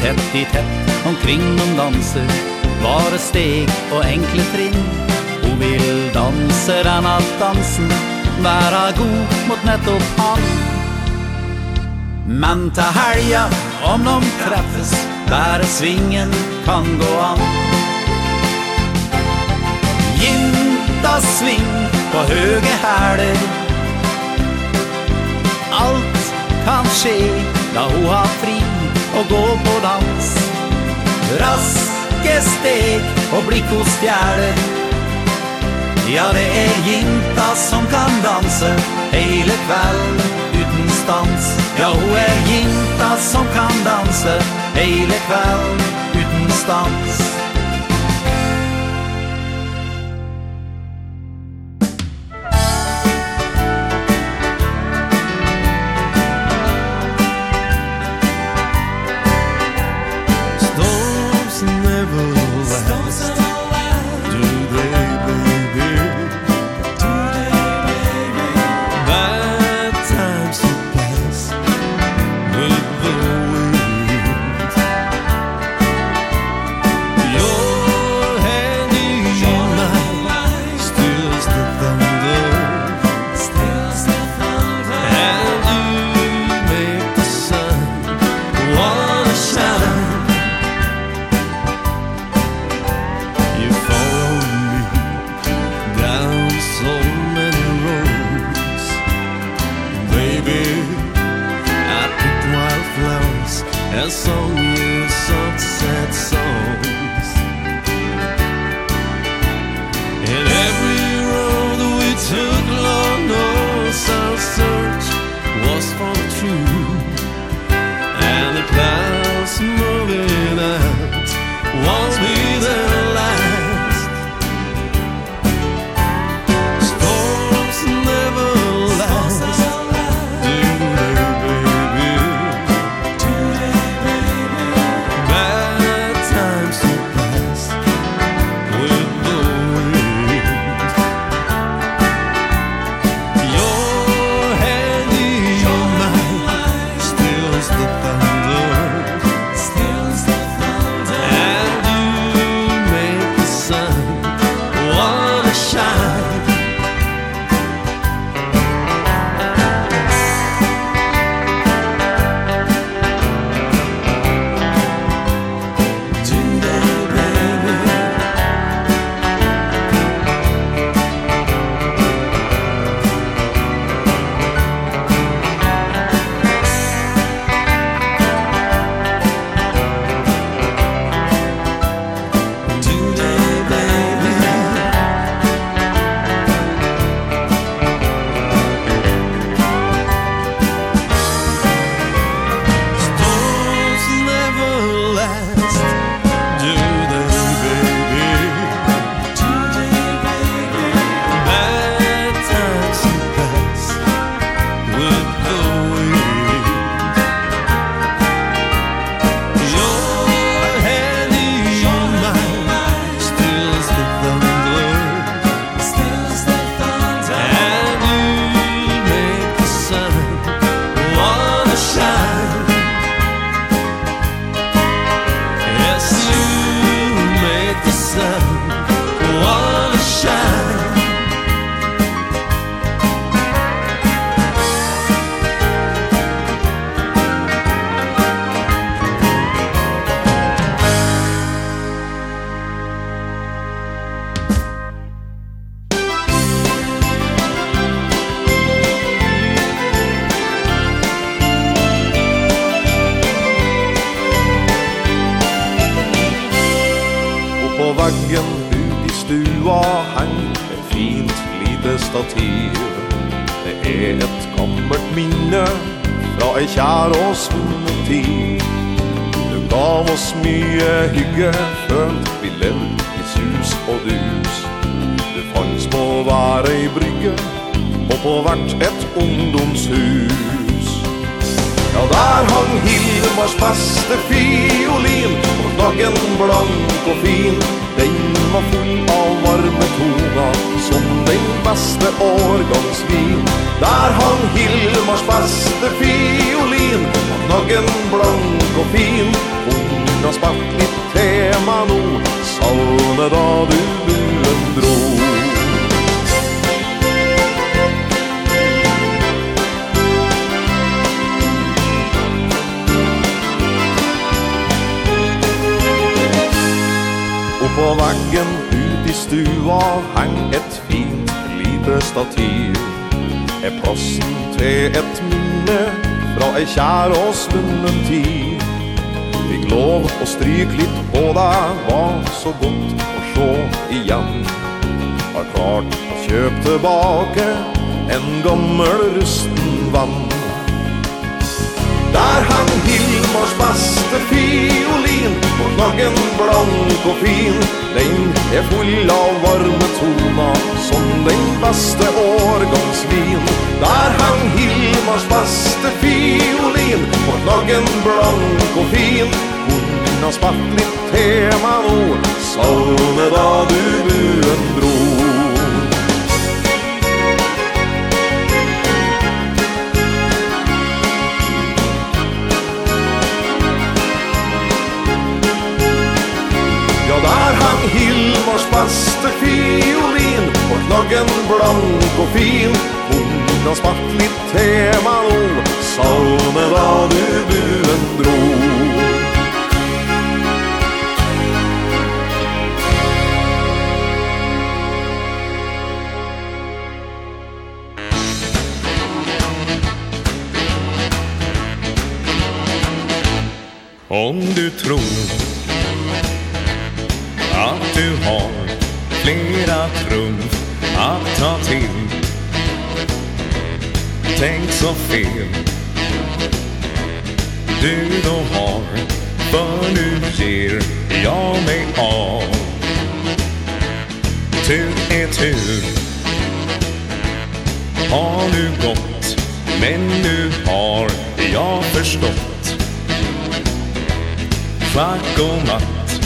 Tett i tett omkring de danser Bare steg og enkle trinn. Hun vil danse denne dansen Være god mot nettopp han Men ta helga, om de treffes, der svingen kan gå an. Jinta sving på høge hæler. Alt kan skje, da hun har fri og gå på dans. Raske steg og blikk hos stjæler Ja, det er jinta som kan danse Hele kvelden uten stans. Ja, hun er jinta som kan danse Hele kvelden uten stans. fikk lov å stryk litt på deg. Var så godt å se igjen. Har klart å kjøpe tilbake En gammel rusten vann. Der hang Hilmars beste fiolin På knaggen blank og fin. Den er full av varme tona Som den beste årgangsvin. Der hang Hilmars beste fiolin På knaggen blank og fin. Innomspattligt tema nå Sovne da du buen dro. Ja, der hang Hilmars beste fiolin Og knaggen blank og fin. Hun har spart litt tema nå Salme da du buen dro. Om du tror att du har flera trumf att ta till. Tänk så fel du då har För nu ger jag mig av. Tur är tur. Har nu gått Men nu har jag förstått Svagomatt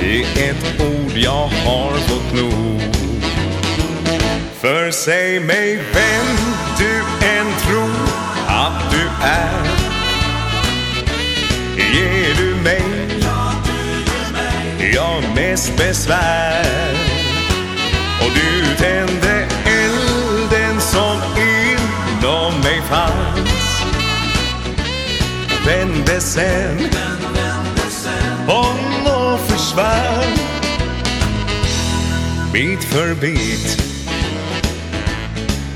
Det är ett ord jag har fått nog För säg mig vem du än tror att du är Ger du mig Ja, mest besvär Och du tände elden som inom mig fanns. Vände sen svär Bit för bit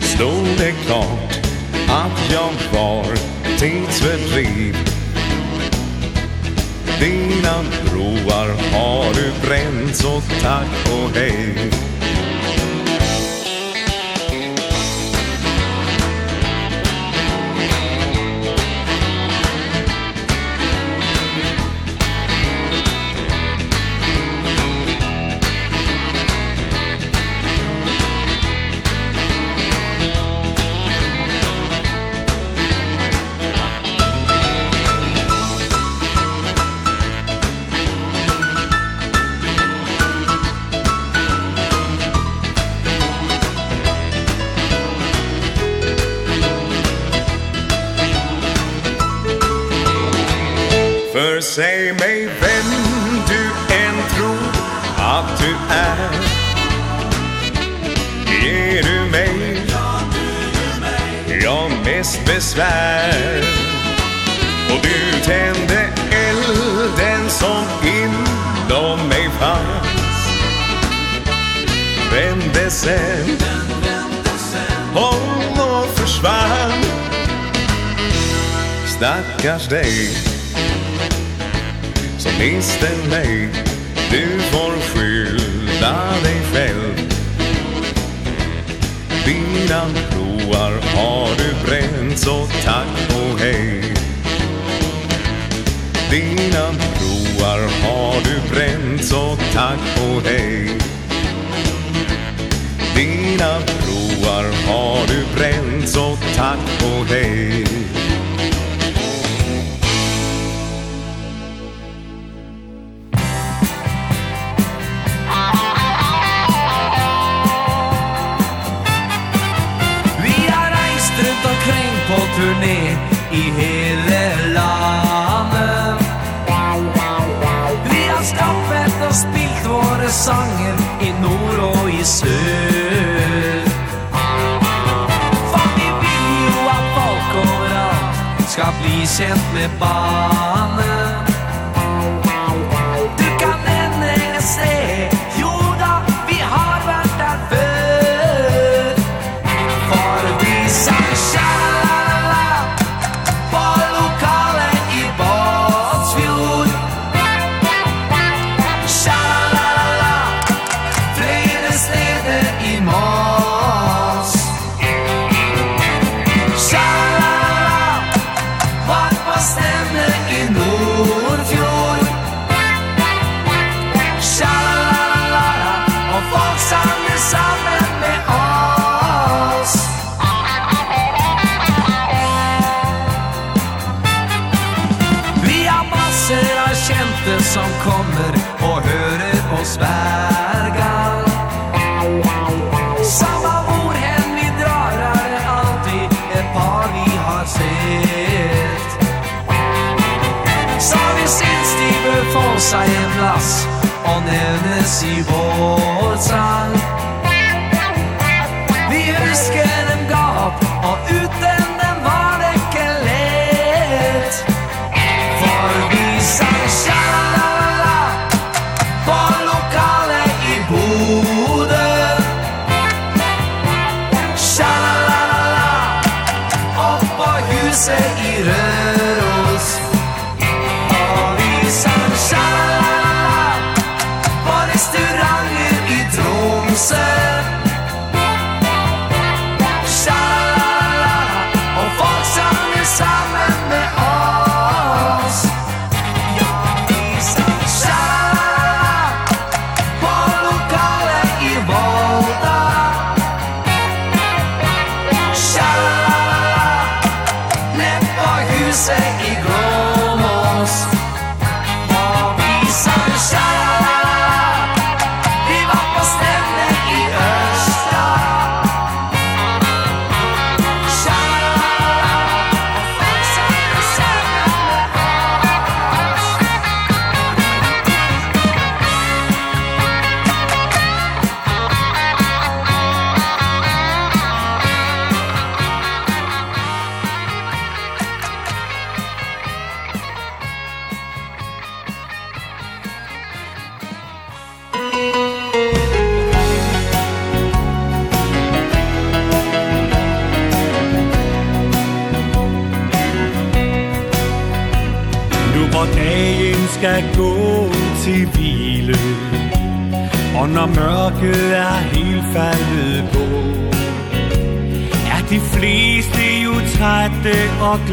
Stod det klart att jag var tidsfördriv Dina broar har du bränt så tack och hej. stackars dig. Som miste mig. Du får skylla dig själv. Dina broar har du bränt Så tack och hej. Dina broar har du bränt Så tack och hej. Dina broar har du bränt Så tack och hej. med i hele landet. Vi har skaffet og spilt våre sanger i nord og i sør. For vi vil jo at folk overalt skal bli kjent med banen blåsa i en plass Og nevnes i vår sang Vi husker en gap och ute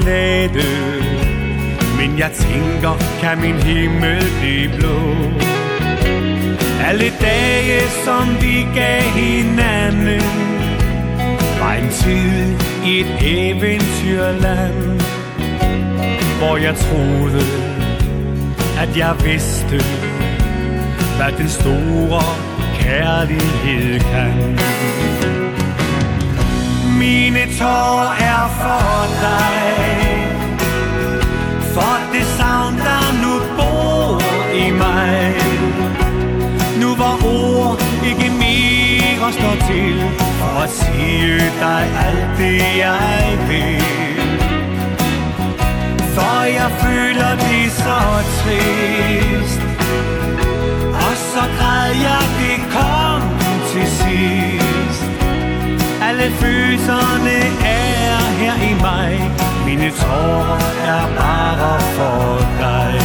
nede Men jeg tænker, kan min himmel blive blå. Alle dage, som vi gav hinanden. Var en tid i et eventyrland Hvor jeg troede, at jeg vidste Hvad den store kærlighed kan. Mine tår er for dig. For det savn, der nu bor i mig? Nu hvor ord ikke mere står til. For at sige dig alt det, jeg vil? For jeg føler det så trist. Og så græd jeg, det kom til sidst. Alle følelserne er her i mig. Mine tårer er bare for dig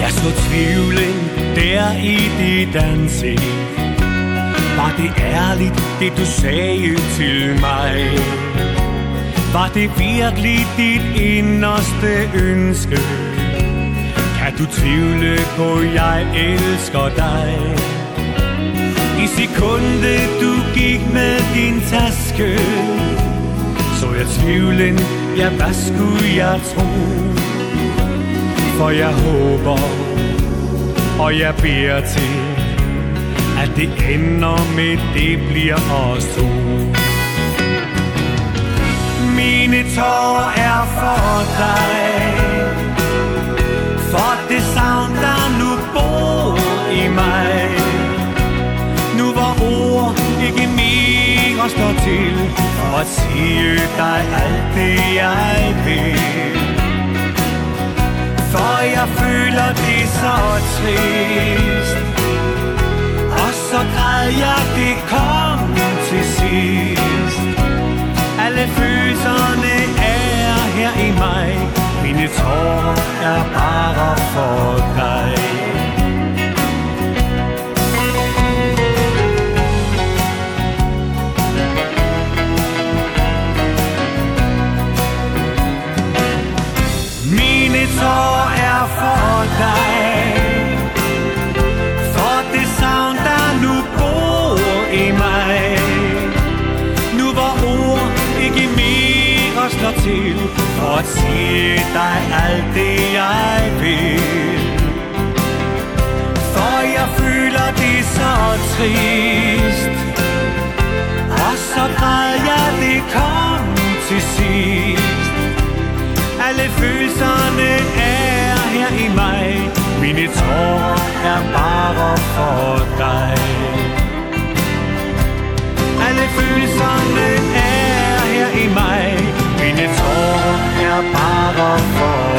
Jeg så tvivlen der i dit ansigt Var det ærligt, det du sagde til mig? Var det virkelig dit inderste ønske? Kan du tvivle på, jeg elsker dig? I sekundet du gik med din taske Så jeg tvivlen, ja hvad skulle jeg tro? For jeg håber, og jeg beder til At det ender med, det bliver os to Mine tårer er for dig. For det savn, der nu bor i mig. Nu hvor ord ikke mere står til For at sige dig alt det, jeg vil. For jeg føler det så trist. Og så græd jeg, det kom til sidst. Alle følelserne er her i mig. Mine tårer er bare for dig. Mine tårer er for dig. gir deg alt det jeg vil. For jeg føler det så trist. Og så græd jeg det kom til sidst Alle følelserne er her i mig Mine tårer er bare for dig Alle følelserne er her i mig Mine tårer er bare fall